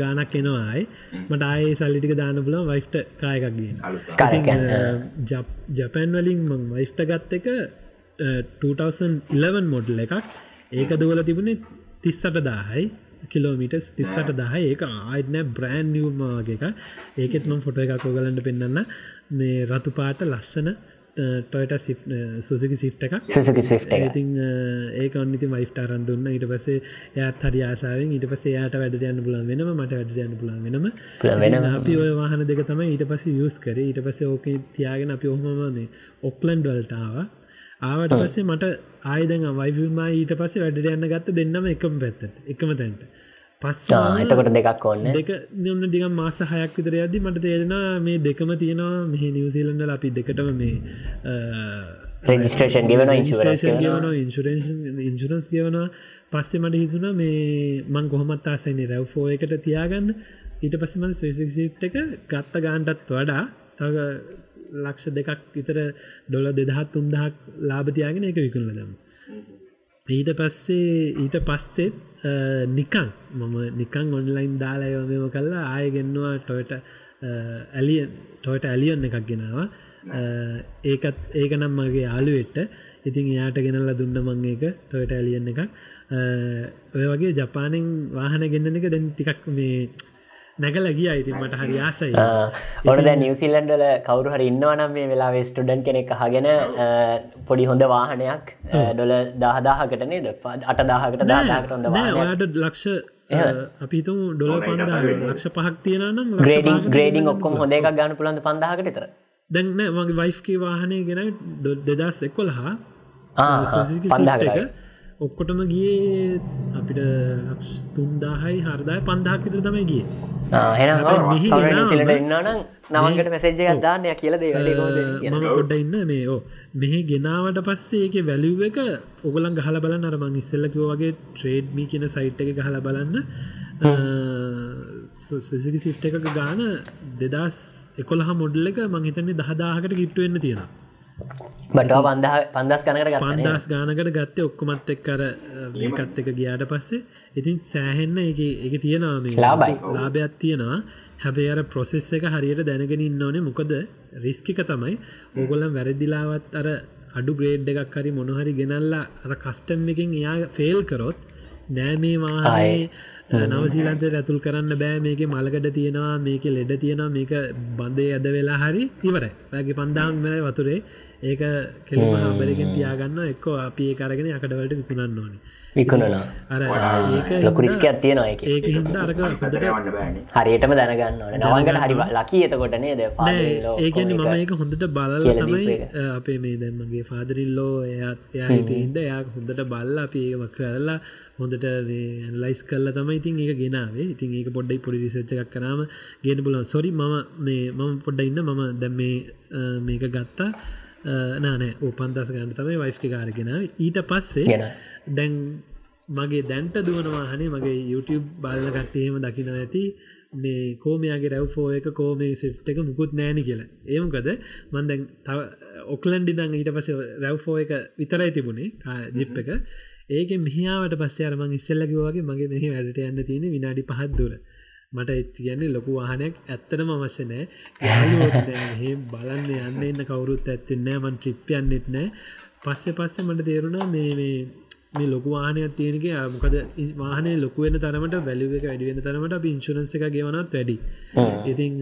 ගානක් එනවායි මට ආය සල්ලිටික දාන පුලන් වයිෆ්ට කායකක්ගිය ජපැන් වලින් මං වයිෆ්ට ගත්ත එක 2011 මොඩල් එකක්. ඒක දුවල තිබුණේ තිස්සට දාහයි කිලෝමිටස් තිස්සට දහ ඒක ආයත්න බ්‍රෑන්් නිියවමාගේ එක ඒකෙත් මම ෆොට එකක් ෝගලන්ට පෙන්න්න මේ රතු පාට ලස්සන ටොයට සුසිකි සිිට් එක ඉතින් ඒක අනිති මයිස්ටාරන් දුන්න. ඊට පසේ එයත් හරි ආසාාවෙන් ඊට පසේ යාට වැඩ යන්න පුලන් වෙනම මට වැඩ යන්න පුලන් වෙනම. අපි ඔය වාහන දෙක තමයි ඊට පස යස් කර. ඊට පසේ ඕක තියාගෙන අපි ඔහොම මේ ඔක්ලන්ඩ් වල්ටාව ආවට පස්සේ මට ආයදන් වයිෆම ඊට පස්සේ වැඩ යන්න ගත්ත දෙන්නම එකම පැත්තට එකම තැන්ට. පස් එතකොට දෙකක් ඔන්න දෙක නියම්න ඩිග මාස හයක් විතර ඇද මට තේරෙන මේ දෙකම තියෙනවා. මෙහ නිවසිීලන්ඩල අපි දෙකටම මේ රෙජිස්ට්‍රේෂන් ගෙවන ගවන ඉන්ශරන්ස් ඉන්ශරන්ස් ගෙවනවා. පස්සේ මට හිතුන මේ මං කොහොමත් ආසයිනි රැව් ෆෝ එකට තියාගන්න. ඊට පස්සමන් ස්වේසිට එක ගත්ත ගාන්ටත් වඩා තව ලක්ෂ දෙකක් විතර ඩොල දෙදහත් තුන්දහක් ලාභතියාගෙන එක විකුණලදම ඊට පස්සේ ඊට පස්සෙත් නිකං. මම නිකං ඔන්ලයින් දාලා මෙම කල්ලා ආයගෙන්නවා ටොයට ඇලිය ටොයට ඇලියන්න එකක් ගෙනවා. ඒකත් ඒක නම් මගේ යාලුවෙට්ට ඉතින් එයාට ගෙනල්ල දුන්න මං ඒක ටොයට ඇලියන්න එකක්. ඔය වගේ ජපානෙන් වාහන ගෙන්න්න එක දැන් ටිකක් මේ නැගල ගිය. ඉතින් මට හරි ආසයි. ඔොට දැ නිවසිල්ලන්ඩල කවරු හරි ඉන්නවනම් මේ වෙලා ස්ටඩන්් කෙනෙක් හගෙන පොඩි හොඳ වාහනයක් ඩොල දහදාහකට නේද? අට දාහකට දාහකට හොඳ වාට ලක්ෂ අපිතු ඩොල පන්දා ලක්ෂ පහක් තියෙනනම් ග්‍රේඩිං ග්‍රේඩිං ඔක්කොම හොඳ එකක් ගන්න පුළන්ද පන්දාහකට තර දැන්න මගේ වයිෆ්කේ වාහනය ගෙන දෙදස් එක්කොල හා පන්දාහට ඔක්කොටම ගිය අපි අපිට තුන්දාහයි හරදාය පන්දහක් විතර තමයි ගිය. නවන්කට මෙසේජ්ජ එකක් දාන්නය කියල දේ මම පොඩ්ඩ ඉන්න මේ ඕ මෙහි ගෙනාවට පස්සේ ඒක වැලිව් එක ඔගලන් ගහල බලන්න. අරමං ඉස්සල්ලකිව වගේ ට්‍රේඩ් මී කියන සයිට් එක ගහල බලන්න. සසිකි සිට් එකක ගාන දෙදස් එකොළහ මොඩල් එක මංහිතන්නේ දහදාහකට කිට්ටුවෙන්න තියෙන බටව පන්දහ පන්දස් කනකට පන්දස් ගානකට ගත්තේ ඔක්කොමත් එක් කර මේකත් එක ගියාට පස්සේ. ඉතින් සෑහෙන්න එක එක තියෙනවා මේ ලාබයි. ලාභයක් තියෙනවා. හැබේ අර ප්‍රොසෙස් එක හරියට දැනගෙන ඉන්න ඕනේ. මොකද රිස්කික තමයි. ඕගොල්ලම් වැරදිලාවත් අර අඩු ග්‍රේඩ් එකක් හරි මොනහරි ගෙනල්ලා අර කස්ටම් එකින් එයා ෆෙල් කරොත් නෑ මේ වාහනේ නවසීලන්තයට ඇතුල් කරන්න බෑ. මේක මලකට තියෙනවා මේක ලෙඩ තියෙනවා මේක බඳේ ඇද වෙලා හරි ඉවරයි. වැගේ පන්දාම් මර වතුරේ ඒක කෙලිම හබරකින් තියාගන්න එක්කෝ අපි ඒ කරගෙන යකඩවලට විකුණන්න ඕන. විකුණනවා. අර ඒක ලොකු රිස්කයක් තියෙනවා ඒක. හින්ද අරක හරියටම දැනගන්න ඕන. නවන්කට හරි ලකී එතකොට නේද? ඒකන්නේ මම ඒක හොඳට බලල කියලා තමයි අපේ මේ දැම්මගේ ෆාදරිල්ලෝ එයත් එයාහිට හින්ද එයා හොඳට බල්ල අපි ඒවක් කරලා හොඳට ලයිස් කල්ල තමයි ඉතින් ඒක ගෙනාවේ. ඉතින් ඒක පොඩ්ඩයි පොඩි රිසච්ච එකක් කරාම ගෙන පුලන් සොරි මම මේ මම පොඩ්ඩ ඉන්න. මම දැම් මේ මේක ගත්තා නානෑ ඕපන්දස ගන්න තමයි වයිස්ක කාරගෙනාව ඊට පස්සේ දැන් මගේ දැන්ට දුවනවාහනේ මගේ YouTube බල්ල කට්ටේම දකින ඇති. මේ කෝමයාගේ රැව්ෆෝ එක කෝමේ සිට් එක මුකුත් නෑනි කියලා. ඒමකද මන්දැන් තව ඔක්ලන්ඩි දං ඊට පස රැව්ෆෝ එක විතරයි තිබුණේ ජිප් එක. ඒක මෙහාවට පස්සේ අරමං ඉස්සල්ලකිව වගේ මගේ මෙහි වැඩට යන්න තියෙන විනාඩි පහත් දුර මට එත් කියන්නේ ලොකු වාහනයක් ඇත්තටම අවශ්‍ය නෑ බලන්න යන්න එන්න කවුරුත් ඇත්තෙන්නෑ මන් ට්‍රිප්යන්නෙත් නෑ පස්සෙ පස්සේ මට තේරුණා මේ මේ මේ ලොකු වාහනයක් තියෙනගේ මොකද වාහනේ ලොකුවෙන තරමට වැලිුව එක වැඩිවෙන තරමට අපි ඉන්ශුරන්ස එක ගෙවනත් වැඩි. ඉතින්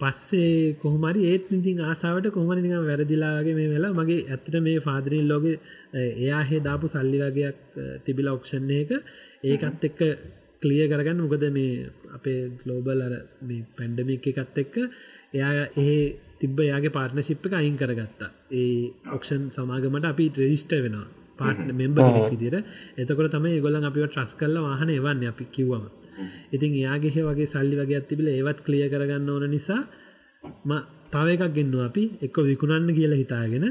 පස්සේ කොහමරි ඒත් ඉතින් ආසාාවට කොහමරි නිකම් වැරදිලාගේ මේ වෙලා මගේ ඇත්තට මේ ෆාදරින් ලෝග එයා හේ දාපු සල්ලි වගේයක් තිබිල ඔක්ෂණ එක ඒකත් එක්ක කලිය කරගන්න. මොකද මේ අපේ ගලෝබල් අර මේ පැන්ඩමික් එකත් එක්ක එයා ඒ තිබ යාගේ පාර්ටනශිප් එක අයින් කරගත්තා. ඒ ඔක්ෂන් සමාගමට අපි රෙජිස්ට වෙනවා. පාට් මෙම්බ විදිර එතකොට තමයි ගොලන් අපිව ට්‍රස් කල්ල වාහන එවන්න අපි කිව්වම. ඉතින් එයාගේ වගේ සල්ලි වගේ තිබිල ඒවත් කලිය කරගන්න ඕන නිසා ම තව එකක් ගෙන්න්න අපි. එක්ක විකුණන්න කියලා හිතාගෙන.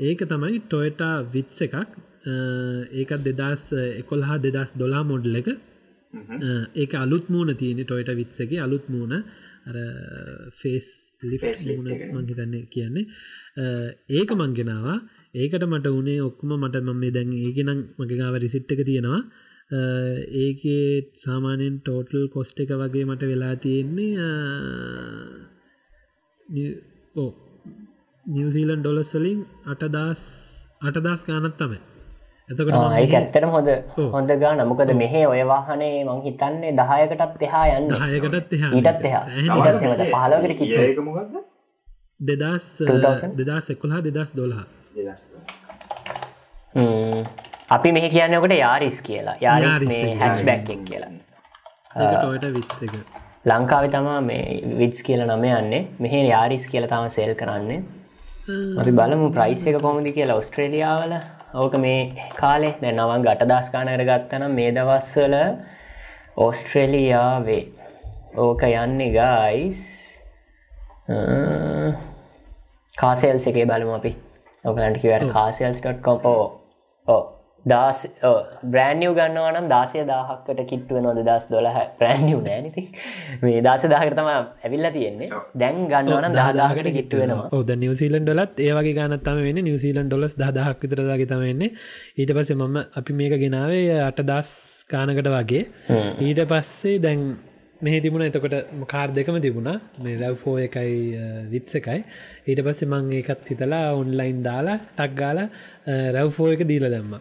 ඒක තමයි ටොයටා විත්ස එකක්. ඒකත් දෙදස් එකොල්හා දෙදස් දොලා මොඩ්ල එක ඒක අලුත් මූුණ තියෙන ටොයට විත්සගේ අලුත් මූුණ. Face Facelift මූුණ. මංහිතන්නේ කියන්නේ. අ, ඒක මංගෙනවා ඒකට මට උනේ ඔක්කම මට මම මේ දැන් ඒකනම් මගේ ගාව රිසිට් එක තියෙනවා. අ, ඒකේ සාමානයෙන් ටෝටල් කොස්ට එක වගේ මට වෙලා තියෙන්නේ ඕ නිවසීලන් ඩොලස්වලින් අටදස් අටදස් ගානත් තමයි එතකට මම ඒක මෙහි ඇත්තටම හොඳ. හොඳ ගාන මොකද මෙහෙ ඔය වාහනේ මං හිතන්නේ දහයකටත් එහා යන්න. දහයකටත් එහා ඊටත් එහා. ඒක මොකක්ද දෙදස් 2000? දෙදස් එකොළහා දෙදස් දොලා. අපි මෙහි කියන්නකට යාරිස් කියලා. යාරිස් මේ හැච් බැක් එක කියලා. ටොයට විත්ස එක. ලංකාව තමා මේ විත්ස් කියල නම යන්නේ. මෙහි යාරිස් කියල තම සෙල් කරන්නේ. අපි බලමු ප්‍රයිස් එක කොමදි කියලා ඔස්ට්‍රේලියාවල ඕක මේ කාලේ දැ නවන් ගටදස් කානර ගත්තනම් මේ දවස්වල ඔස්ට්‍රේලියාවේ ඕක යන්නේ ගයිස් කාසෙල්ස් එකේ බලමු අපි. ඔකලන්ට කිවට කාසෙල්ස්.කොම් ඕ ඕ දස් බ්‍රෑන්ියව ගන්නවනම් දාසය දාහක්කට කිට්ටුව නොද දස් දොලහ ප්‍රෑන්ියව නෑනති මේ දස දාහකරතම ඇවිල්ල තියෙන්නේ. දැන් ගන්නවනම් දාදාහකට කිට්ටුවෙනවා ඔද නිවසිීලන් ඩොලත් ඒවගේ ගනත්තම වෙන නිවසිීලන් ඩොලස් දහක් විතරදාගේ තමවෙන්නේ ඊට පස්සේ මම අපි මේක ගෙනාවේ අට දස් ගානකට වගේ. ඊට පස්සේ දැන් මෙහ තිබුණ. එතකොට කාර් දෙකම තිබුණා. මේ රැව්ෆෝ එකයි විත්ස එකයි. ඊට පස්සේ මං ඒකත් හිතලා ඔන්ලයින් දාලා ටක් ගාල රැව්ෆෝ එක දීල දැම්ම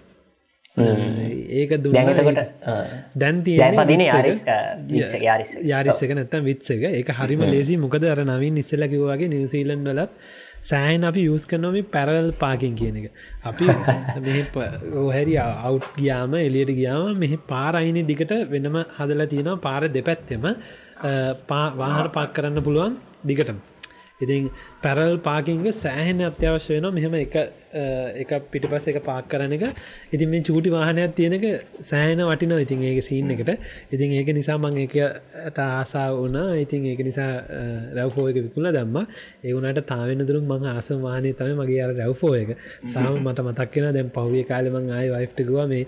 ඒක දුන්න දැඟතකොට දැන් දැන් තියෙන්නේ පදින යාරිස්සක නැත්තම් විත්ස එක හරිම ලේසි මොකද අර නවින් ඉස්සලකිවගේ නිවසීලන් වලත් සෑන් අපි යස් කනොම පැරල් පාකින් කියන එක. අපි (laughs) ඔහැරි අවු් ගියාම එලියට ගියාම මෙහි පාරයින දිකට වෙනම හදලා තියෙනවා. පාර දෙපැත්තෙම පා වාහන පාක් කරන්න පුළුවන් දිගටම ඉතින් පැරල් පාකින්ග සෑහෙන අත්‍යවශ්‍ය වෙන මෙහෙම එක එක පිටි පස්ස එක පාක් කරන එක. ඉතින් මේ චූටි වාහනයක් තියෙනක සෑහෙන වටිනව ඉතින් ඒක සීන් එකට. ඉතින් ඒක නිසා මං එක ආසා වන ඉතින් ඒක නිසා රැව්ෆෝ එක විකුල දම්ම. ඒවනට තාවෙන දුරු මං ආසම වාහනය තම මගේ අර රැව්ෆෝ එක. තාම මට මතක්කෙන දැන් පහුිය කාලමං ආය වයිෆ්ටකුව මේ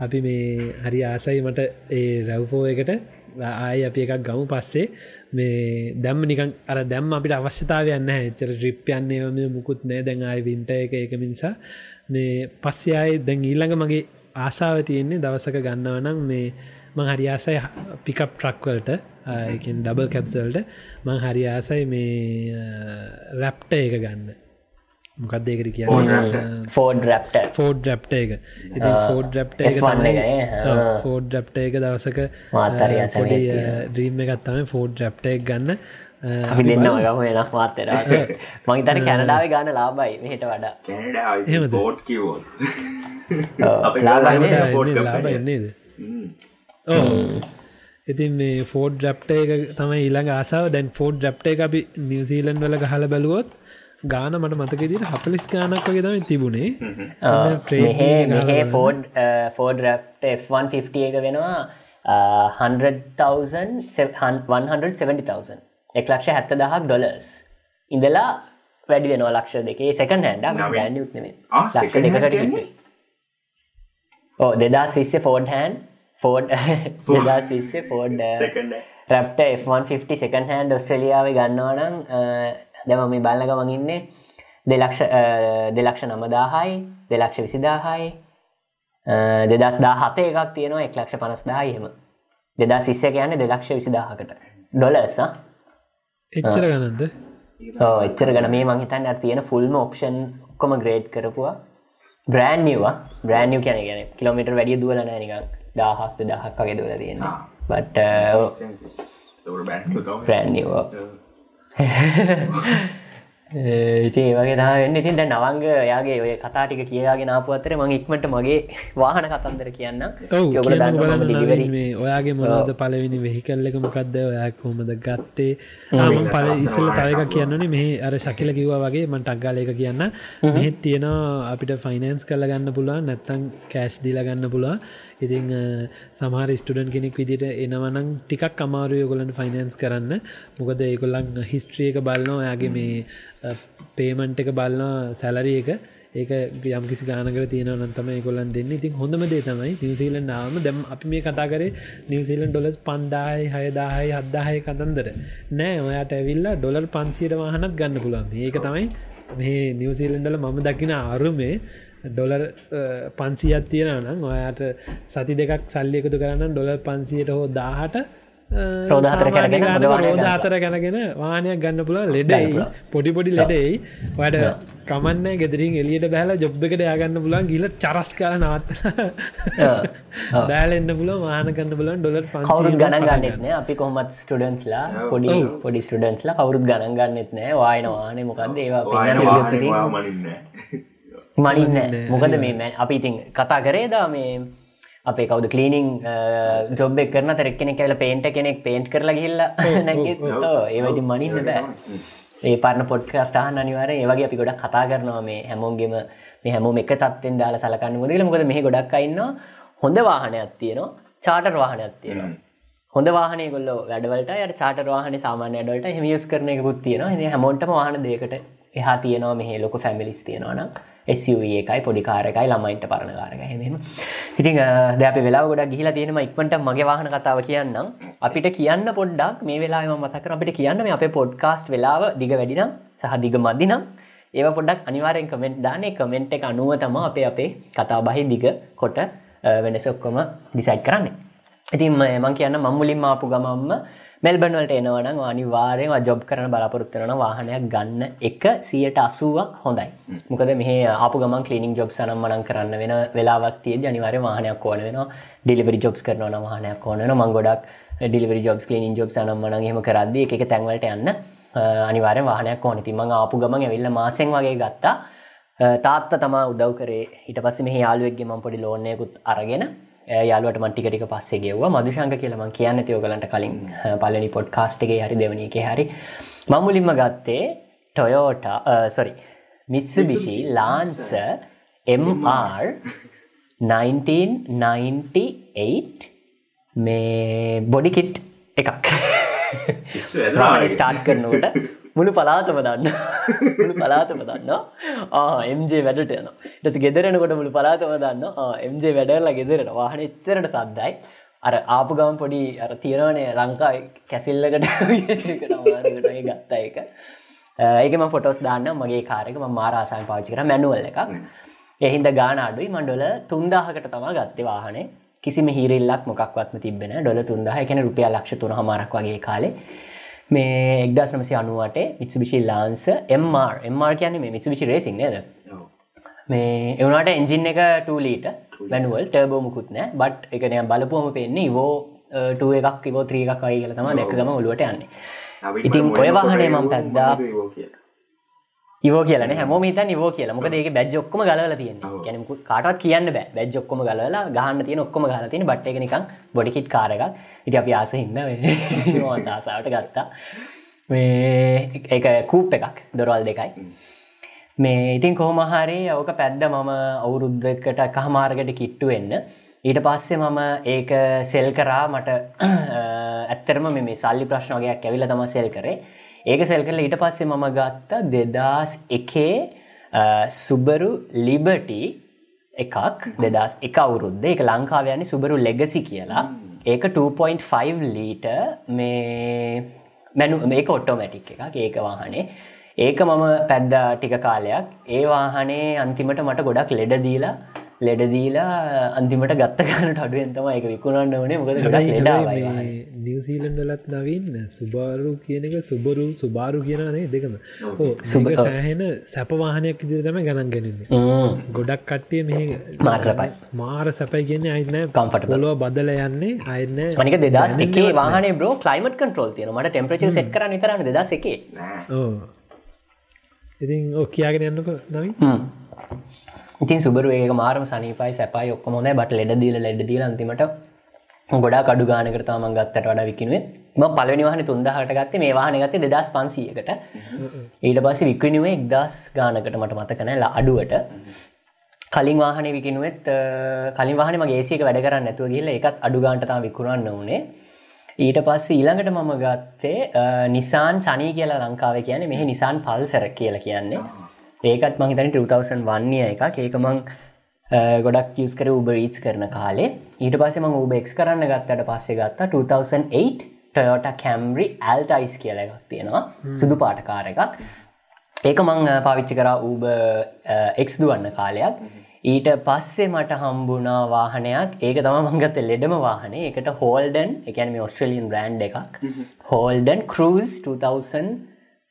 අපි මේ හරි ආසයි මට ඒ රැව්ෆෝ එකට ආය අපි එකක් ගමු පස්සේ. මේ දැම්ම නිකන් අර දැම් අපිට අවශ්‍යතාව යන්න එච්චර ්‍රිප්යන්නේ මුකුත් නෑ දැන් ආය වින්ට එක එක මිනිසා. මේ පස්සේ අය දැන් ඊළඟ මගේ ආසාාව තියෙන්නේ දවසක ගන්නවනම් මේ මං හරි ආසයි පිකප් ට්‍රක්වලට එකින් ඩබල් කැප්සල්ට මං හරි ආසයි මේ රැප්ට එක ගන්න. මොකක්ද ඒකට කිය ෆෝඩ් රැප්ට ෆෝඩ් රැප්ට එක. ඉති ෆෝඩ් රැප්ට එක ෆෝඩ් රැප්ට එක? දවසක ්‍රීම් එකත් තම ෆෝඩ් රැප්ට එක ගන්න. අපි දෙන්න ගම වෙනක් (laughs) මාත්තර මහිතන කැනඩාව ගාන ලාබයි මෙහිට වඩා. ලාබ එන්නේද ඕ ඉතින් මේ ෆෝඩ් රැප්ට එක තමයි ඊළඟ ආසාාව. දැන් ෆෝඩ් රැප්ට එක අපි නිවසීලන් වල හල බැලුවොත් ගාන මට මතකදිට හපලිස් ගානක් වගේ තම තිබුණේ. ෆෝඩ් ෆෝඩ් රැප්ට F150 එක වෙනවා 100,000 එක් ලක්ෂ හැත්ත දහක් ඩොලර්ස් ඉඳලා වැඩි වෙනවා ලක්ෂ දෙකේ. සකන් හැන්ඩ බ්‍රන්ඩ ුත්නේ ලක්ෂ දෙකට ඕ දෙදස් විස්සේ ෆෝඩ් හන්න් ෆෝඩ් දෙදස් විස්සේ Ford Raptor F150 second hand ඔස්ට්‍රලියාව ගන්නවනම් දැම මේ බල්ලක මඟින්නේ දෙලක්ෂ දෙලක්ෂ නමදාහයි දෙලක්ෂ විසිදාහයි දෙදස් දා හතේ එකක් තියෙනවා එක් ලක්ෂ පනස්දාහයම දෙදස් විස්ස කියන්නේ දෙලක්ෂ විසිදාහකට. ඩොලස එච්චර ගනන්ද එච්චර ගන මේ මහිතන්න තියෙන ෆුල්ම ඔප්ෂන් කොම ග්‍රේඩ් කරපුවා. බ්‍රෑන්්වා බ්‍රෑන්ිය කියන ගැන කිලෝමිට වැඩිය දුවල නෑනික දාහක්ත දහක් වගේ දුවල තියෙන බට බ්‍රෑන්්වා (laughs) ඉතින් ඒවගේ දාන්න ඉතින් දැ නවංග යාගේ ඔය කතාටික කියයාගේ නාපුවත්තර මං ඉක්මට මගේ (laughs) වාහන කතන්දර කියන්න ඔයාගේ මොනද පලවෙනි වෙහිකල්ලක මොකක්ද ඔයක් හොමද ගත්තේ? ආමන් පල ඉස්සල තයක කියන්නනේ. මේ අර ශකිල කිව්වා වගේ මට අක්ගාලයක කියන්න. මෙහෙත් තියෙනවා අපිට ෆයිනන්ස් කල්ල ගන්න පුළුව නැත්තං කෑශ් දිල ගන්න පුළුව ඉතිං සමහර ස්ටඩන් කෙනෙක් විදිට එනවනම් ටිකක් අමාරුය ගොලන් ෆයිනන්ස් කරන්න. මොකද ඒකොල්ලන් හිස්ට්‍රියක බලනවා ඔයාගේ මේ පේමන්ට් එක බලන්න සැලරිය එක. ඒක යම් කිසි ගානකට තියෙන නතම කොල්ලන් දෙන්න. ඉතින් හොඳම දේ තමයි නිවසිීලන් නාම දැම් අපි මේ කතා කරේ නිවසිීලන් ඩොලස් පන්දායි හයදාහයි හද්දාහය කතන්දර. නෑ ඔයාට ඇවිල්ලා ඩොලර් පන්සියට වාහනත් ගන්න පුළුවන්. ඒක තමයි මේ නිවසිීලන්ඩල මම දකින අරුමේ ඩොලර් පන්සියත් තියෙන නම් ඔයාට සති දෙකක් සල්ලි එකතු කරන්න ඩොලර් පන්සියට හෝ දාහට රෝධහතර කරගෙන රෝධාතර ගැනගෙන වානයක් ගන්න පුළ ලෙඩයි පොඩි පොඩි ලෙඩෙයි වැඩ කමන්න ගෙදරින් එලියට බෑල ජොබ් එකට යාගන්න පුලන් ගිල චරස් කර නවත් බෑලෙන්න්න පුල වාන කන්න පුලන් ඩොලර් කවරුත් ගණන් ගන්නෙත්න අපි කොහමත් ස්ටඩන්ස්ලා පොඩි පොඩි ස්ටඩන්ස්ලා කවරුත් ගණන් ගන්නෙත් නෑ. වායන වානය මොකක්ද ඒවා මනින්න මොකද මේ අපි ඉතින් කතා කරේදා මේ අපේ කවුද කලීනිං ජොබ් එක් කරන තරෙක්කෙනෙ කියල පේන්ට කෙනෙක් පේන්ට් කරලා ගිල්ල (laughs) ඒවති මනින්න බෑ. ඒ පරණ පොඩ්කස්ටාහන් අනිවාර ඒවගේ අපි ගොඩක් කතා කරනවා මේ හැමෝන්ගෙම මේ හැමෝම එක තත්වෙන් දාලා සලකන්න මුදල මොකද මේ ගොඩක් අන්න හොඳ වාහනයක් තියනවා. චාටර් වාහනයක් තියෙනවා. හොඳ වාහනය ගොල්ල වැඩවලට යට චාට වාහන සාමාන්‍ය ඩලට හිමියස් කරන එකකුත් තියෙනවා. හ හැමෝටම වාහන දෙකට එහා තියෙනවා. මෙහ ලොක ෆැමිලිස් තියෙනවනම් SUV එකයි පොඩිකාරකයි ළමයින්ට පරණකාරක හෙම ඉතින් දැප වෙලා ගොඩ ගිහිලා තියෙනම ඉක්මට මගේ වාහන කතාව කියන්නම්. අපිට කියන්න පොඩ්ඩක් මේ වෙලා මතකර අපිට කියන්න මේ අපේ පොඩ්කාස්ට් වෙලාව දිග වැඩිනම් සහ දිග මදිනම් ඒව පොඩක් අනිවාරෙන් කමෙන්ට් දානේ කමෙන්ට් එක අනුව තම අපේ අපේ කතා බහි දිග කොට වෙනස ඔක්කොම ඩිසයිට් කරන්න. ඉතින් මං කියන්න මම්මුලින් ආපු ගමම්ම මෙල්බන්වලට එනවනම් අනිවාරයෙන් ජොබ් කරන බලාපොරොත්තරන වාහනයක් ගන්න එක සියට අසුවක් හොඳයි. මොකද මේ අප ගම කලිනික් ජොබ් සනම් මනන් කරන්න වෙන වෙලාවක් තිය අනිවාර වාහනයක් ඕන වෙන ඩිලිවරි ජොබ්ස් කරන වාහනයක් ඕනන මංගොඩක් ඩිලිවරි ජොබ් කලිනින් ජොබ් සනම් මන හෙම කරද එක තැන්වලට යන්න අනිවාර වාහනයක් ඕන. තිම ආපු ගමන් ඇවිල්ල මාසෙන් වගේ ගත්තා. තාත්ත තම උදව් කරේ. හිට පස්ස මේ යාලුවක්ගේ මං පොඩි ලෝනයකුත් අරගෙන යාලුවට මටිකටික පස්සේ ගෙව්වා. මදුශංක කියලම කියන්න තියෝගලන්ට කලින් පලනි පොඩ් කාස්ටගේ හරි දෙවනි එක හරි. මමුලින්ම ගත්තේ Toyota sorry Mitsubishi Lancer MR 1998 මේ බොඩිකිට් එකක්. ස්ටාර්ට් කරනකට මුළු පලාතම දන්න. මුළු පලාතම දන්න. එම්ජේ වැඩට යන ටස ගෙදරෙනකොට මුළු පලාතම දන්න. එම්ජේ වැඩරලා ගෙදරෙන. වාහන එච්චරට සද්දයි. අර ආපු ගම පොඩි අර තියෙනවනේ ලංකා කැසිල්ලකට (laughs) ගත්ත එක ඒකම ෆොටෝස් දාන්න මගේ කාරක ම මාරාසායන් පාචි කර. මැනුවල් එකක්. එහින්ද ගාන අඩුයි. මන්ඩොල තුන්දාහකට තමා ගත්තේ වාහනේ. කිසිම හිරල්ලක් මොක්වත්ම තිබෙන ඩොල තුන්දහ. එකන රුපියල් ලක්ෂ තුන හමාරක් වගේ කාලේ. මේ එක්දස් නමසි අනුවට මිත්සුබිෂි ලාන්ස MR MR කියන්නේ මේ මිත්සුබිෂි රේසින් නේද? මේ එවනට එන්ජින් එක ටලීට වැනුවල් ටර්බෝ මුකුත් නෑ. බට් එකනය බලපුහම පෙන්නේ වෝ ටුව එකක් වෝ ත්‍රී එකක් වයි කියල තම දැක්කම ඔලුවට යන්නේ. ඉතින් ඔය වාහනේ මම පැද්දා ඉවෝ කියලන හැම. හිත නිවෝ කියල. මොක ඒක බැජ් ඔක්කම ගලල තියෙන ගැන කාටත් කියන්න බෑ. බැජ් ඔක්කොම ගලලා ගහන්න තියෙන ඔක්කොම ගල තියෙන. බට් එක නිකං බොඩිකිට් කාරක ඉති අපි ආස හින්න (laughs) ආසාාවට ගත්තා. මේ එක කූප් එකක්. දොරවල් දෙකයි. මේ ඉතින් කොහොමහරි ඕක පැද්ද මම අවුරුද්ධකට කහමාර්ගට කිට්ටු වෙන්න. ඊට පස්සේ මම ඒක සෙල් කරා. මට (clears throat) ඇත්තරම මේ සල්ලි ප්‍රශ්න වගේයක් ඇවිල තම සෙල් කරේ ඒක සෙල් කරල ඊට පස්සේ මම ගත්තා දෙදස් එකේ සුබරු ලිබටි එකක්. දෙදස් එක අවුරුද්ධ එක ලංකාව යන්නේ සුබරු ලෙගසි කියලා. ඒක 2.5 ලීට මේ මැනු මේක ඔටෝමැටික් එකක් ඒක වාහනේ. ඒක මම පැද්ද ටික කාලයක්. ඒ වාහනේ අන්තිමට මට ගොඩක් ලෙඩ දීලා ලෙඩදීලා අන්තිමට ගත්ත ගන්නට අඩුවෙන් තම එක විකුණන්න වනේ මොකද ගොඩක් නිවසීලන්ඩලත් නවන්න සුබාරු කියන එක සුබරු සුබාරු කියනනේ දෙකම? සුබ සෑහෙන සැපවාහනයක් ඉදිරිතම ගණන් ගැනන්නේ. ගොඩක් කට්ටිය මේ මාර්සපයි මාර සැපයි කියන්න අයින්න කම්පට පොලොව බදල යන්නේ අයන්න මනික දෙදස් එකේ වාහන බ්‍රෝ කලයිමට කන්ට්‍රෝල් තියෙන මට ටෙම්ප්‍රච සෙට් කර නිතරන්න දෙදස් එකේ. ඉතින් ඕ කියාගෙන යන්නක නවී ඉතින් සුබරු ඒක මාරම සනිපයි සැපයි ඔක්කොම හොඳයි. බට ලෙඩ දීලා ලෙඩ දීලා අන්තිමට ගොඩා කඩු ගානකට තමන් ගත්තට වඩා විකිනුවේ මම පළවෙනි වාහනේ 3000කට ගත්තේ මේ වාහනේ ගත්තේ 2500කට ඊට පස්සේ විකිනුවේ 1000 ගානකට මට මතක නැහැ අඩුවට. කලින් වාහනේ විකිනුවෙත් කලින් වාහනේ මගේ AC එක වැඩ කරන්නේ නැතුව ගිහලා ඒකත් අඩු ගානට තමයි විකුණන්න උනේ. ඊට පස්සේ ඊළඟට මම ගත්තේ නිසාන් සනී කියලා ලංකාවේ කියන්නේ මෙහි නිසාන් පල්සර් කියලා කියන්නේ. ඒකත් මං හිතන්නේ 2001 එකක්. ඒක මං ගොඩක් යස් කර උබ රීස් කරන කාලේ. ඊට පස්සේ මං උබ එක්ස් කරන්න ගත්තට පස්සේ ගත්තා 2008 ටොයෝට කැම්රි ඇල්ටයිස් කියල එකක් තියෙනවා. සුදු පාටකාර එකක්. ඒක මං පාවිච්චි කරා ඌබ එක්ස් දුවන්න කාලයක්. ඊට පස්සේ මට හම්බුණා වාහනයක්. ඒක තම මංගත ලෙඩම වාහනේ. එකට හෝල්ඩන් එකැන මේ ඔස්ට්‍රලියන් බ්‍රන්් එකක්. හෝල්ඩන් කරස්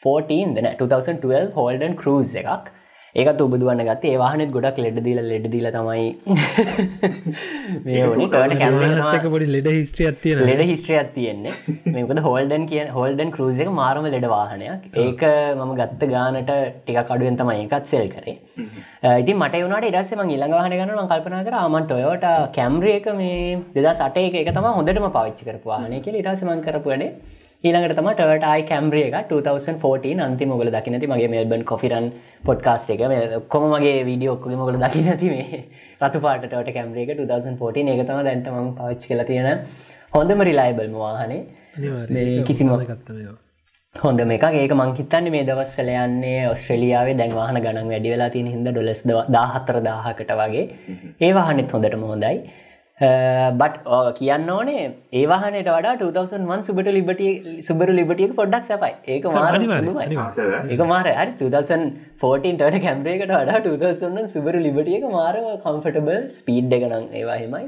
2014 දෙන 2012 හෝල්ඩන් කරස් එකක්. ඒකත් උබදුවන්න ගත්තේ ඒ වාහනෙත් ගොඩක් ලෙඩදිල ලෙඩදිල තමයි (laughs) පොඩි ලෙඩ හිස්ට්‍රිය ඇතිය ලෙඩ හිස්ට්‍රියක් තියෙන්නේ. මේකද හෝල්ඩන් කිය හෝල්ඩන් කරුස එක මාරම ලෙඩ වාහනයක්. ඒක මම ගත්ත ගානට ටික කඩුවෙන් තමයි එකත් සෙල් කරේ. ඉතින් මට වුණට ඉඩස්සේ මං ඊළඟ වාහන ගන්න කල්පනා කර ආමන් ටොයෝට කැම්රිය එක මේ දෙදා සටේ එක තම හොඳටම පවිච්චි කරපු වාහනය කියල. ඉටසමන් කරපුඩේ ඊළඟට තම ටට අයි කැම්රිය එක 2014 අන්ති මොගල දකිනති මගේ මෙල්බන් කොෆිරන් පොඩ්කාස්ට එක. කොම මගේ වීඩිය ඔක්කගේ මොකල දකි නැති මේ රතු පාට කැම්රිය එක 2014 එක තම දැන්ටම පවිච් කල තියෙන හොඳම රිලයිබල් වාහනේ. කිසිම හොඳ මේක ඒක මංහිතන්න මේ දවස්සල යන්නේ ඔස්ට්‍රලියාවේ දැන්වාහන ගණන් වැඩි වෙලා තියෙන හිද ඩොලස් දාහත්තර දාහකට වගේ. ඒ වාහනෙත් හොඳටම හොඳයි බට් කියන්න ඕනේ ඒවාහනට වඩා 2001 සුබට ලිබටිය සුබරු ලිබටියක පොඩ්ඩක් සැපයි. ඒක මාර ඒක මාර හරි. 2014ට කැම්රේකට වඩා 2000 සුබරු ලිබටියක මාරව කම්ෆටබල් ස්පීඩ් එක නං ඒවාහෙමයි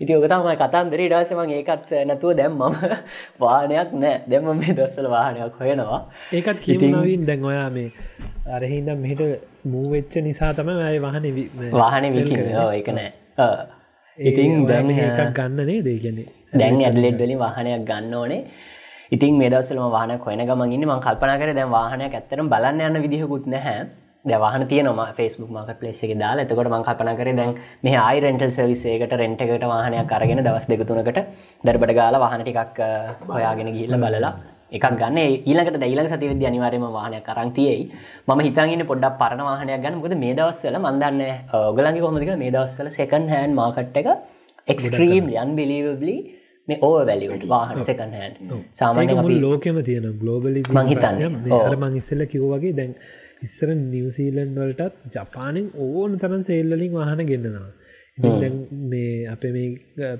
ඉති ඔකතම කතන්දර. ඉඩාසම ඒකත් නැතුව දැම් මම (laughs) වානයක් නෑ. දෙම මේ දොස්සල වාහනයක් හොයනවා. ඒකත් කියනවින් දැන් ඔයා මේ අරහින්දම් මෙහිට මූවෙච්ච නිසා තම ඇය වාහන වාහන විකි ඒක නෑ ඉතින් දැන් එකක් ගන්නනේ දේ කියන්නේ දැන් ඇඩලෙඩ් වලින් වාහනයක් ගන්න ඕනේ. ඉතින් මේ දවස්වල වාහන කොයන ගමන් ඉන්නේ. මම කල්පනා කරේ දැන් වාහනයක් ඇත්තටම බලන්න යන විදිහකුත් නැහැ. දැන් වාහන තියෙනවා Facebook marketplace එකේ දාලා. එතකොට මම කල්පනා කරේ දැන් මෙහි ආයි රෙන්ටල් සර්විස් එකකට රෙන්ට් එකකට වාහනයක් අරගෙන දවස් දෙක තුනකට දරබඩ ගාලා වාහන ටිකක් හොයාගෙන ගිහිල්ලා බලලා එකක් ගන්න. ඊලකට දැයිලක සතිවිද අනිවාරයම වාහනය කරන්තියයි ම හිතගෙන පොඩක් පරණ වාහනයක් ගන්න. මුද මේ දවස්සල මන්දන්න ඔගලන්ගේ කොමතික මේ දවස්සල සෙකන් හැන් මාකට් එක එක්ස්ට්‍රීම් යන් බිලිවබලි මේ ඕ වැලිවට වාහන සෙකන් හැන් සාමාන්‍ය ලෝකෙම තියෙන ගලෝබලි මං හිතන්නේ. ඔව්. අර මං ඉස්සල්ල කිව් වගේ දැන් ඉස්සර නිවසීලන් වලටත් ජපානෙන් ඕන තරන් සෙල්ලලින් වාහන ගෙන්න්නවා මේ අප මේ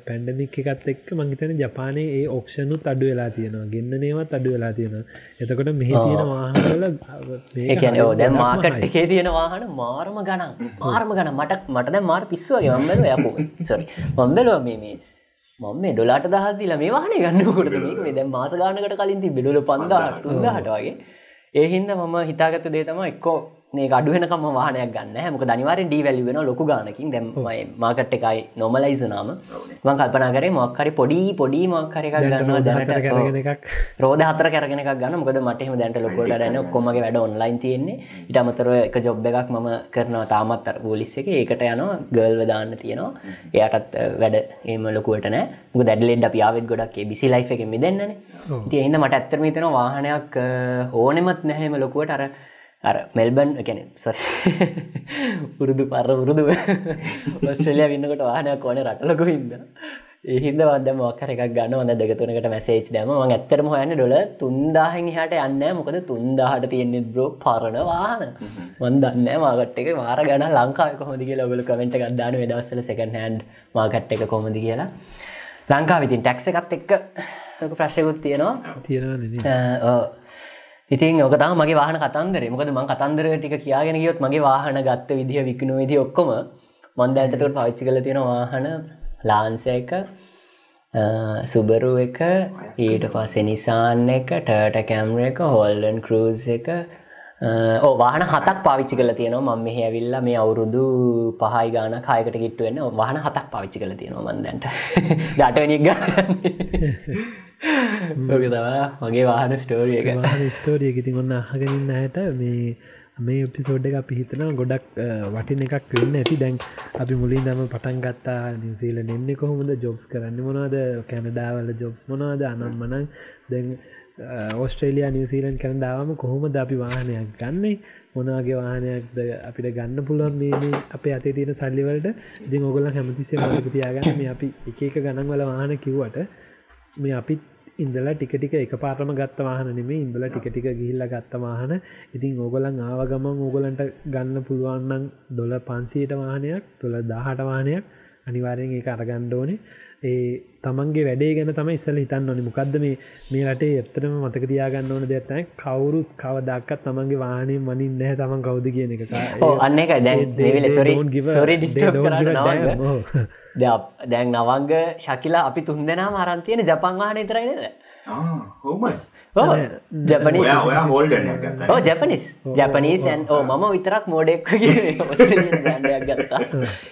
පැන්ඩමික් එකත් එක්ක මංහිතන ජපානයේ ඒ ඔක්ෂනුත් අඩු වෙලා තියෙනවා. ගෙන්න්න නේවත් අඩු වෙලා තියෙනවා. එතකොට මෙහි තියෙන වාහනල එකන දැ මාකට් එකේ තියෙන වාහන මාරම ගණන්. මාර්ම ගන මට මට දැ මාර් පිස්වගේ මම්බල යපු සොරි මම්බලව මේ මේ මම මේ ඩොලාට දහත්දිල මේ වාහන ගන්නකොට මේක දැ මාස ගානකට කලින් ති බෙඩුල පන්දාට උන්දහට වගේ. ඒහින්ද මම හිතාගත්ත දේ තම එක්කෝ මේ අඩුවෙනකම වාහනයක් ගන්න හැමක දනිවාරෙන් ඩී වැලි වෙන ලොකු ගානකින්. දැම්මයි මාකට් එකයි නොමලයිසුනාම මං කල්පනා කරේ මොක්කරි පොඩි පොඩි මොක්කරි එකක් ගන්නවා දැනට. රෝධ හතර කරගෙන ගන්න මොකද මටම දැන්ට ලොකොට ඩන කොමගේ වැඩ ඔන්ලයින් තියෙන්නේ. ඉට අමතරව එක ජොබ් එකක් මම කරනවා තාමත් අර පෝලිස් එක. ඒකට යනවා. ගල්ව දාන්න තියෙනවා. එයටත් වැඩ ඒම ලොකුවට නෑ මුක දැඩලෙඩ් අපි ආවත් ගොඩක් බිසි ලයි් එක මිදන්නන. තියහිද මට ඇත්තරම තන වාහනයක් ඕනෙමත් නැහෙම ලොකුවට. අර අර මෙල්බන් ගැන පුරුදු (laughs) පර පුරුදු ඔස්ට්‍රලිය වින්නකට වාහනයක් ඕන රටලක හිද ඒහිද වද මොකර එකක් ගන්න වද දෙගතුනකට මැසේච් දම ම ඇත්තරම හොයන්න ඩොල තුන්දාහෙන් හට යන්න මොකද තුන්දාහට තියෙන්නේ බ්‍රෝ පරණ වාහන. වන්දන්න මාගට් එක වාර ගන ලංකාව කොමදි කියලා. ඔබල කමෙන්ට ගත්දාන වෙදස්සල සකන් හැන්ඩ් මාගට් එක කොමදි කියලා. ලංකා විතින් ටැක්ස එකත් එක්ක ප්‍රශ්යකුත් තියෙනවා. තියෙනවා ඉතින් ඕක තම මගේ වාහන කතන්දරේ. මොකද මං කතන්දර ටික කියාගෙන ගියොත් මගේ වාහන ගත්ත විදිහ වික්නු විදි ඔක්කොම මන්දඇටතුට පවිච්චි කල තියෙන වාහන ලාන්ස එක සුබරු එක ඊට පස්සේ නිසාන්න එක ටර්ට කැම්ර එක හොල්ලන් කරස් එක. ඕ වාහන හතක් පාවිච්චි කල තියෙනවා. මම මෙහ ඇවිල්ලා මේ අවුරුදු පහයි ගාන කායකට කිට්ටුවෙන්න වාහන හතක් පාවිච්චි කල තියෙනවා මන්දැන්ට (laughs) දටවනික් ගන්න. (laughs) (laughs) ලොක තවා මගේ වාහන ස්ටෝරිය එක. වාහන ස්ටෝරිය ඉතින් ඔන්න අහගෙනන්න ඇයට මේ මේ එපිසෝඩ් එක අපි හිතනවා ගොඩක් වටින එකක් වෙන්න ඇති. දැන් අපි මුලින් දම පටන් ගත්තා නිසීල එන්න කොහොමද? ජොබ්ස් කරන්න මොනවද? කැනඩාවල ජොබ්ස් මොනවද? අනම් මනන් දැන් ඕස්ට්‍රේලයා නිවසීලන් කැනඩාවම කොහොමද අපි වාහනයක් ගන්නේ? මොනාගේ වාහනයක්ද අපිට ගන්න පුළුවන් මේ අපේ අතේ තියෙන සල්ලිවලට ඉතින් ඔගොල්ල හැමතිසේ මලක තියාගන්න මේ අපි එක එක ගණන් වල වාහන කිව්වට මේ අපිත් ඉන්දල ටිකටික එක පාරම ගත්ත වාහන නෙමේ ඉඳල ටිකටික ගිහිල්ල ගත්ත වාහන. ඉතින් ඕගොලන් ආවගමන් ඕගොලන්ට ගන්න පුළුවන්නම් ඩොල පන්සීට වාහනයක් ටොල දාහට වාහනයක්. අනිවාරයෙන් ඒ අරගණ්ඩෝනේ ඒ තමන්ගේ වැඩේ ගැන තම ඉස්සල හිතන්න ඕනි. මොකක්ද මේ මේ රටේ එතරම මතක තියාගන්න ඕන දෙයක්තයි කවුරුත් කවදක්කත් තමන්ගේ වාහනය මනින් නෑ තමන් කවුද කියන එක. අන්න එක දැන් සොරි (laughs) දැන් නවංග ශකිලා අපි තුන් දෙනා මරන්තියන ජපන් වාහන තරයිනද හෝමයි ජපනි හෝල්ඩ ජපනිස් ජපනිස් ඇන් ඕ මම විතරක් මෝඩෙක් ගයක් ගත්තා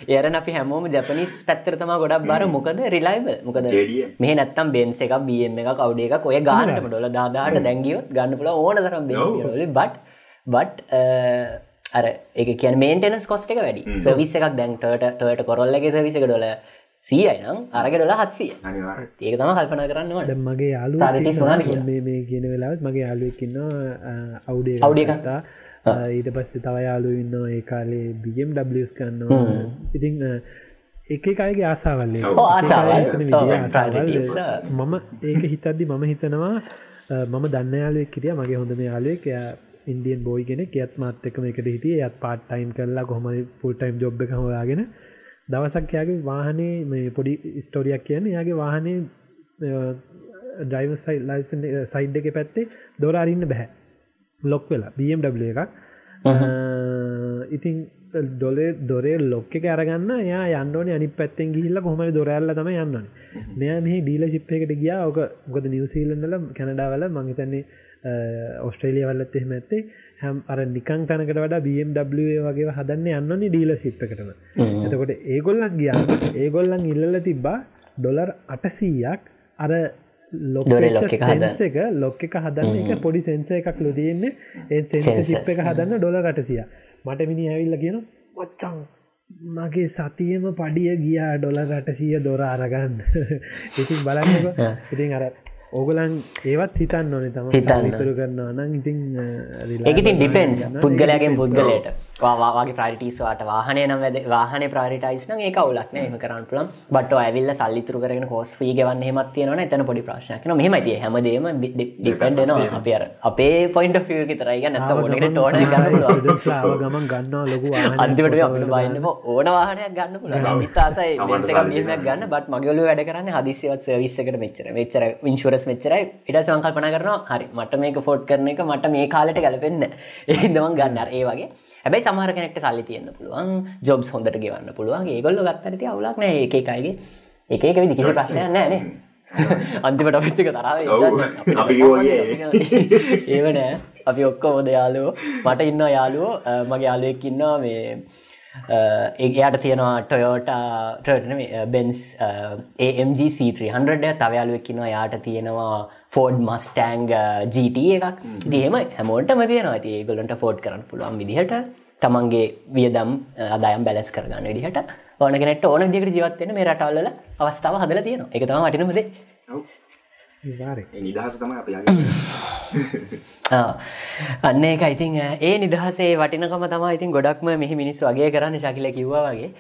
ඒරන අපි හැමෝම ජපනිස් පැත්තර තම ගොඩක් බර මොකද රිලයිබ මොකද මේ නැත්තම් බෙන්ස එක බියම එක කවඩ එක ඔය ගානටම ඩොල දාදාට දැංගියොත් ගන්න පුල ඕන තරම් බෙ බට් බට් අර එක කියන මේන්ටනස් කොස්ට එක වැඩි සවිස් එකක් දැන්ටට ටට කොරල්ලගේ සවිස එක ඩොල සීයයි නම් අරග ඩොල හත්සිය ඒක තම කල්පන කරන්නවට මගේ යාලු මේ කියන වෙලාවත් මගේ යාලුවක්කින්න අවුඩේ අවුඩේ කතා ඊට පස්සේ තව යාලු ඉන්න ඒ කාලේ BMWස් කන්නවා ඉතින් එක එකයිගේ ආසාවල්ලේ මම ඒක හිතද්දි මම හිතනවා මම දන්න යාලුවෙක් කිරිය මගේ හොඳම යාලුවෙක් ඉන්දියන් බෝයි කෙන කියත් මාත්තකම එකට හිටිය. යත් පාට් ටයින් කරලා කොහමයි ෆුල් ටයිම් ජොබ් එක හොයාගෙන දවසක් යාගේ වාහනේ මේ පොඩි ස්ටෝරියක් කියන්න යාගේ වාහනේ ජයිව ලයිසන් සයිඩ් එක පැත්තේ දොරාරන්න බැහැ ලොක් වෙලා BMW එකක්. ඉතින් ඩොලේ දොරේ ලොක්ක අරගන්න. යා යන්නන අනි පැත්තෙන් ගිහිල්ල කොහමයි දොරැල්ල තම යන්න. මෙයා මේ ඩීල ශිප්පයකට ගියා. ඕක ගොද නිවසීලන්නල කැනඩාවල මංහිතන්නේ ඔස්ට්‍රේලිය වල්ලත් එහෙම ඇත්තේ. හැම් අර නිකං තැනකට වඩා BMW වගේ හදන්න යන්නන්නේ ඩීල ශිප්පකටම එතකොට ඒගොල්ලක් ගියා. ඒගොල්ලන් ඉල්ල තිබ්බා ඩොලර් අටසීයක්. අර ලොක්ස එක ලොක් එක හදන්න එක පොඩි සෙන්ස එකක් ලොදන්නේ ඒ සෙන්ස සිප් එක හදන්න ඩොල රටසිය මට මිනි ඇවිල්ල කියන මච්චං මගේ සතියම පඩිය ගියා ඩොල රටසිය දොර අරගන්න. (laughs) ඉතින් බලන්නක. ඉතින් අර ඕගලන් ඒවත් හිතන්න ඕනේ තම හිතන්න. ඉතුරු කරනවා නම් ඉතින් ඒකතින් ඩිපෙන්ස් පුද්ගලයගෙන් පුද්ගලයට. වාගේ ප්‍රටිස්වාට වාහන නම් වැද වාහන ප්‍රටිටයිස් න ඒ කවුලක් නෑ. එම කරන්න පුළන් බට ඇවිල්ල සල්ලිතුර කරන කෝස් ී ගවන්න හෙමත් තියන එතන පොඩි ප්‍රශ්නයක්න මෙහමති හැමදේම ඩිපෙන්ඩනවා අප අර අපේ පොයින්ට ිය තරයි ස්ටඩන්ස්ලාව ගමන් ගන්නවා ලොකු අන්තිමට අපට බයින්නම ඕන වාහනයක් ගන්න පුළ තාසයි ගන්න. බත් මගලු වැඩ කරන්න හදිසිවත් විස්සකට මෙච්චර මෙච්චර විංශුරස් මෙච්චරයි. ඉට සංකල්පන කරනවා හරි මට මේක ෆෝට් කරන එක මට මේ කාලට ගැලපෙන්න්න ඒදවන් ගන්න. ඒ වගේ. හැබයි සමහර කෙනෙක්ට සල්ලි තියන්න පුළුවන් ජොබ්ස් හොඳට ගෙවන්න පුළුවන්. ඒගොල්ල ගත්තරති අවුලක් නෑ ඒ එකයිගේ එක විදි කිසි ප්‍රශ්නයක් නෑනේ (laughs) අන්තිමට අපිත්තික තරාව ඔව්. අපි අපි ඔක්කොමොද යාලුවෝ මට ඉන්න යාලුවෝ මගේ යාලුවෙක් ඉන්නවා මේ ඒයට තියෙනවා ටොයෝට බෙන්ස් AMGC300 තවයාලුවක්කිනවා යාට තියෙනවා ෆෝඩ් මස්ටෑන්ග GT එකක්. දියම හැමෝටම තියෙනවා. ති ඒගොලන්ට ෆෝඩ් කරන්න පුළුවන් විදිහට තමන්ගේ වියදම් අදායම් බැලස් කරගන්න විදිහට ඕනගෙනට ඕන දිකට ජීවත්වයෙන මේ රටවල්ල අවස්ථාව හදල තියෙනවා. එක තම වටිනමද නිදහස තම අපි (laughs) ආ. අන්න එක ඉතින් ඒ නිදහසේ වටිනකම තමා ඉතින් ගොඩක්ම මෙහි මිනිස්සු වගේ කරන්න ශකිල කිව්වා වගේ.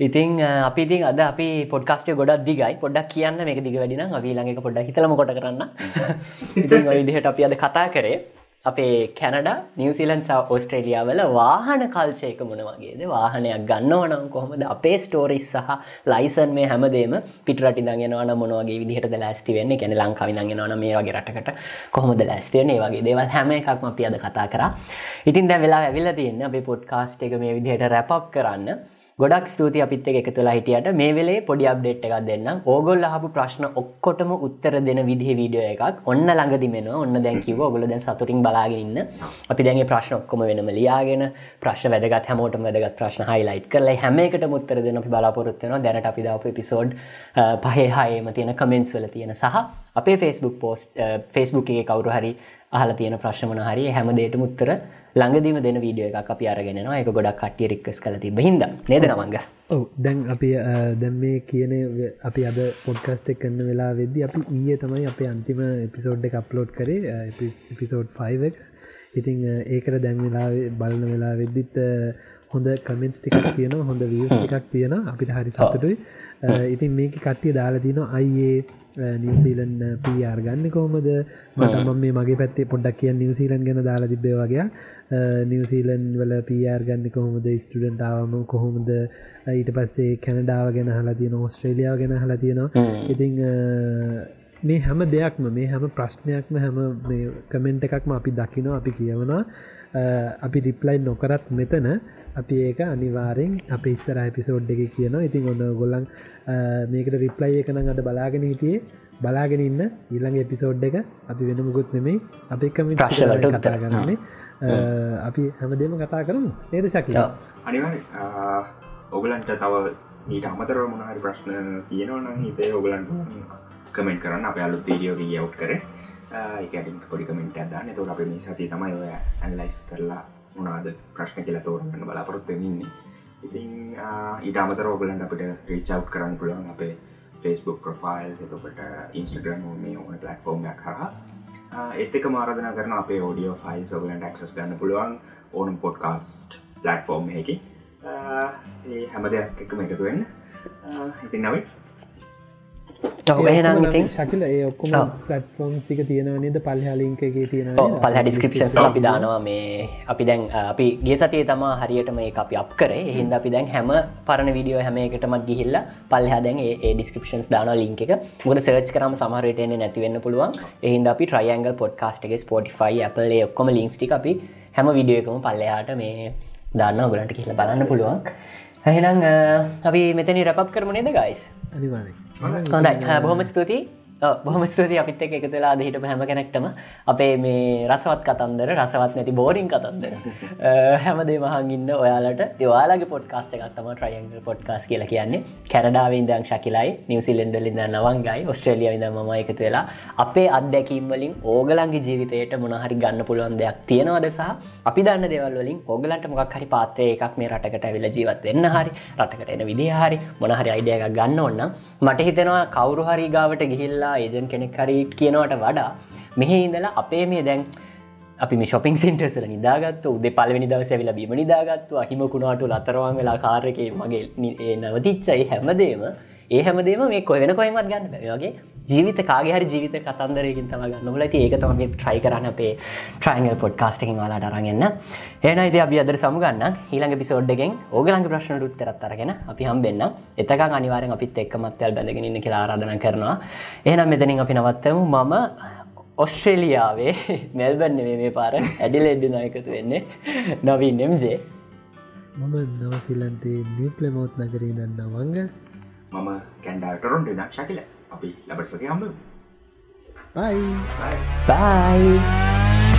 ඉතින් අපි ඉතින් අද අපි පොඩ්කාස්ටය ගොඩක් දිගයි. පොඩක් කියන්න මේක දිග වැඩිනම් අපි ළඟ පොඩ්ඩක් හිතලම කොට කරන්න. (laughs) ඉතින් ඔය විදිහට අපි අද කතා කරේ අපේ කැනඩ නිවසිලන් සහ ඔස්ට්‍රේලියාවල වාහන කල්චයක මොන වගේද? වාහනයක් ගන්නවනම් කොහොමද? අපේ ස්ටෝරිස් සහ ලයිසන් මේ හැමදේම පිටරටි දගෙනවන මොනවගේ විදිහට ලෑස්ති වෙන්න? ගැන ලංකාවි දගෙනවන මේ වගේ රටකට කොහොමද ලෑස්තියන ඒ වගේ දේවල් හැම එකක්ම අපි අද කතා කර. ඉතින් දැ වෙලා ඇවිල්ල තියන්න අපේ පොඩ්කාස්ට් එක මේ විදිහට රැපක් කරන්න. ගොඩක් ස්තුති අපිත් එක එකතුලා හිටියට. මේ වෙලේ පොඩි අප්ඩේට් එකක් දෙන්න ඕගොල් අහපු ප්‍රශ්න ඔක්කොටම උත්තර දෙන විදිහ වීඩියෝ එකක්. ඔන්න ළඟදිමෙන ඔන්න දැන් කිව ඔගොල දැන් සතුරින් බලාගෙන ඉන්න. අපි දැන්ගේ ප්‍රශ්න ඔක්කොම වෙනම ලියාගෙන ප්‍රශ්න වැදගත් හැමෝටම වැදගත් ප්‍රශ්න හයිලයිට් කරලා හැම එකට මුත්තර දෙන අපි බලාපොරොත්තු වෙනවා. දැනට අපි දාපු එපිසෝඩ් පහේ හයේම තියෙන කමෙන්ට්ස් වල තියෙන සහ අපේ Facebook පෝස්ට් Facebook එකේ කවුරු හරි අහලා තියෙන ප්‍රශ්න මොන හරි හැම දෙයකටම උත්තර ළඟදීම දෙන වීඩියෝ එකක් අපි අරගෙනවා ඒක ගොඩක් කට්ටිය රික්වෙස් කරලා තිබ්බ හින්දා. නේද නමංග? ඔව. දැන් අපි දැම් මේ කියන අපි අද පොඩ්කස්ටක් කරන්න වෙලා වෙද්දි අපි ඊය තමයි අපේ අන්තිම එපිසෝඩ් එක අප්ලෝඩ් කරේ එපිසෝඩ් 5 එක. ඉතිං ඒකට දැන් වෙලා බලන වෙලා වෙද්දිත් හොඳ කමෙන්ට්ස් ටිකක් තියෙනවා හොඳ වියස් ටිකක් තියෙන අපිට හරි සතුටුයි. ඉතින් මේක කට්ටිය දාලා තිනවා අයියේ නිවසීලන් පR ගන්න කොහොමද? මට මම මේ මගේ පැත්තේ පොඩ්ඩක් කිය නිවසීලන් ගැන දාලා තිබේ වගේ. නිවසීලන් වල පR ගන්න කොහොමද? ස්ටඩන්ටාවම කොහොමද? ඊට පස්සේ කැනඩාව ගැන හලා තියෙන ඔස්ට්‍රේලියාව ගැන හලා තියෙනවා. ඉතිං මේ හැම දෙයක්ම මේ හැම ප්‍රශ්නයක්ම හැම කමෙන්ට් එකක්ම අපි දකිනවා අපි කියවනවා. අ, අපි රිප්ලයි් නොකරත් මෙතන අපි ඒක අනිවාරෙන් අප ඉස්සර එපිසෝඩ් එක කියනවා. ඉතින් ඔන්න ගොල්ලන් මේකට රිප්ලයි එකන අට බලාගෙන හිටියේ. බලාගෙන ඉන්න ඊළඟ එපිසෝඩ් එක අපි වෙන මුකුත් නෙමේ අපි උත්තර. කතා කරන්නේ. අපි හැමදේම කතා කරමු. නේද ශකි අනිවාර් ඔගලන්ට තව ඊට අමතර මොනහරි ප්‍රශ්න තියෙනවන හිතේ ඔගලන්ට කමෙන්ට් කරන්න. අප අලුත් වීඩියෝ යව් කර. ඒකටින් පොඩි කමෙන්ට අදන්න තොට අප මේ සති තමයි ඔය ඇන්ලයිස් කරලා මොනාද ප්‍රශ්න කියලා තෝරන්න බලාපොරොත්තු ඉන්නේ. ඉතින් ආ, ඊට අමතර ඔගලන්ට අපිට රීචව් කරන්න පුළුවන් අපේ ෆස්බුක් ප්‍රෆයිල් එතකට ඉන්ස්ටග්‍රම් මේ ඕන පලට්ෆෝර්ම් හරහා. එත් එක මාරධන කරන අපේ ෝඩියෝ ෆයිල් සොගලන්ට ක්සස් ගන්න පුළුවන් ඕනම් පොඩ්කාස්ට් පලට්ෆෝර්ම් එකකි ඒ හැම දෙයක් එකම එකතුවෙන්න ඉතින් නවයි එහෙනම් ඉතින් ශකිල ඒ ඔක්කොම ඔව්. ෆලට්ෆෝර්ම් ටික තියෙනවනේද පල්හලින්ක එක තියෙන පල්හ ඩිස්ක්‍රපෂන් අපි දානවා මේ අපි දැන් අපි ගේ සතිය තමා හරියට මේ අපි අප කරේ. හින්ද අපි දැන් හැම පරණ විඩියෝ හැම එකටමත් ගිහිල්ල පල්හ දැන් ඒ ඩිස්ක්‍රපෂන්ස් දාන ලින්ක එක. මුද සර්ච් කරම සමහරටන නැතිවෙන්න පුළුවන්. එහින්ද අපි ට්‍රයන්ගල් පොඩ්කාස්ටගේ ස්පොටිෆයි අපල ඔක්කොම ලින්ක්ස්ටි අපි හැම විඩියෝකම පල්ලයාට මේ දාන්න ගොලට කියල බලන්න පුළුවන් එහෙනම් අ, අපි මෙතනි රැපක් කරමනේද ගයිස් හොඳයි. බොහොම ස්තුතියි බොහොම ස්තුති අපිත් එක එකතුලා අදහිට හැම කෙනෙක්ටම. අපේ මේ රසවත් කතන්දර රසවත් නැති බෝරිං කතන්දර. (laughs) හැමදේ මහන් ඉන්න ඔයාලට. ඒවාලගේ පොඩ්කාස්ට එකත්තම ට්‍රයන්ග පොඩ්කාස් කියලා කියන්නේ. කැනඩාවෙන් දං ශකිලයි නිවසිලෙන්ඩලින්ද නවංගයි ඔස්ට්‍රේලිය විද ම එකතු වෙලා අපේ අත්දැකීම්වලින් ඕගලන්ගේ ජීවිතයට මොනහරි ගන්න පුළුවන් දෙයක් තියෙනවද සහ අපි දන්න දෙවල් වලින් ඕගලන්ට මොක් හරි පාත්තය එකක් මේ රටකට ඇවිල ජීවත් වෙන්න හරි රටකට එන විදිහ හරි මොනහරි අයිඩිය එකක් ගන්න ඔන්න මට හිතෙනවා කවරු හරි ගාවට ගිහිල්ලා ඉඳලා ඒජන් කෙනෙක් හරි කියනවට වඩා මෙහ ඉඳලා අපේ මේ දැන් අපි මේ ශොපින් සෙන්ටර්සල නිදාගත් උද පලවෙනි දවස වෙලා බීම නිදාගත්තු අහිමකුණාට ලතරවන් වෙලා කාරක මගේ නවතිච්චයි හැමදේම ඒ හැමදේම මේ කොය වෙන කොයිමත් ගන්න බැවගේ ජීවිත කාගේ හරි ජීවිත කතන්දරයකින් තම ගන්න ලති ඒක තමගේ ට්‍රයි කරන්න අපේ ට්‍රයිංගල් පොඩ් කාස්ටකින් වාලාට අරගන්න ඒන ඉද අපි අදර සමුගන්න ඊළඟ පිසෝඩ්ඩගෙන් ඕගලංග ප්‍රශ්න ුත් තරත්තරගෙන අපි හම්බෙන්න්න එතක අනිවාරෙන් අපිත් එක්කමත්වල් බැලගෙන ඉන්න කියලා ආරාධන කරනවා. ඒනම් මෙතනින් අපි නවත්තමු. මම ඔස්ට්‍රේලියාවේ (laughs) මෙල්බන් නෙවේ මේ පාර ඇඩිලෙඩ්ඩි නායකතු වෙන්නේ නවී නෙම්ජේ මම නවසිල්ලන්තේ නිප්ලමෝත් නගරී දන්න වංග මම කැන්ඩාටරොන් ඩනක් ශකිල අපි ලබටසක හම්බ පයි බයි බයි